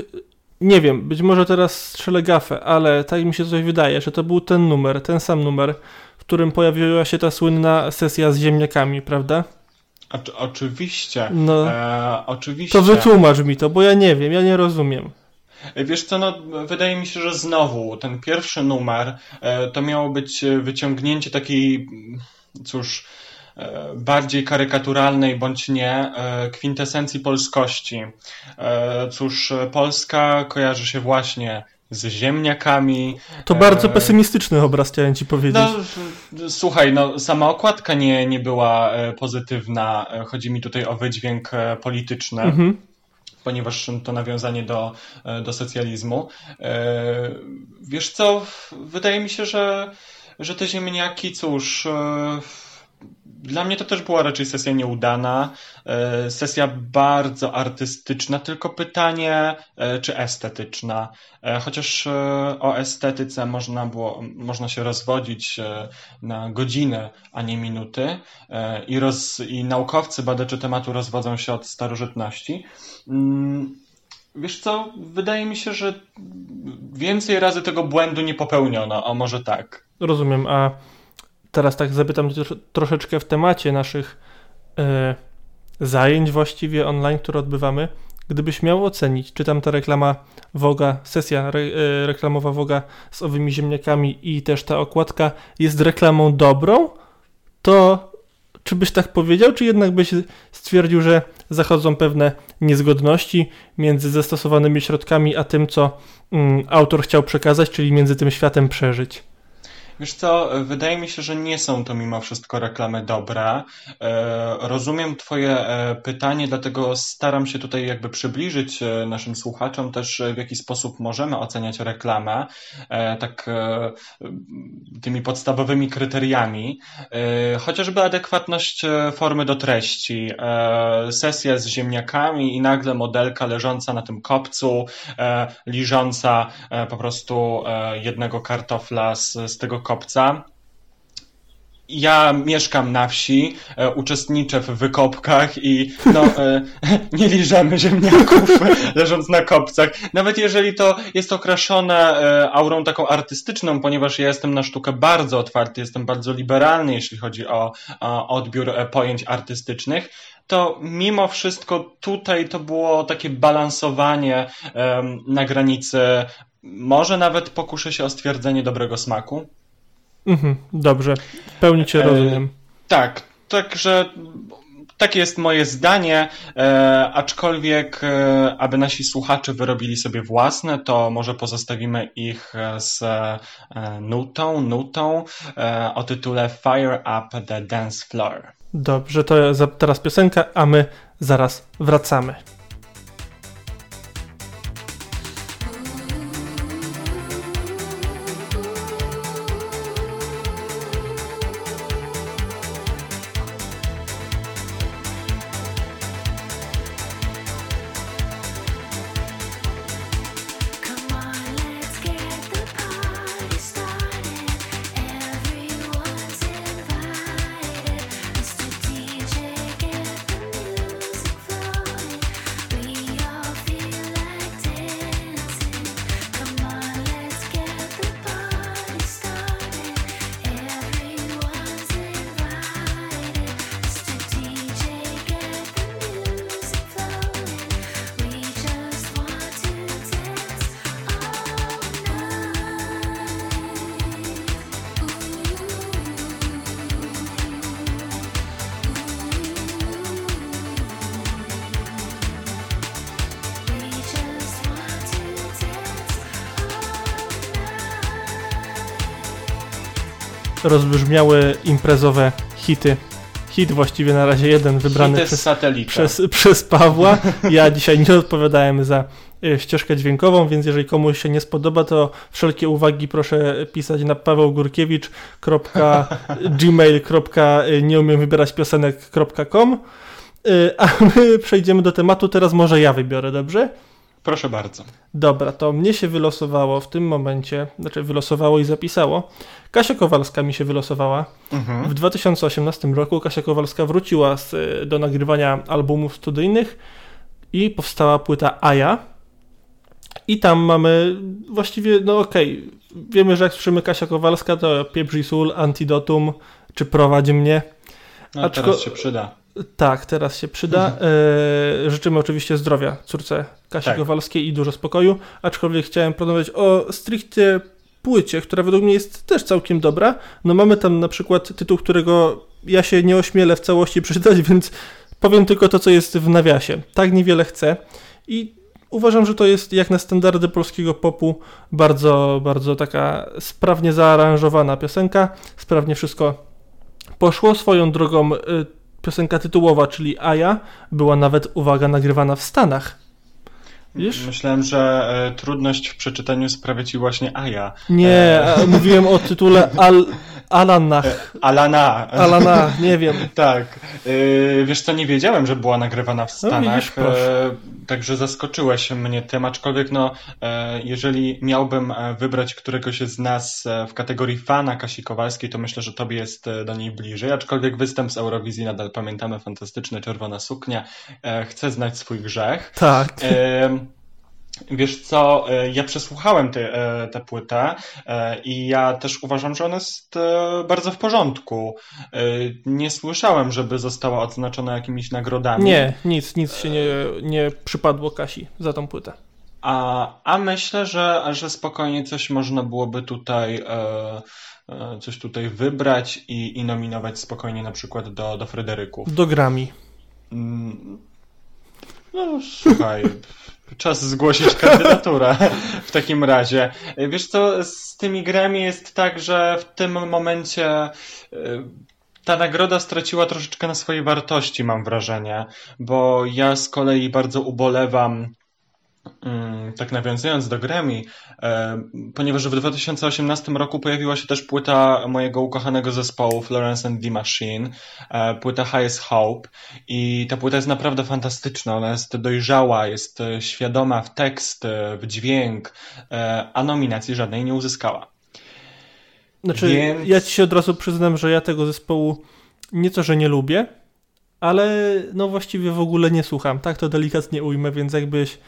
[SPEAKER 8] nie wiem, być może teraz strzelę gafę, ale tak mi się coś wydaje, że to był ten numer, ten sam numer, w którym pojawiła się ta słynna sesja z ziemniakami, prawda?
[SPEAKER 9] Oczy- oczywiście.
[SPEAKER 8] No.
[SPEAKER 9] E, oczywiście.
[SPEAKER 8] To wytłumacz mi to, bo ja nie wiem, ja nie rozumiem.
[SPEAKER 9] Wiesz co, no, wydaje mi się, że znowu ten pierwszy numer e, to miało być e, wyciągnięcie takiej, cóż, e, bardziej karykaturalnej bądź nie e, kwintesencji polskości. E, Cóż, e, Polska kojarzy się właśnie z ziemniakami.
[SPEAKER 8] To
[SPEAKER 9] e,
[SPEAKER 8] bardzo pesymistyczny obraz, chciałem ci powiedzieć.
[SPEAKER 9] No, słuchaj, no, sama okładka nie, nie była e, pozytywna. E, Chodzi mi tutaj o wydźwięk e, polityczny
[SPEAKER 8] Mhm.
[SPEAKER 9] ponieważ to nawiązanie do, e, do socjalizmu. E, Wiesz co, wydaje mi się, że, że te ziemniaki, cóż, e, dla mnie to też była raczej sesja nieudana, e, sesja bardzo artystyczna, tylko pytanie, e, czy estetyczna. E, Chociaż o estetyce można było, można się rozwodzić na godziny, a nie minuty i, roz, i naukowcy, badacze tematu rozwodzą się od starożytności. Mm, Wiesz co, wydaje mi się, że więcej razy tego błędu nie popełniono, a może tak.
[SPEAKER 8] Rozumiem, a teraz tak zapytam tro- troszeczkę w temacie naszych e, zajęć właściwie online, które odbywamy. Gdybyś miał ocenić, czy tam ta reklama Woga, sesja re, e, reklamowa Woga z owymi ziemniakami i też ta okładka jest reklamą dobrą, to czy byś tak powiedział, czy jednak byś stwierdził, że zachodzą pewne niezgodności między zastosowanymi środkami a tym, co mm, autor chciał przekazać, czyli między tym światem przeżyć?
[SPEAKER 9] Wiesz co, wydaje mi się, że nie są to mimo wszystko reklamy dobre. E, Rozumiem Twoje e, pytanie, dlatego staram się tutaj jakby przybliżyć e, naszym słuchaczom też w jaki sposób możemy oceniać reklamę, tak tymi podstawowymi kryteriami. Chociażby adekwatność formy do treści. Sesja z ziemniakami i nagle modelka leżąca na tym kopcu, liżąca po prostu jednego kartofla z, z tego kopca. Ja mieszkam na wsi, e, uczestniczę w wykopkach i no, e, nie liżemy ziemniaków leżąc na kopcach. Nawet jeżeli to jest okraszone e, aurą taką artystyczną, ponieważ ja jestem na sztukę bardzo otwarty, jestem bardzo liberalny, jeśli chodzi o, o odbiór pojęć artystycznych, to mimo wszystko tutaj to było takie balansowanie na granicy, może nawet pokuszę się o stwierdzenie dobrego smaku.
[SPEAKER 8] Mhm, dobrze, w pełni cię
[SPEAKER 9] E,
[SPEAKER 8] rozumiem.
[SPEAKER 9] Tak, także takie jest moje zdanie, e, aczkolwiek e, aby nasi słuchacze wyrobili sobie własne, to może pozostawimy ich e, z e, nutą, nutą e, o tytule Fire Up the Dance Floor.
[SPEAKER 8] Dobrze, to teraz piosenka, a my zaraz wracamy. Imprezowe hity. Hit właściwie na razie jeden wybrany przez, przez, przez Pawła. Ja dzisiaj nie odpowiadałem za e, ścieżkę dźwiękową, więc jeżeli komuś się nie spodoba, to wszelkie uwagi proszę pisać na pawełgórkiewicz.gmail.nie umiem wybierać piosenek.com E, A my przejdziemy do tematu. Teraz może ja wybiorę, dobrze?
[SPEAKER 9] Proszę bardzo.
[SPEAKER 8] Dobra, to mnie się wylosowało w tym momencie, znaczy wylosowało i zapisało. Kasia Kowalska mi się wylosowała.
[SPEAKER 9] Mhm.
[SPEAKER 8] W 2018 roku Kasia Kowalska wróciła z, y, do nagrywania albumów studyjnych i powstała płyta Aja. I tam mamy właściwie, no okej, wiemy, że jak słyszymy Kasia Kowalska, to Pieprz i Sól, Antidotum, czy Prowadź mnie.
[SPEAKER 9] No,
[SPEAKER 8] Aczko-
[SPEAKER 9] teraz się przyda.
[SPEAKER 8] Tak, teraz się przyda. E, życzymy oczywiście zdrowia córce Kasi
[SPEAKER 9] Tak.
[SPEAKER 8] Kowalskiej i dużo spokoju, aczkolwiek chciałem porozmawiać o stricte płycie, która według mnie jest też całkiem dobra. No mamy tam na przykład tytuł, którego ja się nie ośmielę w całości przeczytać, więc powiem tylko to, co jest w nawiasie. Tak niewiele chcę i uważam, że to jest jak na standardy polskiego popu bardzo, bardzo taka sprawnie zaaranżowana piosenka, sprawnie wszystko poszło swoją drogą. y, Piosenka tytułowa, czyli Aja, była nawet, uwaga, nagrywana w Stanach. Wiesz?
[SPEAKER 9] Myślałem, że e, trudność w przeczytaniu sprawia ci właśnie Aja.
[SPEAKER 8] Nie,
[SPEAKER 9] E,
[SPEAKER 8] mówiłem o tytule Al, Alanach.
[SPEAKER 9] Alana.
[SPEAKER 8] Alana, nie wiem.
[SPEAKER 9] Tak. Yy, wiesz co, nie wiedziałem, że była nagrywana w
[SPEAKER 8] No,
[SPEAKER 9] Stanach,
[SPEAKER 8] widzisz, proszę.
[SPEAKER 9] e, także zaskoczyłeś mnie tym, aczkolwiek no, e, jeżeli miałbym e, wybrać któregoś z nas e, w kategorii fana Kasi Kowalskiej, to myślę, że tobie jest e, do niej bliżej, aczkolwiek występ z Eurowizji nadal pamiętamy, fantastyczny, czerwona suknia, e, chcę znać swój grzech.
[SPEAKER 8] Tak.
[SPEAKER 9] E, Wiesz co, e, ja przesłuchałem tę e, tę płytę e, i ja też uważam, że ona jest bardzo w porządku. Nie słyszałem, żeby została odznaczona jakimiś nagrodami.
[SPEAKER 8] Nie, nic, nic się nie, nie przypadło Kasi za tą płytę.
[SPEAKER 9] A, a myślę, że, że spokojnie coś można byłoby tutaj, coś tutaj wybrać i, i nominować spokojnie na przykład do, do Fryderyków.
[SPEAKER 8] Do Grammy.
[SPEAKER 9] Mm, No słuchaj, czas zgłosić kandydaturę w takim razie. Wiesz co, z tymi grami jest tak, że w tym momencie e, ta nagroda straciła troszeczkę na swojej wartości, mam wrażenie, bo ja z kolei bardzo ubolewam tak nawiązując do Grammy, e, ponieważ w 2018 roku pojawiła się też płyta mojego ukochanego zespołu Florence and the Machine, e, płyta Highest Hope i ta płyta jest naprawdę fantastyczna, ona jest dojrzała, jest e, świadoma w tekst, w dźwięk, a nominacji żadnej nie uzyskała.
[SPEAKER 8] Znaczy,
[SPEAKER 9] Więc-
[SPEAKER 8] ja ci się od razu przyznam, że ja tego zespołu nieco, że nie lubię, ale no właściwie w ogóle nie słucham. Tak to delikatnie ujmę, więc jakbyś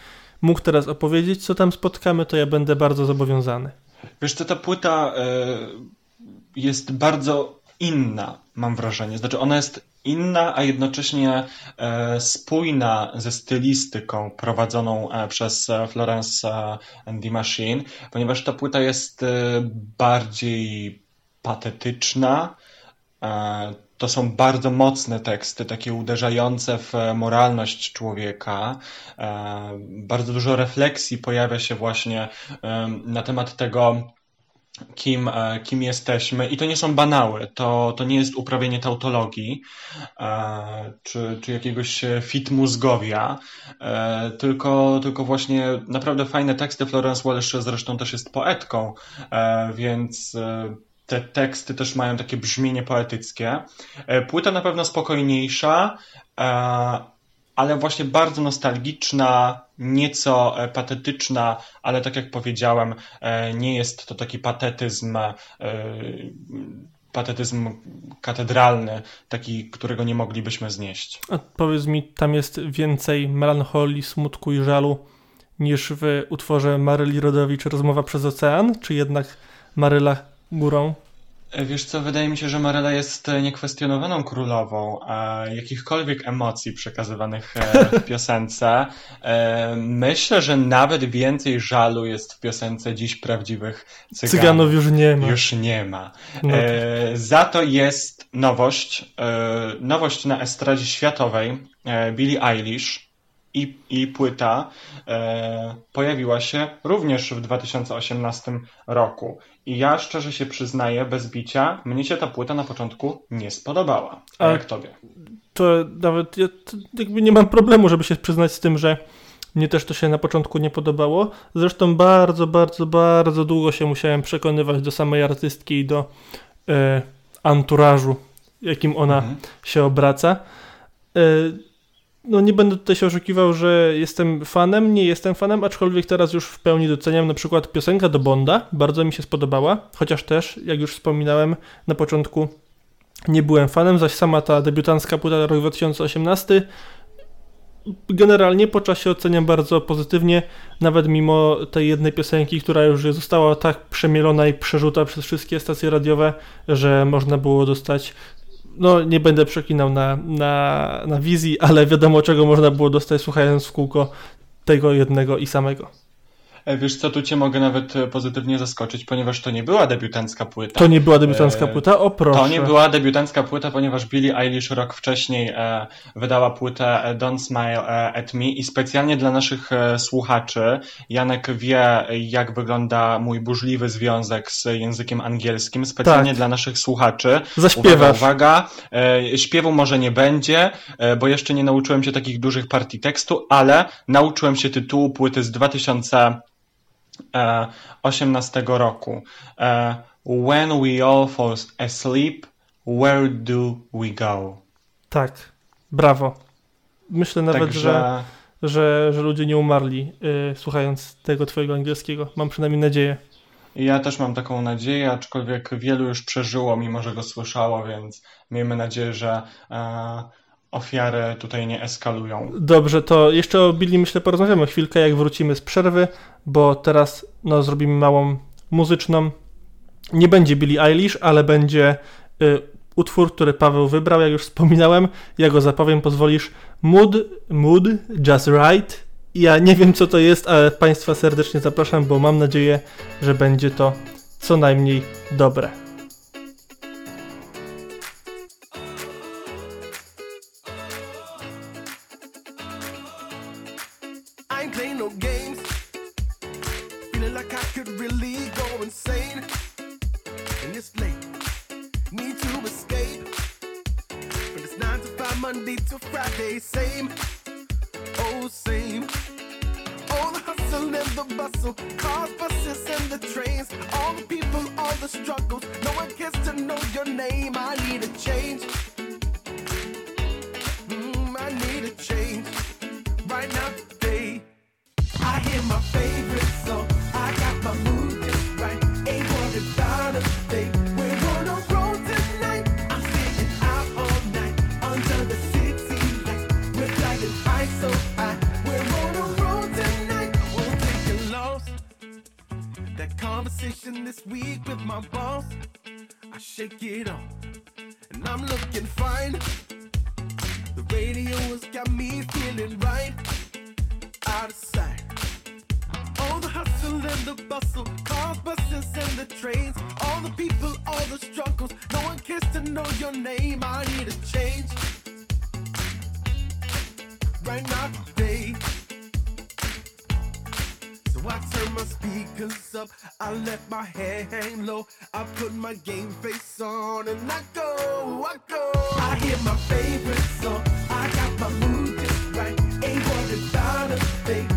[SPEAKER 8] mógł teraz opowiedzieć, co tam spotkamy, to ja będę bardzo zobowiązany.
[SPEAKER 9] Wiesz co, ta płyta e, jest bardzo inna, mam wrażenie. Znaczy, ona jest inna, a jednocześnie e, spójna ze stylistyką prowadzoną e, przez Florence and the Machine, ponieważ ta płyta jest bardziej patetyczna. E, To są bardzo mocne teksty, takie uderzające w e, moralność człowieka. E, Bardzo dużo refleksji pojawia się właśnie em, na temat tego, kim, e, kim jesteśmy. I to nie są banały, to, to nie jest uprawienie tautologii e, czy, czy jakiegoś e, fit mózgowia, e, tylko, tylko właśnie naprawdę fajne teksty. Florence Welsh zresztą też jest poetką, e, więc e, te teksty też mają takie brzmienie poetyckie. E, Płyta na pewno spokojniejsza, e, ale właśnie bardzo nostalgiczna, nieco e, patetyczna, ale tak jak powiedziałem, nie jest to taki patetyzm, patetyzm katedralny, taki, którego nie moglibyśmy znieść.
[SPEAKER 8] A powiedz mi, tam jest więcej melancholii, smutku i żalu niż w utworze Maryli Rodowicz Rozmowa przez ocean, czy jednak Maryla górą?
[SPEAKER 9] E, Wiesz co, wydaje mi się, że Marela jest e, niekwestionowaną królową a jakichkolwiek emocji przekazywanych e, w piosence. Myślę, że nawet więcej żalu jest w piosence dziś prawdziwych cyganów.
[SPEAKER 8] Cyganów już nie ma.
[SPEAKER 9] Już nie ma.
[SPEAKER 8] No
[SPEAKER 9] E, za to jest nowość, nowość na estradzie światowej, Billie Eilish i, i płyta e, pojawiła się również w 2018 roku. I ja szczerze się przyznaję, bez bicia, mnie się ta płyta na początku nie spodobała. A,
[SPEAKER 8] A-
[SPEAKER 9] jak tobie?
[SPEAKER 8] to nawet ja to jakby nie mam problemu, żeby się przyznać z tym, że mnie też to się na początku nie podobało. Zresztą bardzo, bardzo, bardzo długo się musiałem przekonywać do samej artystki i do e, anturażu, jakim ona
[SPEAKER 9] Mhm.
[SPEAKER 8] się obraca. E, no nie będę tutaj się oszukiwał, że jestem fanem, nie jestem fanem, aczkolwiek teraz już w pełni doceniam na przykład piosenka do Bonda, bardzo mi się spodobała, chociaż też, jak już wspominałem na początku, nie byłem fanem, zaś sama ta debiutancka płyta rok 2018 generalnie po czasie oceniam bardzo pozytywnie, nawet mimo tej jednej piosenki, która już została tak przemielona i przerzuta przez wszystkie stacje radiowe, że można było dostać no nie będę przeklinał na, na, na wizji, ale wiadomo czego można było dostać słuchając w kółko tego jednego i samego.
[SPEAKER 9] E, Wiesz co, tu cię mogę nawet e, pozytywnie zaskoczyć, ponieważ to nie była debiutancka płyta.
[SPEAKER 8] To nie była debiutancka
[SPEAKER 9] E,
[SPEAKER 8] płyta? O proszę.
[SPEAKER 9] To nie była debiutancka płyta, ponieważ Billie Eilish rok wcześniej wydała płytę Don't Smile at Me i specjalnie dla naszych słuchaczy, Janek wie jak wygląda mój burzliwy związek z językiem angielskim, specjalnie
[SPEAKER 8] Tak.
[SPEAKER 9] dla naszych słuchaczy.
[SPEAKER 8] Zaśpiewasz.
[SPEAKER 9] Uwaga, uwaga, śpiewu może nie będzie, bo jeszcze nie nauczyłem się takich dużych partii tekstu, ale nauczyłem się tytułu płyty z 2018 roku. E, When we all fall asleep, where do we go?
[SPEAKER 8] Tak, brawo. Myślę nawet,
[SPEAKER 9] Także
[SPEAKER 8] że, że, że ludzie nie umarli y, słuchając tego twojego angielskiego. Mam przynajmniej nadzieję.
[SPEAKER 9] ja też mam taką nadzieję, aczkolwiek wielu już przeżyło, mimo że go słyszało, więc miejmy nadzieję, że e, ofiary tutaj nie eskalują.
[SPEAKER 8] Dobrze, to jeszcze o Billy myślę porozmawiamy chwilkę, jak wrócimy z przerwy, bo teraz no, zrobimy małą muzyczną. Nie będzie Billie Eilish, ale będzie y, utwór, który Paweł wybrał, jak już wspominałem. Ja go zapowiem, pozwolisz. Mood, mood, just right. Ja nie wiem, co to jest, ale Państwa serdecznie zapraszam, bo mam nadzieję, że będzie to co najmniej dobre.
[SPEAKER 3] Friday. Same. Oh, same. All the hustle and the bustle. Cars, buses, and the trains. All the people, all the struggles. No one cares to know your name. I need a change. Mm, I need a change right now today. I hear my favorite song. I got my mood conversation this week with my boss. I shake it off. And I'm looking fine. The radio has got me feeling right out of sight. All the hustle and the bustle, cars, buses, and the trains. All the people, all the struggles. No one cares to know your name. I need a change. Right now, today. I turn my speakers up, I let my hair hang low. I put my game face on and I go, I go. I hear my favorite song, I got my mood just right. Ain't worried about a thing.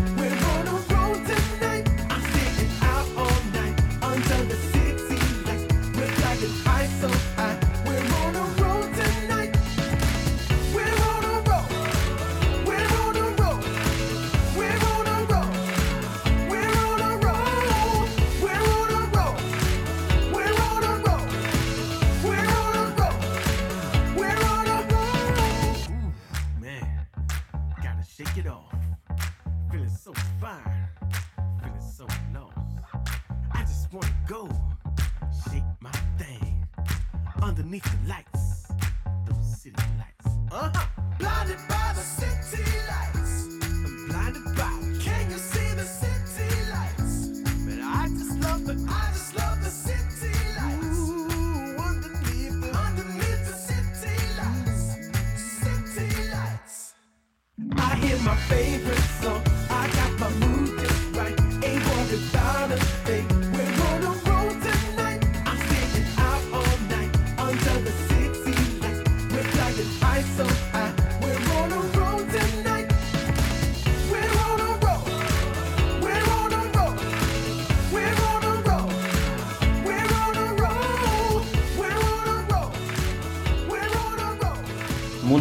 [SPEAKER 3] Underneath the lights. Those city lights. Uh huh. Blinded by the city lights. I'm blinded by. Can you see the city lights? But I just love the. I just love the city lights. Ooh, underneath the. Underneath the city lights. City lights. I hear my favorite song.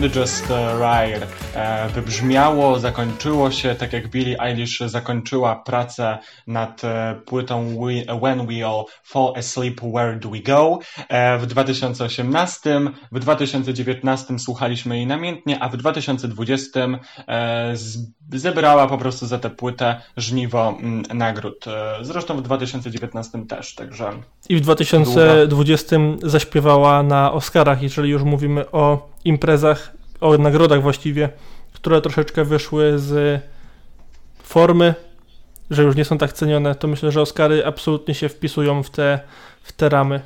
[SPEAKER 3] just
[SPEAKER 9] uh, ride. Wybrzmiało, zakończyło się, tak jak Billie Eilish zakończyła pracę nad e, płytą We, When We All Fall Asleep, Where Do We Go e, w 2018. W 2019 słuchaliśmy jej namiętnie, a w 2020 e, z, zebrała po prostu za tę płytę żniwo mm, nagród. E, Zresztą w 2019 też, także
[SPEAKER 8] I w 2020 zaśpiewała na Oscarach, jeżeli już mówimy o imprezach, o nagrodach właściwie, które troszeczkę wyszły z formy, że już nie są tak cenione, to myślę, że Oscary absolutnie się wpisują w te, w te ramy.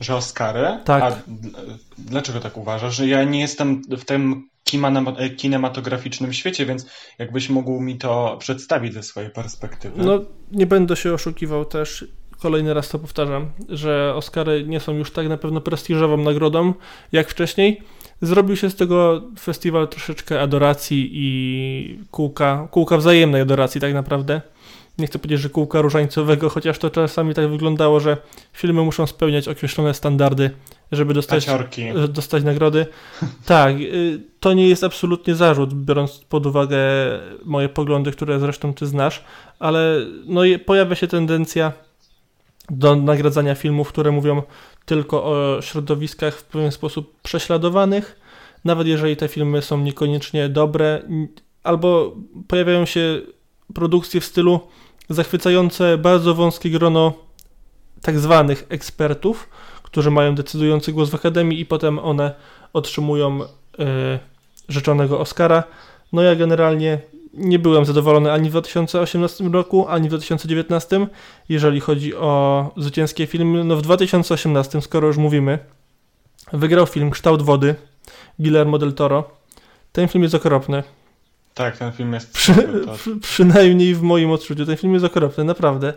[SPEAKER 9] Że Oscary?
[SPEAKER 8] Tak.
[SPEAKER 9] A dlaczego tak uważasz? Że ja nie jestem w tym kimana- kinematograficznym świecie, więc jakbyś mógł mi to przedstawić ze swojej perspektywy.
[SPEAKER 8] No, nie będę się oszukiwał też, kolejny raz to powtarzam, że Oscary nie są już tak na pewno prestiżową nagrodą jak wcześniej. Zrobił się z tego festiwal troszeczkę adoracji i kółka, kółka wzajemnej adoracji tak naprawdę. Nie chcę powiedzieć, że kółka różańcowego, chociaż to czasami tak wyglądało, że filmy muszą spełniać określone standardy, żeby dostać, dostać nagrody. Tak, y, to nie jest absolutnie zarzut, biorąc pod uwagę moje poglądy, które zresztą ty znasz, ale no, pojawia się tendencja do nagradzania filmów, które mówią tylko o środowiskach w pewien sposób prześladowanych, nawet jeżeli te filmy są niekoniecznie dobre, albo pojawiają się produkcje w stylu zachwycające bardzo wąskie grono tak zwanych ekspertów, którzy mają decydujący głos w Akademii i potem one otrzymują e, rzeczonego Oscara. No ja generalnie nie byłem zadowolony ani w 2018 roku, ani w 2019, jeżeli chodzi o zwycięskie filmy. No w 2018, skoro już mówimy, wygrał film Kształt Wody Guillermo del Toro. Ten film jest okropny.
[SPEAKER 9] Tak, ten film jest
[SPEAKER 8] Przy,
[SPEAKER 9] tak.
[SPEAKER 8] przy, przynajmniej w moim odczuciu. Ten film jest okropny, naprawdę.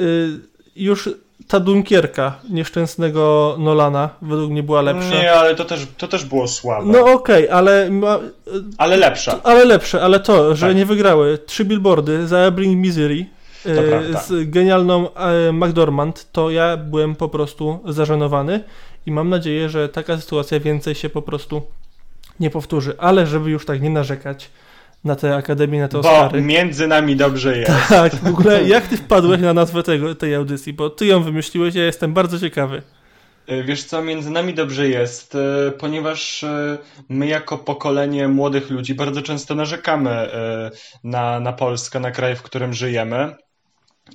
[SPEAKER 8] Y, już ta Dunkierka nieszczęsnego Nolana według mnie była lepsza.
[SPEAKER 9] Nie, ale to też, to też było słabe.
[SPEAKER 8] No okej, ale, ma,
[SPEAKER 9] Ale lepsze.
[SPEAKER 8] ale lepsze, ale to, że
[SPEAKER 9] Tak.
[SPEAKER 8] nie wygrały trzy billboardy za Ebbing, Missouri
[SPEAKER 9] To
[SPEAKER 8] y,
[SPEAKER 9] prawda.
[SPEAKER 8] z genialną e, McDormand, to ja byłem po prostu zażenowany i mam nadzieję, że taka sytuacja więcej się po prostu nie powtórzy. Ale żeby już tak nie narzekać na te akademie, na te
[SPEAKER 9] Bo
[SPEAKER 8] Oscary.
[SPEAKER 9] między nami dobrze jest.
[SPEAKER 8] Tak, w ogóle jak ty wpadłeś na nazwę tego, tej audycji, bo ty ją wymyśliłeś, ja jestem bardzo ciekawy.
[SPEAKER 9] E, Wiesz co, między nami dobrze jest, e, ponieważ e, my jako pokolenie młodych ludzi bardzo często narzekamy na, na Polskę, na kraj, w którym żyjemy.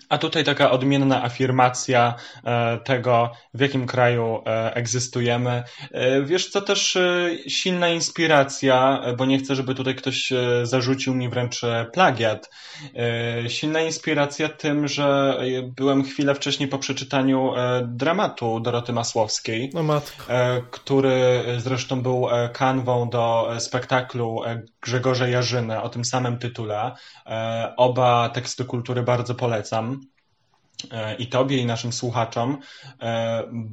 [SPEAKER 9] A tutaj taka odmienna afirmacja e, tego, w jakim kraju e, egzystujemy. E, Wiesz co, też silna inspiracja, bo nie chcę, żeby tutaj ktoś zarzucił mi wręcz plagiat. E, Silna inspiracja tym, że e, byłem chwilę wcześniej po przeczytaniu e, dramatu Doroty Masłowskiej,
[SPEAKER 8] No
[SPEAKER 9] który zresztą był kanwą do spektaklu Grzegorza Jarzyny o tym samym tytule. Oba teksty kultury bardzo polecam i tobie, i naszym słuchaczom.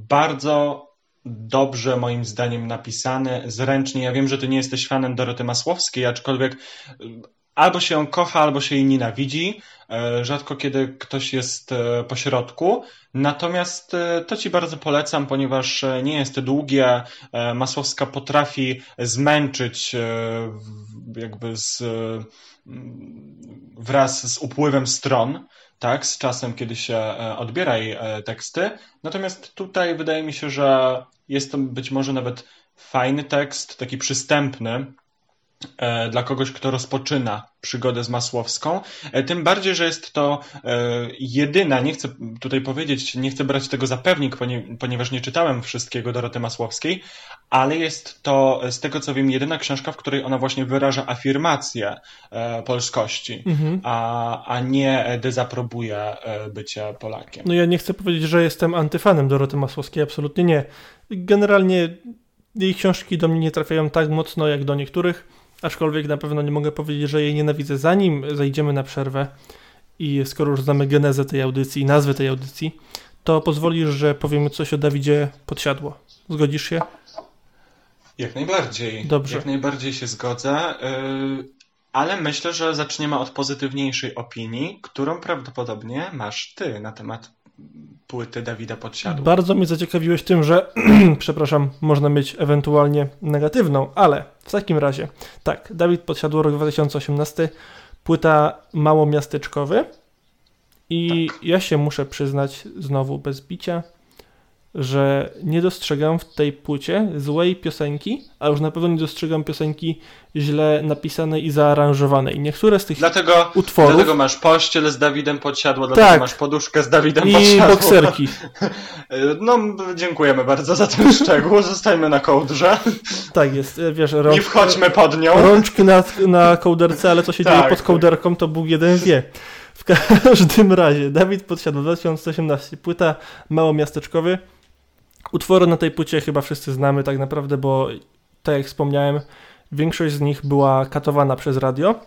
[SPEAKER 9] Bardzo dobrze moim zdaniem napisany, zręcznie. Ja wiem, że ty nie jesteś fanem Doroty Masłowskiej, aczkolwiek albo się ją kocha, albo się jej nienawidzi. E, Rzadko kiedy ktoś jest e, pośrodku. Natomiast e, to ci bardzo polecam, ponieważ nie jest długie. Masłowska potrafi zmęczyć jakby z, wraz z upływem stron, tak, z czasem, kiedy się odbiera jej teksty. Natomiast tutaj wydaje mi się, że jest to być może nawet fajny tekst, taki przystępny, dla kogoś, kto rozpoczyna przygodę z Masłowską. E, Tym bardziej, że jest to e, jedyna, nie chcę tutaj powiedzieć, nie chcę brać tego za pewnik, ponie- ponieważ nie czytałem wszystkiego Doroty Masłowskiej, ale jest to, e, z tego co wiem, jedyna książka, w której ona właśnie wyraża afirmację e, polskości,
[SPEAKER 8] Mhm.
[SPEAKER 9] a, a nie dezaprobuje e, bycia Polakiem.
[SPEAKER 8] No ja nie chcę powiedzieć, że jestem antyfanem Doroty Masłowskiej, absolutnie nie. Generalnie jej książki do mnie nie trafiają tak mocno jak do niektórych, aczkolwiek na pewno nie mogę powiedzieć, że jej nienawidzę. Zanim zajdziemy na przerwę i skoro już znamy genezę tej audycji i nazwę tej audycji, to pozwolisz, że powiemy coś o Dawidzie Podsiadło. Zgodzisz się?
[SPEAKER 9] Jak najbardziej.
[SPEAKER 8] Dobrze.
[SPEAKER 9] Jak najbardziej się zgodzę. Yy, ale myślę, że zaczniemy od pozytywniejszej opinii, którą prawdopodobnie masz ty na temat płyty Dawida Podsiadła.
[SPEAKER 8] Bardzo mnie zaciekawiłeś tym, że, przepraszam, można mieć ewentualnie negatywną, ale w takim razie, tak, Dawid Podsiadło, rok 2018, płyta mało miasteczkowy i ja się muszę przyznać znowu bez bicia, że nie dostrzegam w tej płycie złej piosenki, a już na pewno nie dostrzegam piosenki źle napisanej i zaaranżowanej. Niektóre z tych
[SPEAKER 9] Dlatego,
[SPEAKER 8] utworów
[SPEAKER 9] dlatego masz pościel z Dawidem Podsiadło, dlatego
[SPEAKER 8] Tak.
[SPEAKER 9] masz poduszkę z Dawidem
[SPEAKER 8] i
[SPEAKER 9] Podsiadło.
[SPEAKER 8] bokserki.
[SPEAKER 9] Yy, No, dziękujemy bardzo za ten szczegół. Zostańmy na kołdrze.
[SPEAKER 8] Tak jest, wiesz,
[SPEAKER 9] Nie
[SPEAKER 8] rączki,
[SPEAKER 9] wchodźmy pod nią.
[SPEAKER 8] rączki na, na kołderce, ale co się
[SPEAKER 9] Tak,
[SPEAKER 8] dzieje pod kołderką, to Bóg jeden wie. W każdym razie, Dawid Podsiadło 2018, płyta mało miasteczkowy. Utwory na tej płycie chyba wszyscy znamy tak naprawdę, bo tak jak wspomniałem, większość z nich była katowana przez radio.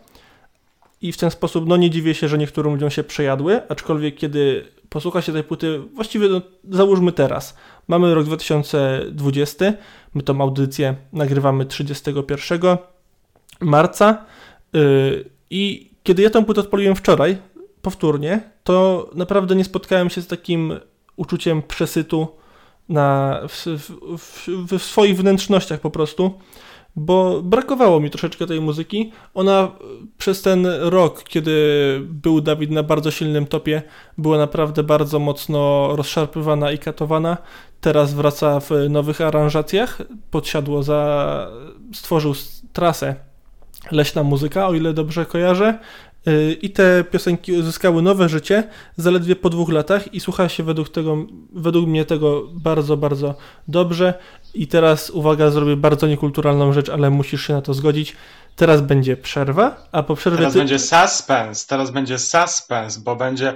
[SPEAKER 8] I w ten sposób, no nie dziwię się, że niektórym ludziom się przejadły, aczkolwiek kiedy posłucha się tej płyty, właściwie no, załóżmy teraz, mamy rok 2020, my tą audycję nagrywamy 31 marca yy, i kiedy ja tą płytę odpaliłem wczoraj, powtórnie, to naprawdę nie spotkałem się z takim uczuciem przesytu na, w, w, w, w swoich wnętrznościach po prostu.
[SPEAKER 5] bo brakowało mi troszeczkę tej muzyki. Ona e, przez ten rok, kiedy był Dawid na bardzo silnym topie, była naprawdę bardzo mocno rozszarpywana i katowana. Teraz wraca w nowych aranżacjach. Podsiadło za. stworzył trasę Leśna Muzyka, o ile dobrze kojarzę. Yy, I te piosenki uzyskały nowe życie zaledwie po dwóch latach i słucha się według, tego, według mnie tego bardzo, bardzo dobrze. I teraz, uwaga, zrobię bardzo niekulturalną rzecz, ale musisz się na to zgodzić. Teraz będzie przerwa, a po przerwie
[SPEAKER 9] Teraz
[SPEAKER 5] ty...
[SPEAKER 9] będzie suspense, teraz będzie suspense, bo będzie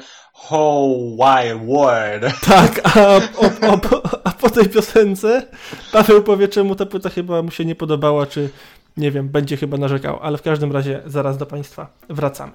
[SPEAKER 9] whole wide world.
[SPEAKER 5] Tak, a, o, a po tej piosence Paweł powie, czemu ta płyta chyba mu się nie podobała, czy nie wiem, będzie chyba narzekał, ale w każdym razie zaraz do Państwa wracamy.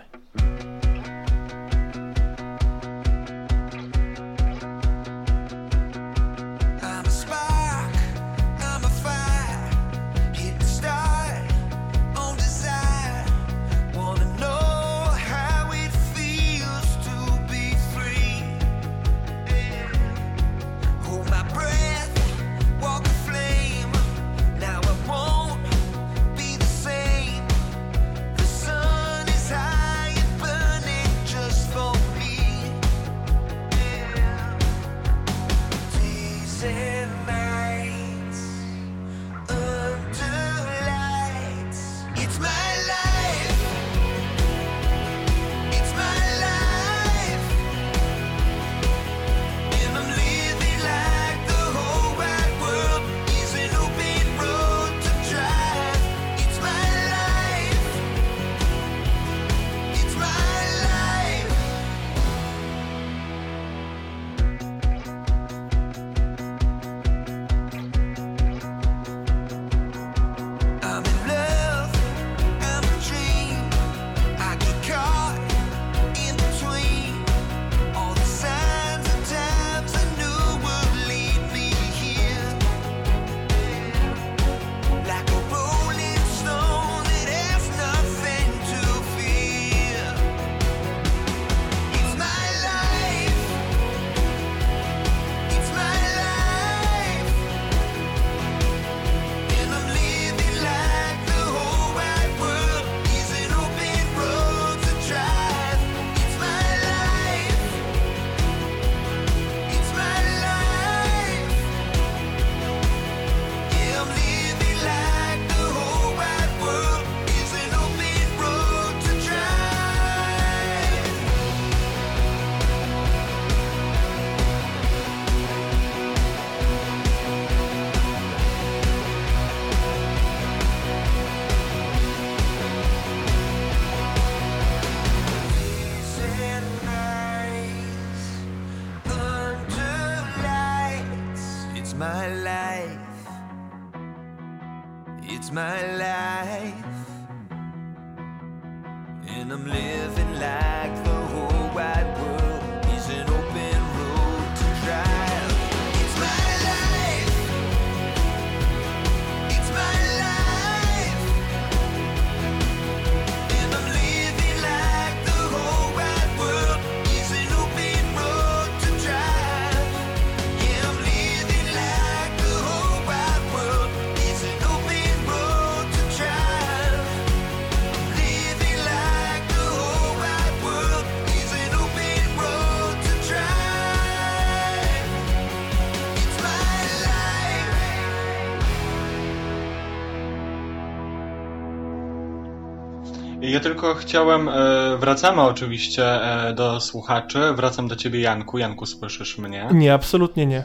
[SPEAKER 9] Tylko chciałem, e, wracamy oczywiście e, do słuchaczy, wracam do ciebie Janku. Janku, słyszysz mnie?
[SPEAKER 5] Nie, absolutnie nie.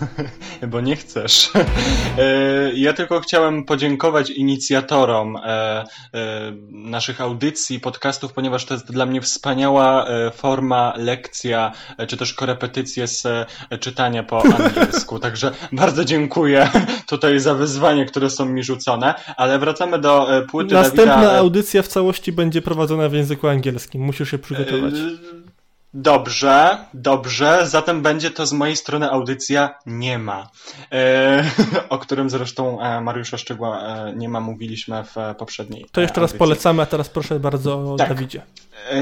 [SPEAKER 9] Bo nie chcesz. E, Ja tylko chciałem podziękować inicjatorom e, e, naszych audycji, podcastów, ponieważ to jest dla mnie wspaniała forma, lekcja, czy też korepetycje z czytania po angielsku. Także bardzo dziękuję tutaj za wyzwanie, które są mi rzucone. Ale wracamy do płyty
[SPEAKER 5] Następna
[SPEAKER 9] Dawida.
[SPEAKER 5] audycja w całości będzie prowadzona w języku angielskim. Musisz się przygotować.
[SPEAKER 9] Dobrze, dobrze, zatem będzie to z mojej strony audycja Nie ma, e, o którym zresztą e, Mariusza Szczegła e, nie ma, mówiliśmy w e, poprzedniej
[SPEAKER 8] To jeszcze
[SPEAKER 9] e,
[SPEAKER 8] raz
[SPEAKER 9] audycji.
[SPEAKER 8] polecamy, a teraz proszę bardzo o
[SPEAKER 9] Tak.
[SPEAKER 8] Dawidzie.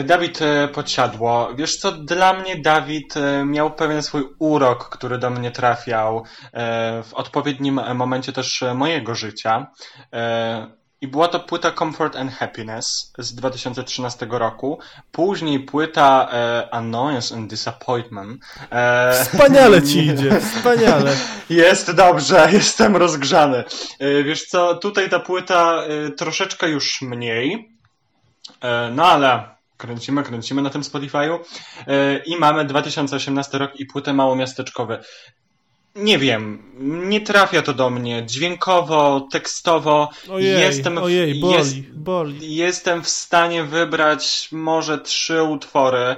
[SPEAKER 9] Dawid Podsiadło. Wiesz co, dla mnie Dawid miał pewien swój urok, który do mnie trafiał w odpowiednim momencie też mojego życia. I była to płyta Comfort and Happiness z 2013 roku. Później płyta e, Annoyance and Disappointment. E,
[SPEAKER 8] Wspaniale ci idzie, wspaniale.
[SPEAKER 9] Jest dobrze, jestem rozgrzany. E, Wiesz co, tutaj ta płyta e, troszeczkę już mniej, e, no ale kręcimy, kręcimy na tym Spotify'u e, i mamy 2018 rok i płytę małomiasteczkowe. Nie wiem, nie trafia to do mnie dźwiękowo, tekstowo.
[SPEAKER 8] Ojej,
[SPEAKER 9] jestem, w-
[SPEAKER 8] ojej, boli,
[SPEAKER 9] jest,
[SPEAKER 8] boli.
[SPEAKER 9] Jestem w stanie wybrać może trzy utwory,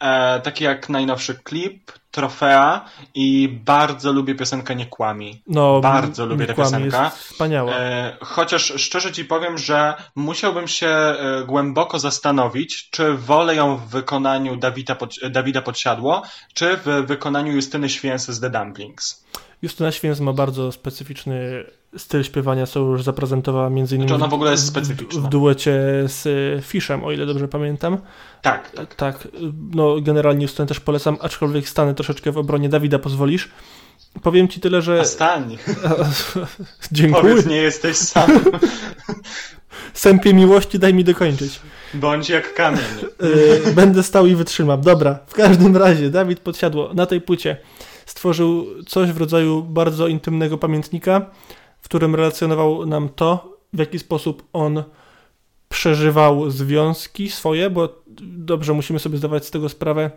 [SPEAKER 9] e, takie jak najnowszy klip, Trofea i bardzo lubię piosenkę Nie kłami.
[SPEAKER 8] No,
[SPEAKER 9] bardzo lubię tę piosenkę.
[SPEAKER 8] Jest wspaniała.
[SPEAKER 9] E, chociaż szczerze ci powiem, że musiałbym się e, głęboko zastanowić, czy wolę ją w wykonaniu Dawida, Pod, Dawida Podsiadło, czy w wykonaniu Justyny Święs z The Dumplings.
[SPEAKER 8] Justyna Święc ma bardzo specyficzny styl śpiewania, co już zaprezentowała między innymi
[SPEAKER 9] Znaczy ona w ogóle jest specyficzna.
[SPEAKER 8] w duecie z y, Fishem, o ile dobrze pamiętam.
[SPEAKER 9] Tak,
[SPEAKER 8] tak. Tak, y, no generalnie Justynę też polecam, aczkolwiek stanę troszeczkę w obronie Dawida, pozwolisz. Powiem ci tyle, że...
[SPEAKER 9] A stań.
[SPEAKER 8] Dziękuję.
[SPEAKER 9] Powiedz, nie jesteś sam.
[SPEAKER 8] Sępie miłości, daj mi dokończyć.
[SPEAKER 9] Bądź jak kamień.
[SPEAKER 8] Y, Będę stał i wytrzymam. Dobra, w każdym razie Dawid Podsiadło na tej płycie stworzył coś w rodzaju bardzo intymnego pamiętnika, w którym relacjonował nam to, w jaki sposób on przeżywał związki swoje, bo dobrze musimy sobie zdawać z tego sprawę,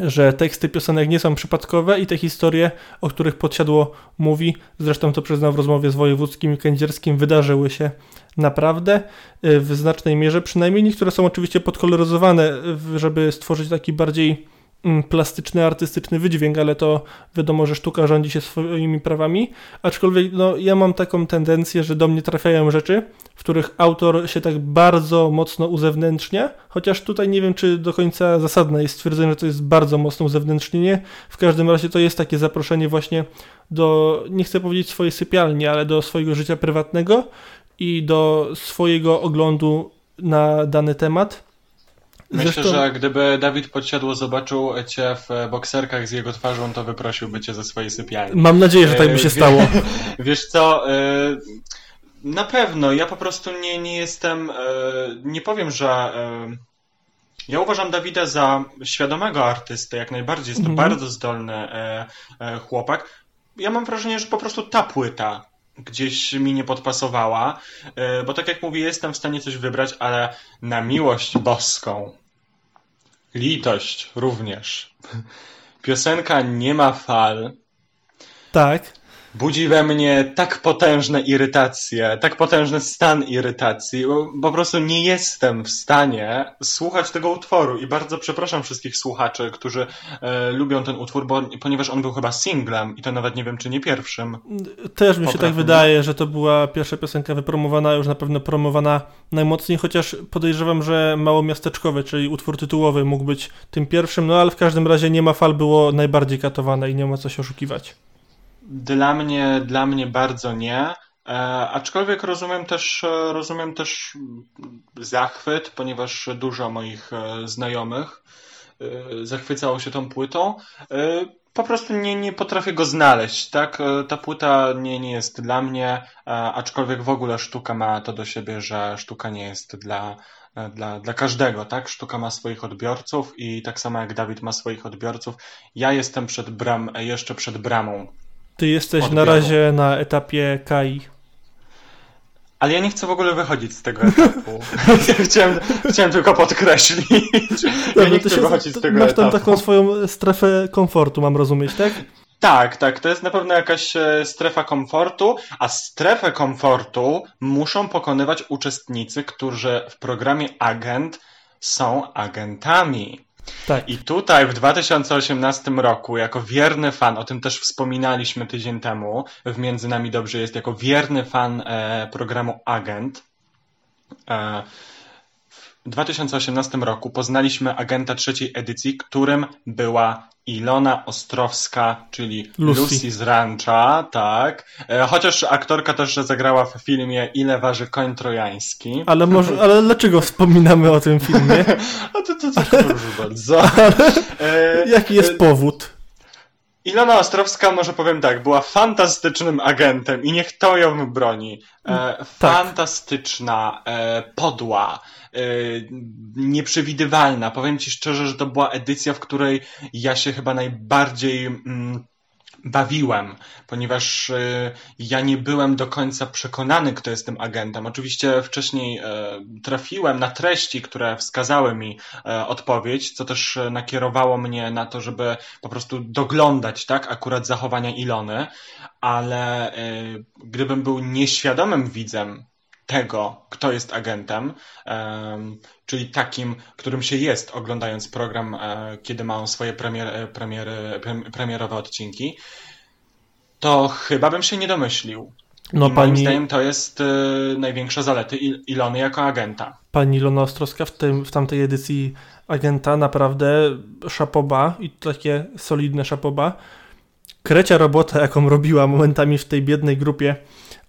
[SPEAKER 8] że teksty piosenek nie są przypadkowe i te historie, o których Podsiadło mówi, zresztą to przyznał w rozmowie z wojewódzkim i kędzierskim, wydarzyły się naprawdę y, w znacznej mierze, przynajmniej niektóre są oczywiście podkoloryzowane, żeby stworzyć taki bardziej plastyczny, artystyczny wydźwięk, ale to wiadomo, że sztuka rządzi się swoimi prawami, aczkolwiek no, ja mam taką tendencję, że do mnie trafiają rzeczy, w których autor się tak bardzo mocno uzewnętrznia, chociaż tutaj nie wiem, czy do końca zasadne jest stwierdzenie, że to jest bardzo mocne uzewnętrznienie. W każdym razie to jest takie zaproszenie właśnie do, nie chcę powiedzieć swojej sypialni, ale do swojego życia prywatnego i do swojego oglądu na dany temat.
[SPEAKER 9] Myślę,
[SPEAKER 8] Zresztą-
[SPEAKER 9] że gdyby Dawid Podsiadło zobaczył cię w bokserkach z jego twarzą, to wyprosiłby cię ze swojej sypialni.
[SPEAKER 8] Mam nadzieję, że tak by się
[SPEAKER 9] E,
[SPEAKER 8] stało.
[SPEAKER 9] Wiesz co, e, na pewno, ja po prostu nie, nie jestem, e, nie powiem, że ja uważam Dawida za świadomego artystę, jak najbardziej, jest to
[SPEAKER 8] Mhm.
[SPEAKER 9] bardzo zdolny chłopak. Ja mam wrażenie, że po prostu ta płyta gdzieś mi nie podpasowała, bo tak jak mówię, jestem w stanie coś wybrać, ale na miłość boską, litość również, piosenka nie ma fal,
[SPEAKER 8] Tak.
[SPEAKER 9] Budzi we mnie tak potężne irytacje, tak potężny stan irytacji, bo po prostu nie jestem w stanie słuchać tego utworu i bardzo przepraszam wszystkich słuchaczy, którzy e, lubią ten utwór, bo, ponieważ on był chyba singlem i to nawet nie wiem, czy nie pierwszym.
[SPEAKER 8] Też mi się tak wydaje, że to była pierwsza piosenka wypromowana, już na pewno promowana najmocniej, chociaż podejrzewam, że mało miasteczkowe, czyli utwór tytułowy mógł być tym pierwszym, no ale w każdym razie nie ma fal było najbardziej katowane i nie ma co się oszukiwać.
[SPEAKER 9] Dla mnie, dla mnie bardzo nie. E, aczkolwiek rozumiem też, e, rozumiem też zachwyt, ponieważ dużo moich e, znajomych e, zachwycało się tą płytą. Po prostu nie, nie potrafię go znaleźć, tak? Ta płyta nie, nie jest dla mnie, aczkolwiek w ogóle sztuka ma to do siebie, że sztuka nie jest dla, dla, dla każdego, tak? Sztuka ma swoich odbiorców i tak samo jak Dawid ma swoich odbiorców, ja jestem przed bram, jeszcze przed bramą
[SPEAKER 8] Ty jesteś na
[SPEAKER 9] Odbioru.
[SPEAKER 8] razie na etapie KAI.
[SPEAKER 9] Ale ja nie chcę w ogóle wychodzić z tego etapu. chciałem, chciałem tylko podkreślić. Ja nie chcę
[SPEAKER 8] się-
[SPEAKER 9] wychodzić z tego
[SPEAKER 8] masz tam
[SPEAKER 9] etapu.
[SPEAKER 8] taką swoją strefę komfortu, mam rozumieć, tak?
[SPEAKER 9] Tak, tak, to jest na pewno jakaś e, strefa komfortu, a strefę komfortu muszą pokonywać uczestnicy, którzy w programie Agent są agentami.
[SPEAKER 8] Tak.
[SPEAKER 9] I tutaj w 2018 roku, jako wierny fan, o tym też wspominaliśmy tydzień temu, w Między Nami Dobrze jest, jako wierny fan e, programu Agent, e, 2018 roku poznaliśmy agenta trzeciej edycji, którym była Ilona Ostrowska, czyli
[SPEAKER 10] Lucy.
[SPEAKER 9] Lucy, z Rancha, tak. E, Chociaż aktorka też zagrała w filmie Ile waży koń trojański.
[SPEAKER 10] Ale może, ale dlaczego wspominamy o tym filmie?
[SPEAKER 9] A to, to, to proszę bardzo. E,
[SPEAKER 10] Jaki jest powód?
[SPEAKER 9] Ilona Ostrowska, może powiem tak, była fantastycznym agentem i niech to ją broni. E, fantastyczna, e, podła, e, nieprzewidywalna. Powiem ci szczerze, że to była edycja, w której ja się chyba najbardziej mm, bawiłem, ponieważ e, ja nie byłem do końca przekonany, kto jest tym agentem. Oczywiście wcześniej e, trafiłem na treści, które wskazały mi e, odpowiedź, co też e, nakierowało mnie na to, żeby po prostu doglądać, tak, akurat zachowania Ilony, ale gdybym był nieświadomym widzem tego, kto jest agentem, em, czyli takim, którym się jest, oglądając program, e, kiedy ma on swoje premier, e, premiery, prem- premierowe odcinki, to chyba bym się nie domyślił.
[SPEAKER 10] No,
[SPEAKER 9] I moim
[SPEAKER 10] pani-
[SPEAKER 9] zdaniem to jest e, największa zalety Il- Ilony jako agenta.
[SPEAKER 10] Pani Ilona Ostrowska w, tym, w tamtej edycji agenta naprawdę szapoba i takie solidne szapoba. Krecia robota, jaką robiła momentami w tej biednej grupie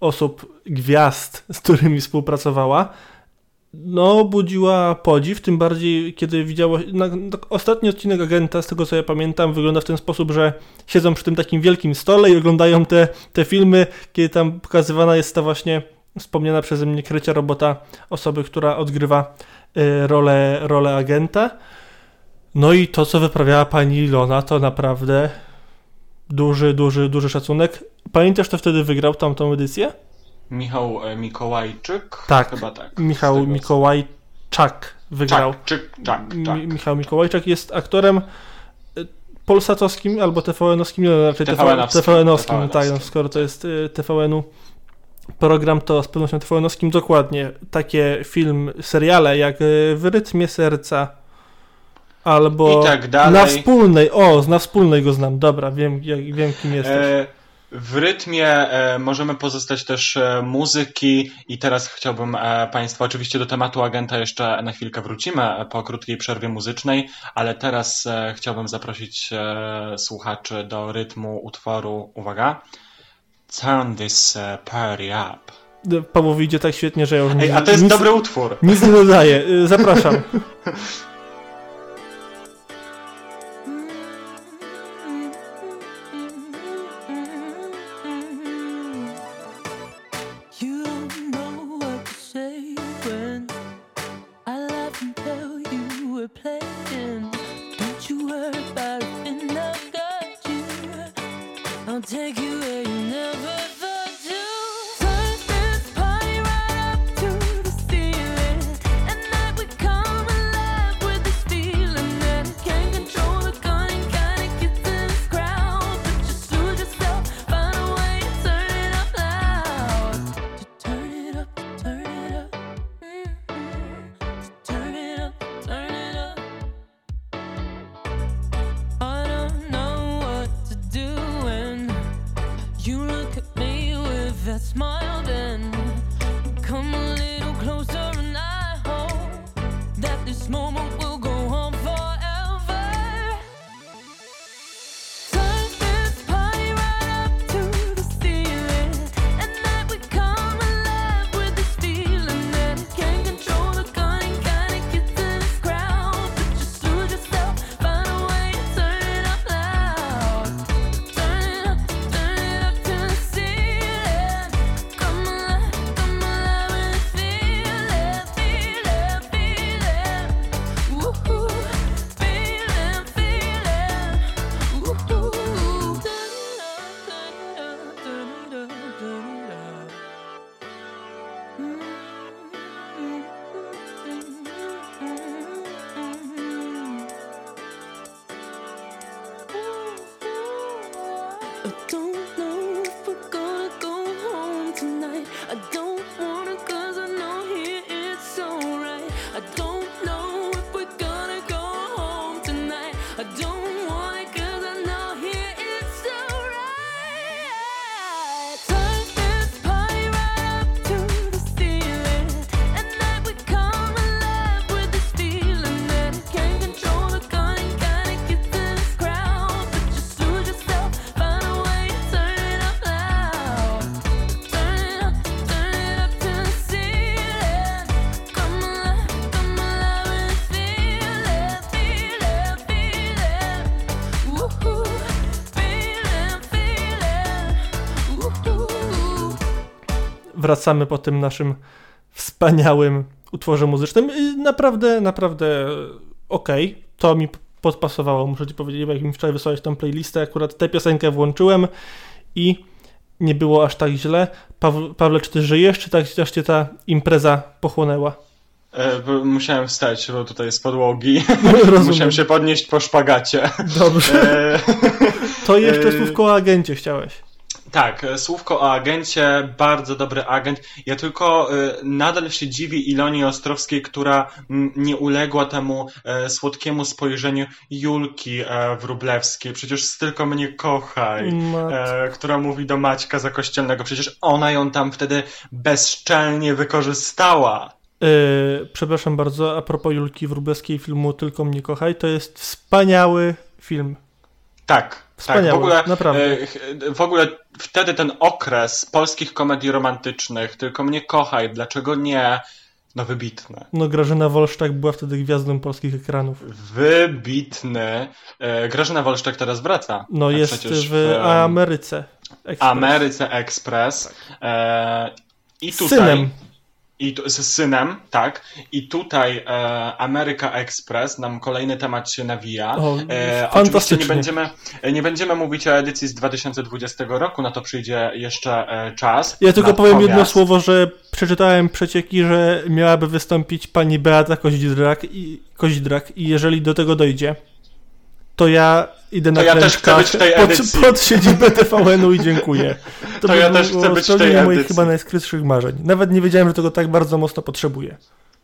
[SPEAKER 10] osób, gwiazd, z którymi współpracowała, no budziła podziw, tym bardziej kiedy widziało... Na, na, ostatni odcinek Agenta, z tego co ja pamiętam, wygląda w ten sposób, że siedzą przy tym takim wielkim stole i oglądają te, te filmy, kiedy tam pokazywana jest ta właśnie wspomniana przeze mnie Krecia robota osoby, która odgrywa y, rolę, rolę agenta. No i to, co wyprawiała pani Ilona, to naprawdę duży, duży, duży szacunek. Pamiętasz, kto wtedy wygrał tamtą edycję?
[SPEAKER 9] Michał e, Mikołajczyk?
[SPEAKER 10] Tak,
[SPEAKER 9] Chyba tak.
[SPEAKER 10] Michał Mikołajczak wygrał.
[SPEAKER 9] Czak, czyk, czak, tak.
[SPEAKER 10] Mi- Michał Mikołajczak jest aktorem y, polsatowskim albo TVN-owskim, nie, raczej
[SPEAKER 9] TVN-owskim,
[SPEAKER 10] tak, no, skoro to jest y, TVN-u program, to z pewnością TVN-owskim dokładnie takie film, seriale jak W rytmie serca albo
[SPEAKER 9] tak.
[SPEAKER 10] Na wspólnej, o, Na wspólnej go znam, dobra, wiem, wiem kim jesteś.
[SPEAKER 9] E, w rytmie e, możemy pozostać też e, muzyki i teraz chciałbym e, Państwa, oczywiście do tematu agenta jeszcze na chwilkę wrócimy e, po krótkiej przerwie muzycznej, ale teraz e, chciałbym zaprosić słuchaczy do rytmu utworu, uwaga, Turn this party up.
[SPEAKER 10] Pawłowi idzie tak świetnie, że ja już
[SPEAKER 9] Ej, a to jest
[SPEAKER 10] nic,
[SPEAKER 9] dobry utwór.
[SPEAKER 10] Nic nie dodaję, zapraszam.
[SPEAKER 8] wracamy po tym naszym wspaniałym utworze muzycznym. I naprawdę, naprawdę okej. To mi podpasowało, muszę ci powiedzieć, jak mi wczoraj wysłałeś tą playlistę, akurat tę piosenkę włączyłem i nie było aż tak źle. Paw- Pawle, czy ty żyjesz, czy tak aż cię ta impreza pochłonęła?
[SPEAKER 9] E, musiałem wstać, bo tutaj z podłogi.
[SPEAKER 8] Rozumiem.
[SPEAKER 9] musiałem się podnieść po szpagacie.
[SPEAKER 8] Dobrze.
[SPEAKER 9] E,
[SPEAKER 8] To jeszcze
[SPEAKER 9] e,
[SPEAKER 8] słówko o agencie chciałeś.
[SPEAKER 9] Tak, e, słówko o agencie, bardzo dobry agent. Ja tylko e, nadal się dziwię Ilonii Ostrowskiej, która nie uległa temu e, słodkiemu spojrzeniu Julki Wróblewskiej. Przecież tylko mnie kochaj. Która mówi do Maćka Zakościelnego. Przecież ona ją tam wtedy bezczelnie wykorzystała.
[SPEAKER 8] Yy, przepraszam bardzo, a propos Julki Wróblewskiej filmu Tylko mnie kochaj, to jest wspaniały film.
[SPEAKER 9] Tak,
[SPEAKER 8] Wspaniały,
[SPEAKER 9] tak. W ogóle,
[SPEAKER 8] naprawdę.
[SPEAKER 9] e, w ogóle wtedy ten okres polskich komedii romantycznych, tylko mnie kochaj, dlaczego nie? No wybitny.
[SPEAKER 8] No Grażyna Wolszczak była wtedy gwiazdą polskich ekranów.
[SPEAKER 9] Wybitny. E, Grażyna Wolszczak teraz wraca.
[SPEAKER 8] No
[SPEAKER 9] A
[SPEAKER 8] jest w
[SPEAKER 9] em,
[SPEAKER 8] Ameryce. Express.
[SPEAKER 9] Ameryce Express. E, I tutaj.
[SPEAKER 8] synem.
[SPEAKER 9] I tu, z synem, tak. I tutaj e, Ameryka Express, nam kolejny temat się nawija.
[SPEAKER 8] O,
[SPEAKER 9] e, oczywiście nie będziemy, nie będziemy mówić o edycji z 2020 roku, na to przyjdzie jeszcze e, czas.
[SPEAKER 8] Ja tylko powiem jedno
[SPEAKER 9] Natomiast-
[SPEAKER 8] słowo, że przeczytałem przecieki, że miałaby wystąpić pani Beata Koźdrak i, Koźdrak i jeżeli do tego dojdzie, to ja idę na
[SPEAKER 9] To ja też chcę być tej
[SPEAKER 8] pod,
[SPEAKER 9] edycji.
[SPEAKER 8] pod siedzibę TVN-u i dziękuję.
[SPEAKER 9] To
[SPEAKER 8] by
[SPEAKER 9] ja też chcę być tej
[SPEAKER 8] moich
[SPEAKER 9] edycji.
[SPEAKER 8] chyba najskrytszych marzeń. Nawet nie wiedziałem, że tego tak bardzo mocno potrzebuję.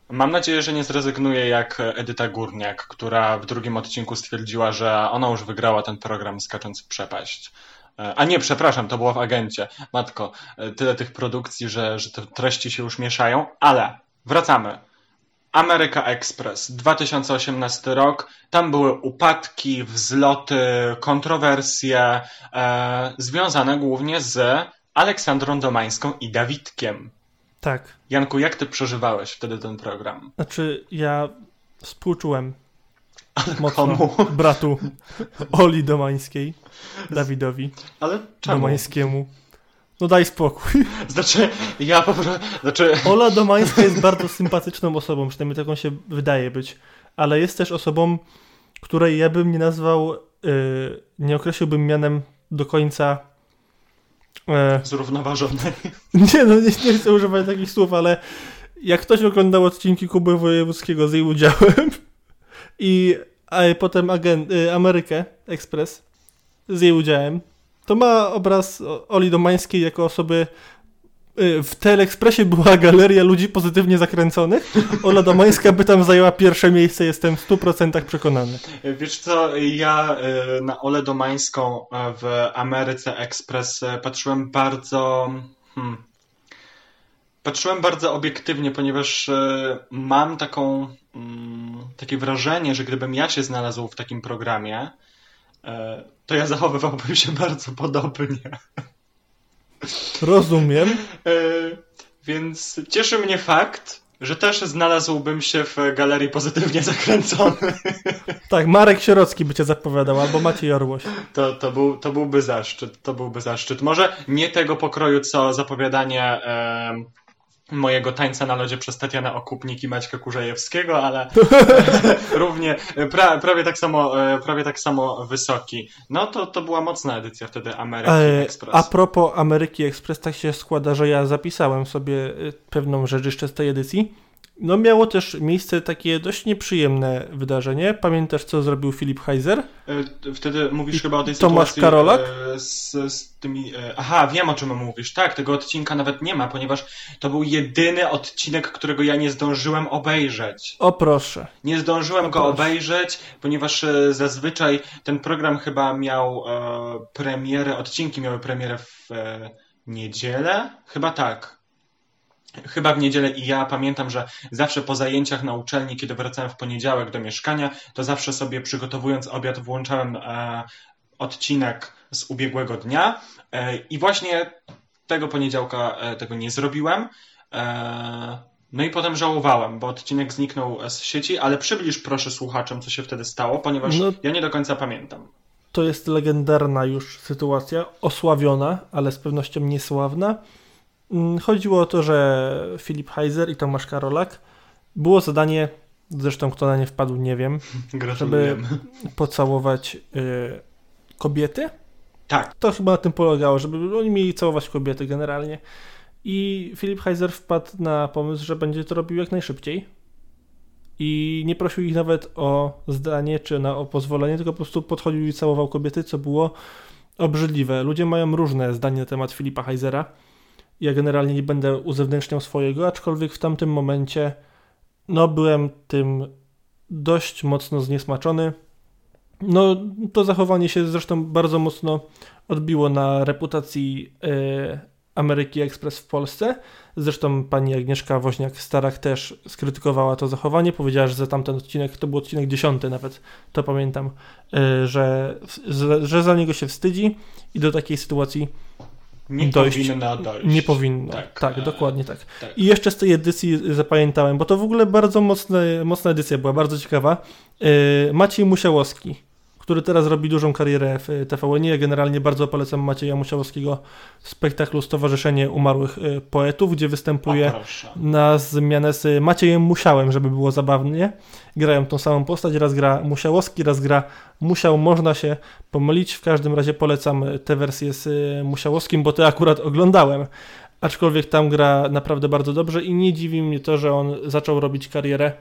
[SPEAKER 9] Mam nadzieję, że nie zrezygnuje jak Edyta Górniak, która w drugim odcinku stwierdziła, że ona już wygrała ten program skacząc w przepaść. E, A nie, przepraszam, to było w agencie. Matko, e, tyle tych produkcji, że, że te treści się już mieszają, ale wracamy. Ameryka Express, 2018 rok. Tam były upadki, wzloty, kontrowersje, e, związane głównie z Aleksandrą Domańską i Dawidkiem.
[SPEAKER 8] Tak.
[SPEAKER 9] Janku, jak ty przeżywałeś wtedy ten program?
[SPEAKER 8] Znaczy, ja współczułem mocno
[SPEAKER 9] komu?
[SPEAKER 8] bratu Oli Domańskiej, Dawidowi
[SPEAKER 9] Ale czemu?
[SPEAKER 8] Domańskiemu. No daj spokój.
[SPEAKER 9] Znaczy, ja po prostu. Znaczy,
[SPEAKER 8] Ola Domańska jest bardzo sympatyczną osobą, przynajmniej taką się wydaje być, ale jest też osobą, której ja bym nie nazwał, yy, nie określiłbym mianem do końca. e,
[SPEAKER 9] zrównoważonej.
[SPEAKER 8] nie, no nie, nie chcę używać takich słów, ale jak ktoś oglądał odcinki Kuby Wojewódzkiego z jej udziałem i a potem agent, y, Amerykę Express z jej udziałem, to ma obraz Oli Domańskiej jako osoby y, w Teleekspresie była galeria ludzi pozytywnie zakręconych. Ola Domańska by tam zajęła pierwsze miejsce, jestem w 100% przekonany.
[SPEAKER 9] Wiesz co, ja y, na Olę Domańską e, w Ameryce Express patrzyłem bardzo. Hmm, patrzyłem bardzo obiektywnie, ponieważ mam taką. mm, takie wrażenie, że gdybym ja się znalazł w takim programie, to ja zachowywałbym się bardzo podobnie.
[SPEAKER 8] Rozumiem.
[SPEAKER 9] E, Więc cieszy mnie fakt, że też znalazłbym się w galerii pozytywnie zakręcony.
[SPEAKER 8] Tak, Marek Sierocki by cię zapowiadał, albo Maciej Orłoś.
[SPEAKER 9] To, to, był, to byłby zaszczyt, to byłby zaszczyt. Może nie tego pokroju, co zapowiadanie mojego tańca na lodzie przez Tatiana Okupnik i Maćka Kurzajewskiego, ale równie, pra, prawie, tak samo, e, prawie tak samo wysoki. No to, to była mocna edycja wtedy Ameryki
[SPEAKER 8] E,
[SPEAKER 9] Express.
[SPEAKER 8] A propos Ameryki Express, tak się składa, że ja zapisałem sobie y, pewną rzecz jeszcze z tej edycji. No miało też miejsce takie dość nieprzyjemne wydarzenie. Pamiętasz, co zrobił Filip Heiser?
[SPEAKER 9] E, Wtedy mówisz chyba o tej
[SPEAKER 8] Tomasz
[SPEAKER 9] sytuacji
[SPEAKER 8] Karolak?
[SPEAKER 9] e, z, z tymi... e, Aha, wiem o czym mówisz. Tak, tego odcinka nawet nie ma, ponieważ to był jedyny odcinek, którego ja nie zdążyłem obejrzeć.
[SPEAKER 8] O proszę.
[SPEAKER 9] Nie zdążyłem go
[SPEAKER 8] proszę.
[SPEAKER 9] obejrzeć, ponieważ zazwyczaj ten program chyba miał e, premierę, odcinki miały premierę w e, niedzielę? Chyba tak. Chyba w niedzielę i ja pamiętam, że zawsze po zajęciach na uczelni, kiedy wracałem w poniedziałek do mieszkania, to zawsze sobie przygotowując obiad włączałem e, odcinek z ubiegłego dnia e, i właśnie tego poniedziałka e, tego nie zrobiłem. E, no i potem żałowałem, bo odcinek zniknął z sieci, ale przybliż proszę słuchaczom, co się wtedy stało, ponieważ
[SPEAKER 8] No.
[SPEAKER 9] ja nie do końca pamiętam.
[SPEAKER 8] To jest legendarna już sytuacja, osławiona, ale z pewnością niesławna. Mm, Chodziło o to, że Filip Heiser i Tomasz Karolak było zadanie, zresztą kto na nie wpadł, nie wiem, żeby pocałować y, kobiety.
[SPEAKER 9] Tak.
[SPEAKER 8] To chyba na tym polegało, żeby oni mieli całować kobiety generalnie. I Filip Heiser wpadł na pomysł, że będzie to robił jak najszybciej. I nie prosił ich nawet o zdanie czy na, o pozwolenie, tylko po prostu podchodził i całował kobiety, co było obrzydliwe. Ludzie mają różne zdanie na temat Filipa Heisera. Ja generalnie nie będę uzewnętrzniał swojego, aczkolwiek w tamtym momencie no byłem tym dość mocno zniesmaczony. No, to zachowanie się zresztą bardzo mocno odbiło na reputacji e, Ameryki Express w Polsce. Zresztą pani Agnieszka Woźniak-Starak też skrytykowała to zachowanie. Powiedziała, że za tamten odcinek, to był odcinek dziesiąty nawet, to pamiętam, e, że, że, że za niego się wstydzi i do takiej sytuacji
[SPEAKER 9] Nie
[SPEAKER 8] dojść.
[SPEAKER 9] powinna dojść.
[SPEAKER 8] Nie powinno.
[SPEAKER 9] Tak,
[SPEAKER 8] Tak,
[SPEAKER 9] e,
[SPEAKER 8] dokładnie tak.
[SPEAKER 9] tak.
[SPEAKER 8] I jeszcze z tej edycji zapamiętałem, bo to w ogóle bardzo mocne, mocna edycja była, bardzo ciekawa. Yy, Maciej Musiałowski, który teraz robi dużą karierę w TVN. Ja generalnie bardzo polecam Macieja Musiałowskiego w spektaklu Stowarzyszenie Umarłych y, Poetów, gdzie występuje na zmianę z Maciejem Musiałem, żeby było zabawnie. Grają tą samą postać, raz gra Musiałowski, raz gra Musiał. Można się pomylić, w każdym razie polecam tę wersję z y, Musiałowskim, bo to akurat oglądałem. Aczkolwiek tam gra naprawdę bardzo dobrze i nie dziwi mnie to, że on zaczął robić karierę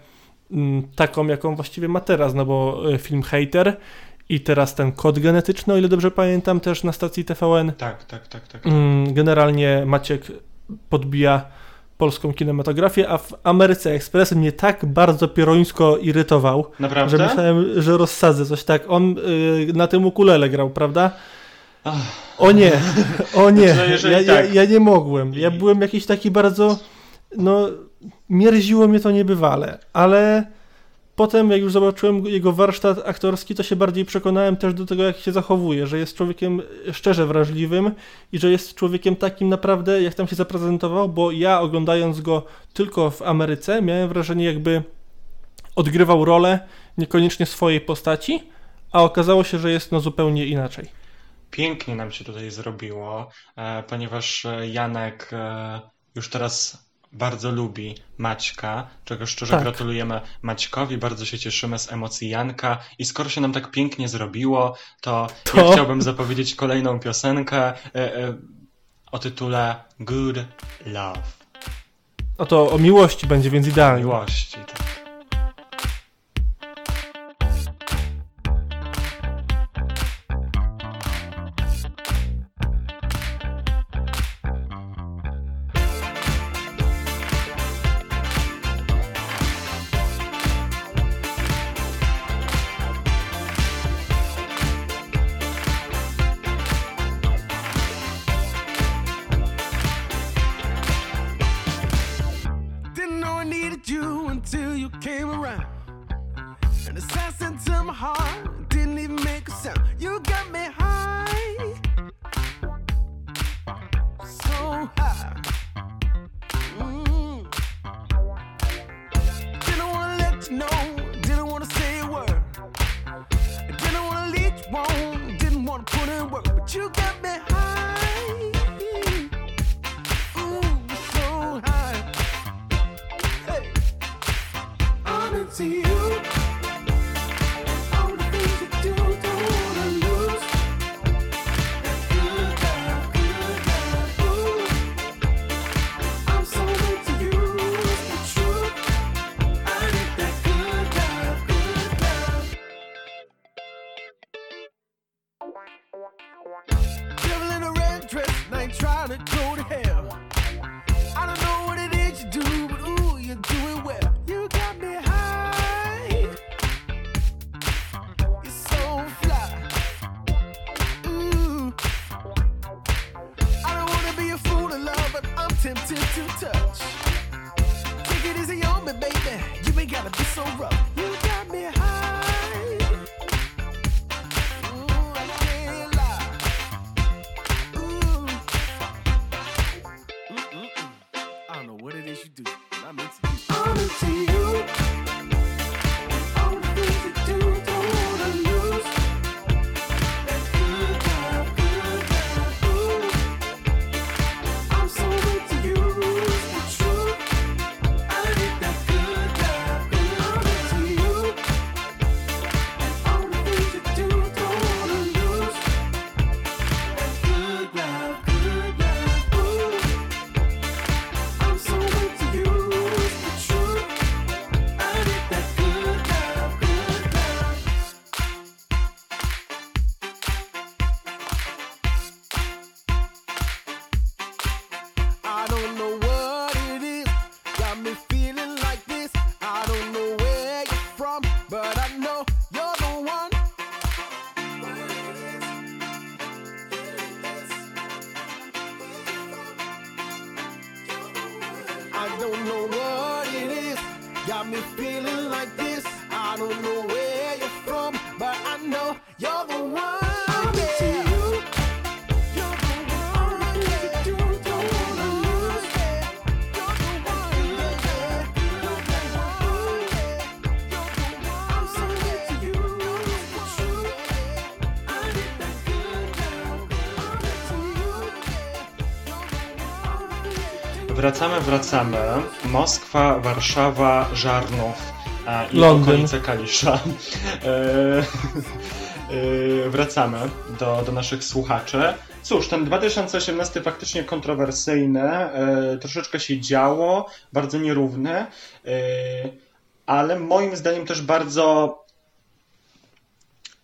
[SPEAKER 8] mm, taką, jaką właściwie ma teraz, no bo y, film Hater i teraz ten kod genetyczny, o ile dobrze pamiętam, też na stacji TVN.
[SPEAKER 9] Tak, tak, tak, tak.
[SPEAKER 8] Mm, Generalnie Maciek podbija polską kinematografię, a w Ameryce Express mnie tak bardzo pierońsko irytował,
[SPEAKER 9] Naprawdę?
[SPEAKER 8] że myślałem, że rozsadzę coś tak. On y, na tym ukulele grał, prawda? O nie, o nie,
[SPEAKER 9] Znaczy,
[SPEAKER 8] ja, ja,
[SPEAKER 9] tak.
[SPEAKER 8] ja nie mogłem. Ja byłem jakiś taki bardzo, no, mierziło mnie to niebywale, ale potem jak już zobaczyłem jego warsztat aktorski, to się bardziej przekonałem też do tego, jak się zachowuje, że jest człowiekiem szczerze wrażliwym i że jest człowiekiem takim naprawdę, jak tam się zaprezentował, bo ja oglądając go tylko w Ameryce, miałem wrażenie jakby odgrywał rolę niekoniecznie swojej postaci, a okazało się, że jest no zupełnie inaczej.
[SPEAKER 9] Pięknie nam się tutaj zrobiło, e, ponieważ e, Janek e, już teraz bardzo lubi Maćka, czego szczerze
[SPEAKER 8] Tak.
[SPEAKER 9] gratulujemy Maćkowi, bardzo się cieszymy z emocji Janka i skoro się nam tak pięknie zrobiło, to,
[SPEAKER 8] To?
[SPEAKER 9] ja chciałbym zapowiedzieć kolejną piosenkę e, e, o tytule Good Love.
[SPEAKER 8] Oto o miłości będzie, więc idealnie.
[SPEAKER 9] Miłości, tak.
[SPEAKER 3] Gotta be so rough.
[SPEAKER 9] Wracamy, wracamy. Moskwa, Warszawa, Żarnów e, i
[SPEAKER 8] Londyn.
[SPEAKER 9] okolice Kalisza. E, e, wracamy do, do naszych słuchaczy. Cóż, ten 2018 faktycznie kontrowersyjny, troszeczkę się działo, bardzo nierówny, ale moim zdaniem też bardzo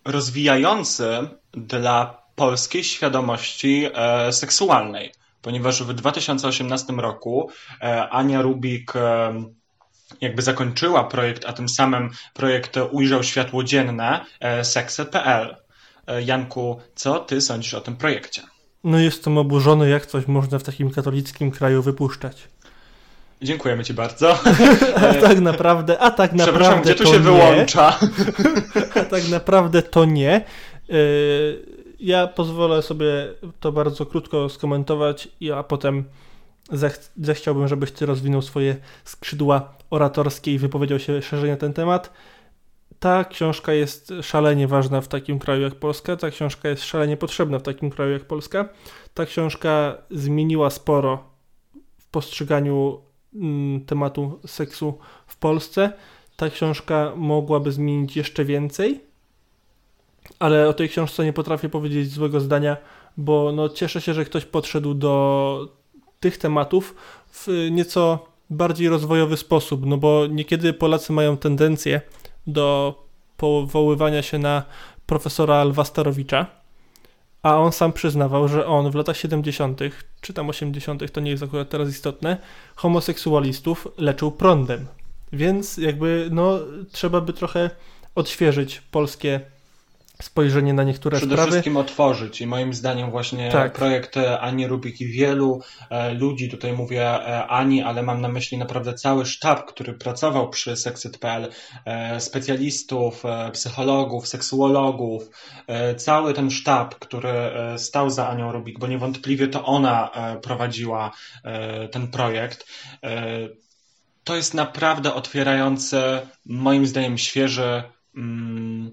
[SPEAKER 9] rozwijający dla polskiej świadomości seksualnej, ponieważ w 2018 roku e, Ania Rubik e, jakby zakończyła projekt, a tym samym projekt ujrzał światło dzienne e, Sexe.pl. E, Janku, co ty sądzisz o tym projekcie?
[SPEAKER 8] No jestem oburzony, jak coś można w takim katolickim kraju wypuszczać.
[SPEAKER 9] Dziękujemy ci bardzo.
[SPEAKER 8] A tak naprawdę, a tak naprawdę
[SPEAKER 9] Przepraszam, gdzie tu się
[SPEAKER 8] nie.
[SPEAKER 9] wyłącza?
[SPEAKER 8] A tak naprawdę to nie. Yy, Ja pozwolę sobie to bardzo krótko skomentować, a potem zech- zechciałbym, żebyś ty rozwinął swoje skrzydła oratorskie i wypowiedział się szerzej na ten temat. Ta książka jest szalenie ważna w takim kraju jak Polska, ta książka jest szalenie potrzebna w takim kraju jak Polska. Ta książka zmieniła sporo w postrzeganiu mm, tematu seksu w Polsce. Ta książka mogłaby zmienić jeszcze więcej, ale o tej książce nie potrafię powiedzieć złego zdania, bo no, cieszę się, że ktoś podszedł do tych tematów w nieco bardziej rozwojowy sposób, no bo niekiedy Polacy mają tendencję do powoływania się na profesora Alwastarowicza, a on sam przyznawał, że on w latach 70., czy tam 80., to nie jest akurat teraz istotne, homoseksualistów leczył prądem. Więc jakby no trzeba by trochę odświeżyć polskie spojrzenie na niektóre
[SPEAKER 9] Przede
[SPEAKER 8] sprawy.
[SPEAKER 9] wszystkim otworzyć i moim zdaniem właśnie
[SPEAKER 8] Tak.
[SPEAKER 9] projekt e, Ani Rubik i wielu e, ludzi, tutaj mówię e, Ani, ale mam na myśli naprawdę cały sztab, który pracował przy Sexit.pl, specjalistów, psychologów, seksuologów, cały ten sztab, który stał za Anią Rubik, bo niewątpliwie to ona prowadziła ten projekt. To jest naprawdę otwierające, moim zdaniem świeży mm,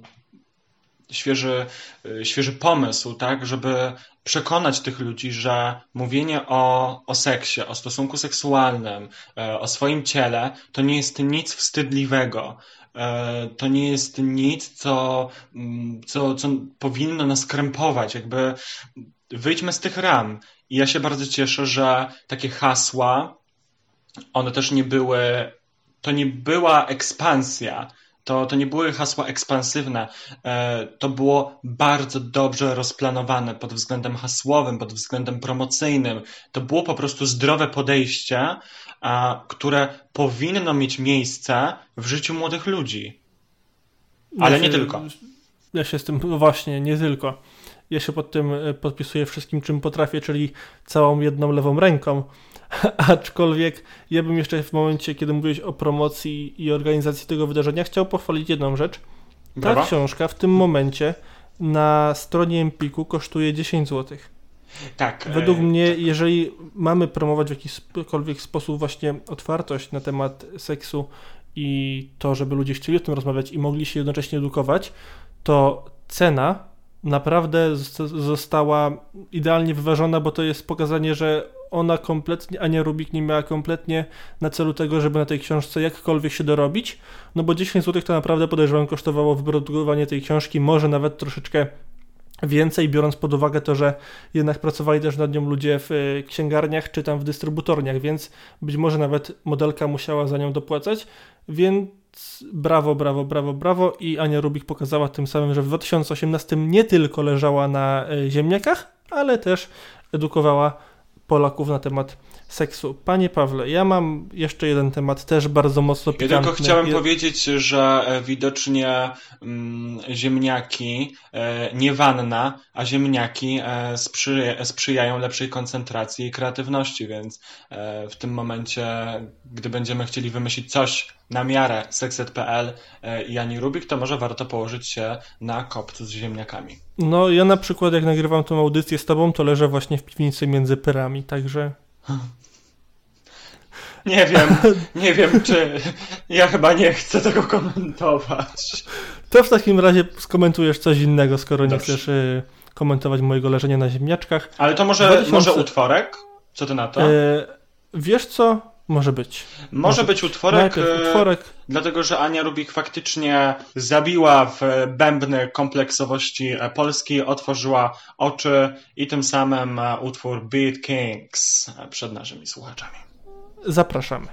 [SPEAKER 9] świeży, y, świeży pomysł, tak, żeby przekonać tych ludzi, że mówienie o, o seksie, o stosunku seksualnym, e, o swoim ciele, to nie jest nic wstydliwego. E, To nie jest nic, co, mm, co, co powinno nas krępować. Jakby wyjdźmy z tych ram. I ja się bardzo cieszę, że takie hasła, one też nie były, to nie była ekspansja, to, to nie były hasła ekspansywne, e, to było bardzo dobrze rozplanowane pod względem hasłowym, pod względem promocyjnym. To było po prostu zdrowe podejście, które powinno mieć miejsce w życiu młodych ludzi. Ale
[SPEAKER 8] Ja
[SPEAKER 9] nie
[SPEAKER 8] się-
[SPEAKER 9] tylko.
[SPEAKER 8] Ja się z tym, no właśnie, nie tylko. Ja się pod tym e, podpisuję wszystkim, czym potrafię, czyli całą jedną lewą ręką. Aczkolwiek ja bym jeszcze w momencie, kiedy mówiłeś o promocji i organizacji tego wydarzenia, chciał pochwalić jedną rzecz. Ta
[SPEAKER 9] Brawa.
[SPEAKER 8] książka w tym momencie na stronie Empiku kosztuje 10 zł.
[SPEAKER 9] Tak. e,
[SPEAKER 8] Według mnie, jeżeli mamy promować w jakikolwiek sposób właśnie otwartość na temat seksu i to, żeby ludzie chcieli o tym rozmawiać i mogli się jednocześnie edukować, to cena naprawdę zosta- została idealnie wyważona, bo to jest pokazanie, że ona kompletnie, Ania Rubik nie miała kompletnie na celu tego, żeby na tej książce jakkolwiek się dorobić, no bo 10 zł to naprawdę podejrzewam kosztowało wyprodukowanie tej książki, może nawet troszeczkę więcej, biorąc pod uwagę to, że jednak pracowali też nad nią ludzie w y, księgarniach czy tam w dystrybutorniach, więc być może nawet modelka musiała za nią dopłacać, więc brawo, brawo, brawo, brawo i Ania Rubik pokazała tym samym, że w 2018 nie tylko leżała na y, ziemniakach, ale też edukowała Polaków na temat seksu. Panie Pawle, ja mam jeszcze jeden temat, też bardzo mocno
[SPEAKER 9] Ja
[SPEAKER 8] pikantny.
[SPEAKER 9] tylko chciałem powiedzieć, że e, widocznie mm, ziemniaki, e, nie wanna, a ziemniaki e, sprzyja, sprzyjają lepszej koncentracji i kreatywności, więc e, w tym momencie, gdy będziemy chcieli wymyślić coś na miarę sekset.pl e, i Ani Rubik, to może warto położyć się na kopcu z ziemniakami.
[SPEAKER 8] No, ja na przykład jak nagrywam tą audycję z tobą, to leżę właśnie w piwnicy między pyrami, także...
[SPEAKER 9] Nie wiem, nie wiem, czy ja chyba nie chcę tego komentować.
[SPEAKER 8] To w takim razie skomentujesz coś innego, skoro nie
[SPEAKER 9] Dobrze.
[SPEAKER 8] chcesz y, komentować mojego leżenia na ziemniaczkach.
[SPEAKER 9] Ale to może,
[SPEAKER 8] 2000
[SPEAKER 9] może utworek? Co ty na to?
[SPEAKER 8] E, wiesz co? Może być.
[SPEAKER 9] Może być utworek,
[SPEAKER 8] Najpierw
[SPEAKER 9] e,
[SPEAKER 8] utworek.
[SPEAKER 9] dlatego że Ania Rubik faktycznie zabiła w bębny kompleksowości e, Polski, otworzyła oczy i tym samym e, utwór Beat Kings e, przed naszymi słuchaczami.
[SPEAKER 8] Zapraszamy.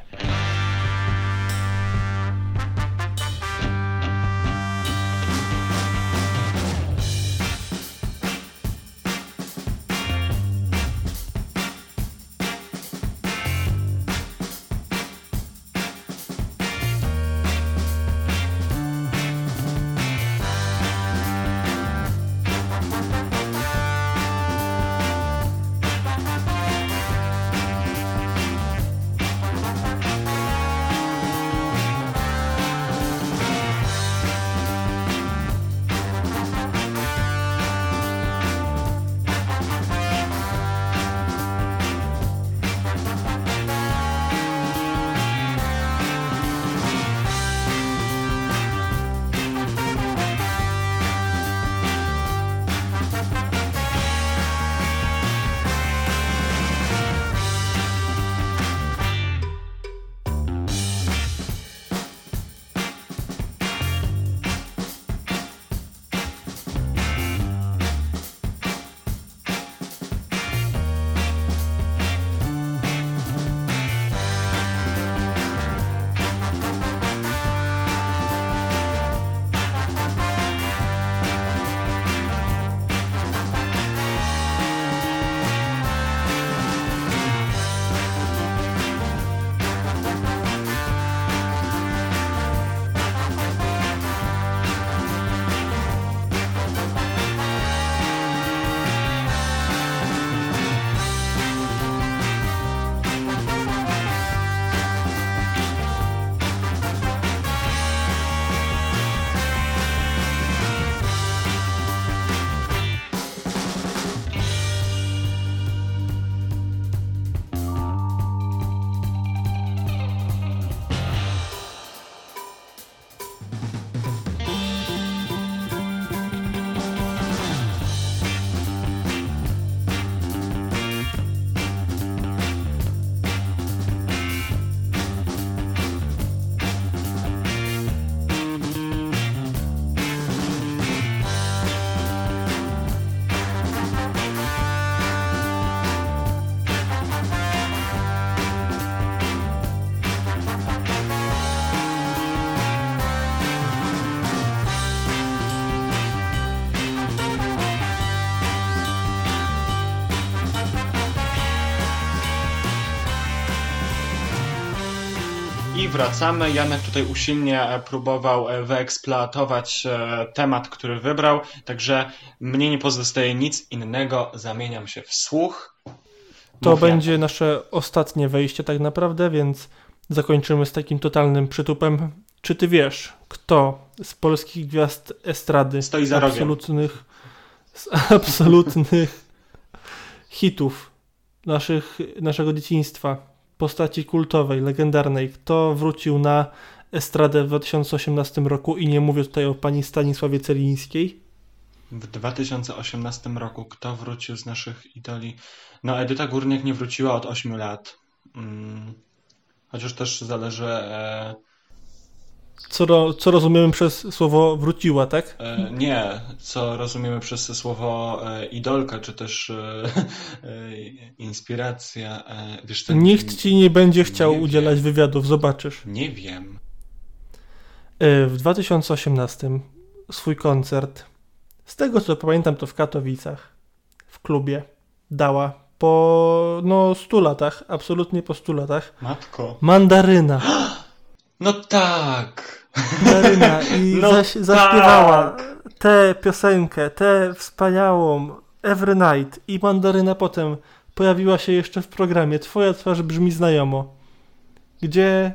[SPEAKER 9] Wracamy. Janek tutaj usilnie e, próbował e, wyeksploatować e, temat, który wybrał, także mnie nie pozostaje nic innego. Zamieniam się w słuch.
[SPEAKER 8] To
[SPEAKER 9] Mów,
[SPEAKER 8] będzie nasze ostatnie wejście tak naprawdę, więc zakończymy z takim totalnym przytupem. Czy ty wiesz, kto z polskich gwiazd estrady
[SPEAKER 9] Stoi za
[SPEAKER 8] absolutnych, z absolutnych hitów naszych, naszego dzieciństwa, postaci kultowej, legendarnej, kto wrócił na estradę w 2018 roku i nie mówię tutaj o pani Stanisławie Celińskiej?
[SPEAKER 9] W 2018 roku kto wrócił z naszych idoli? No, Edyta Górniak nie wróciła od 8 lat. Mm. Chociaż też zależy. E,
[SPEAKER 8] Co, co rozumiemy przez słowo wróciła, tak?
[SPEAKER 9] e, nie, co rozumiemy przez słowo e, idolka, czy też e, inspiracja. Wiesz, co,
[SPEAKER 8] Nikt ci nie będzie chciał
[SPEAKER 9] nie
[SPEAKER 8] udzielać
[SPEAKER 9] wiem.
[SPEAKER 8] wywiadów, zobaczysz.
[SPEAKER 9] Nie wiem.
[SPEAKER 8] W 2018 swój koncert, z tego co pamiętam, to w Katowicach, w klubie, dała po no 100 latach, absolutnie po 100 latach.
[SPEAKER 9] Matko.
[SPEAKER 8] Mandaryna.
[SPEAKER 9] No tak.
[SPEAKER 8] Mandaryna i
[SPEAKER 9] No
[SPEAKER 8] zaś, zaśpiewała
[SPEAKER 9] tak.
[SPEAKER 8] tę piosenkę, tę wspaniałą Every Night i Mandaryna potem pojawiła się jeszcze w programie Twoja twarz brzmi znajomo, gdzie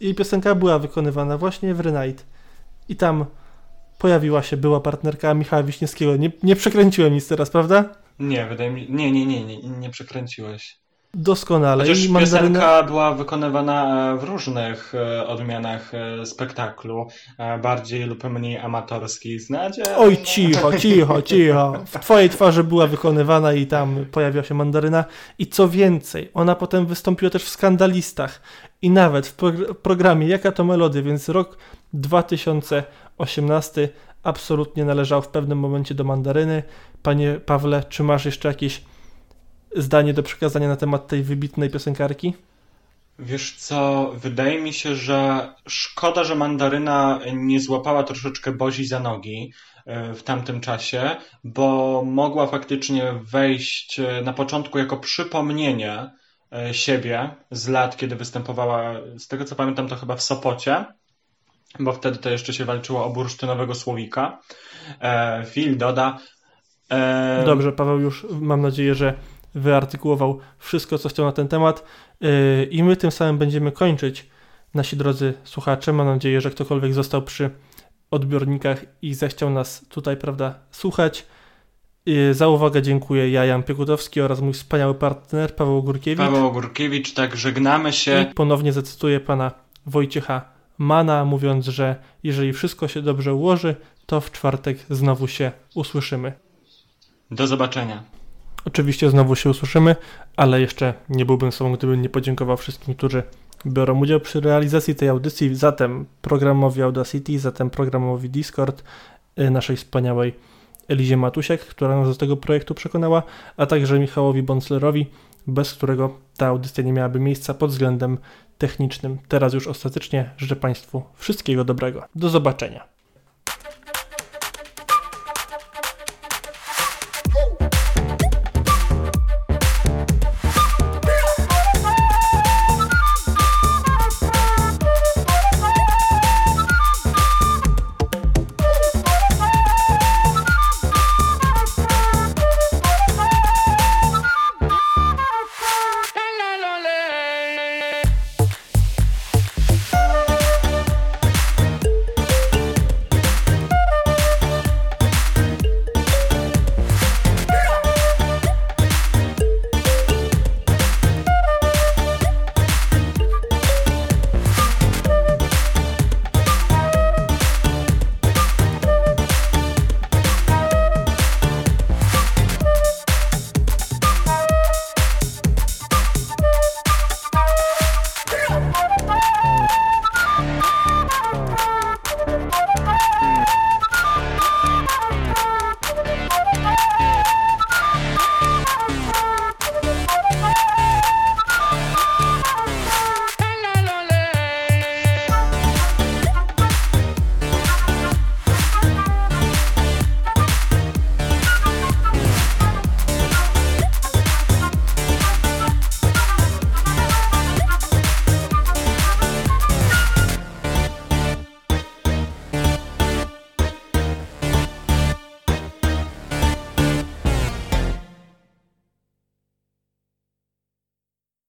[SPEAKER 8] jej piosenka była wykonywana właśnie Every Night i tam pojawiła się była partnerka Michała Wiśniewskiego. Nie, nie przekręciłem nic teraz, prawda?
[SPEAKER 9] Nie, wydaje mi Nie, nie, nie, nie, nie przekręciłeś.
[SPEAKER 8] Doskonale.
[SPEAKER 9] Chociaż
[SPEAKER 8] I Mandaryna...
[SPEAKER 9] piosenka była wykonywana e, w różnych e, odmianach e, spektaklu, bardziej lub mniej amatorskiej. Znacie?
[SPEAKER 8] Oj, cicho, cicho, cicho. W twojej twarzy była wykonywana i tam pojawiła się mandaryna. I co więcej, ona potem wystąpiła też w skandalistach i nawet w progr- programie Jaka to melodia, więc rok 2018 absolutnie należał w pewnym momencie do mandaryny. Panie Pawle, czy masz jeszcze jakieś zdanie do przekazania na temat tej wybitnej piosenkarki?
[SPEAKER 9] Wiesz co, wydaje mi się, że szkoda, że Mandaryna nie złapała troszeczkę Bozi za nogi e, w tamtym czasie, bo mogła faktycznie wejść e, na początku jako przypomnienie e, siebie z lat, kiedy występowała, z tego co pamiętam, to chyba w Sopocie, bo wtedy to jeszcze się walczyło o bursztynowego słowika. Phil doda.
[SPEAKER 8] Dobrze, Paweł już mam nadzieję, że wyartykułował wszystko, co chciał na ten temat. Yy, I my tym samym będziemy kończyć. Nasi drodzy słuchacze, mam nadzieję, że ktokolwiek został przy odbiornikach i zechciał nas tutaj, prawda, słuchać. Yy, Za uwagę dziękuję ja, Jan Piekutowski oraz mój wspaniały partner Paweł Górkiewicz.
[SPEAKER 9] Paweł Ogórkiewicz, tak żegnamy się.
[SPEAKER 8] I ponownie zacytuję pana Wojciecha Mana, mówiąc, że jeżeli wszystko się dobrze ułoży, to w czwartek znowu się usłyszymy.
[SPEAKER 9] Do zobaczenia.
[SPEAKER 8] Oczywiście znowu się usłyszymy, ale jeszcze nie byłbym sobą, gdybym nie podziękował wszystkim, którzy biorą udział przy realizacji tej audycji. Zatem programowi Audacity, zatem programowi Discord, y, naszej wspaniałej Elizie Matusiak, która nas do tego projektu przekonała, a także Michałowi Bonslerowi, bez którego ta audycja nie miałaby miejsca pod względem technicznym. Teraz już ostatecznie życzę Państwu wszystkiego dobrego. Do zobaczenia.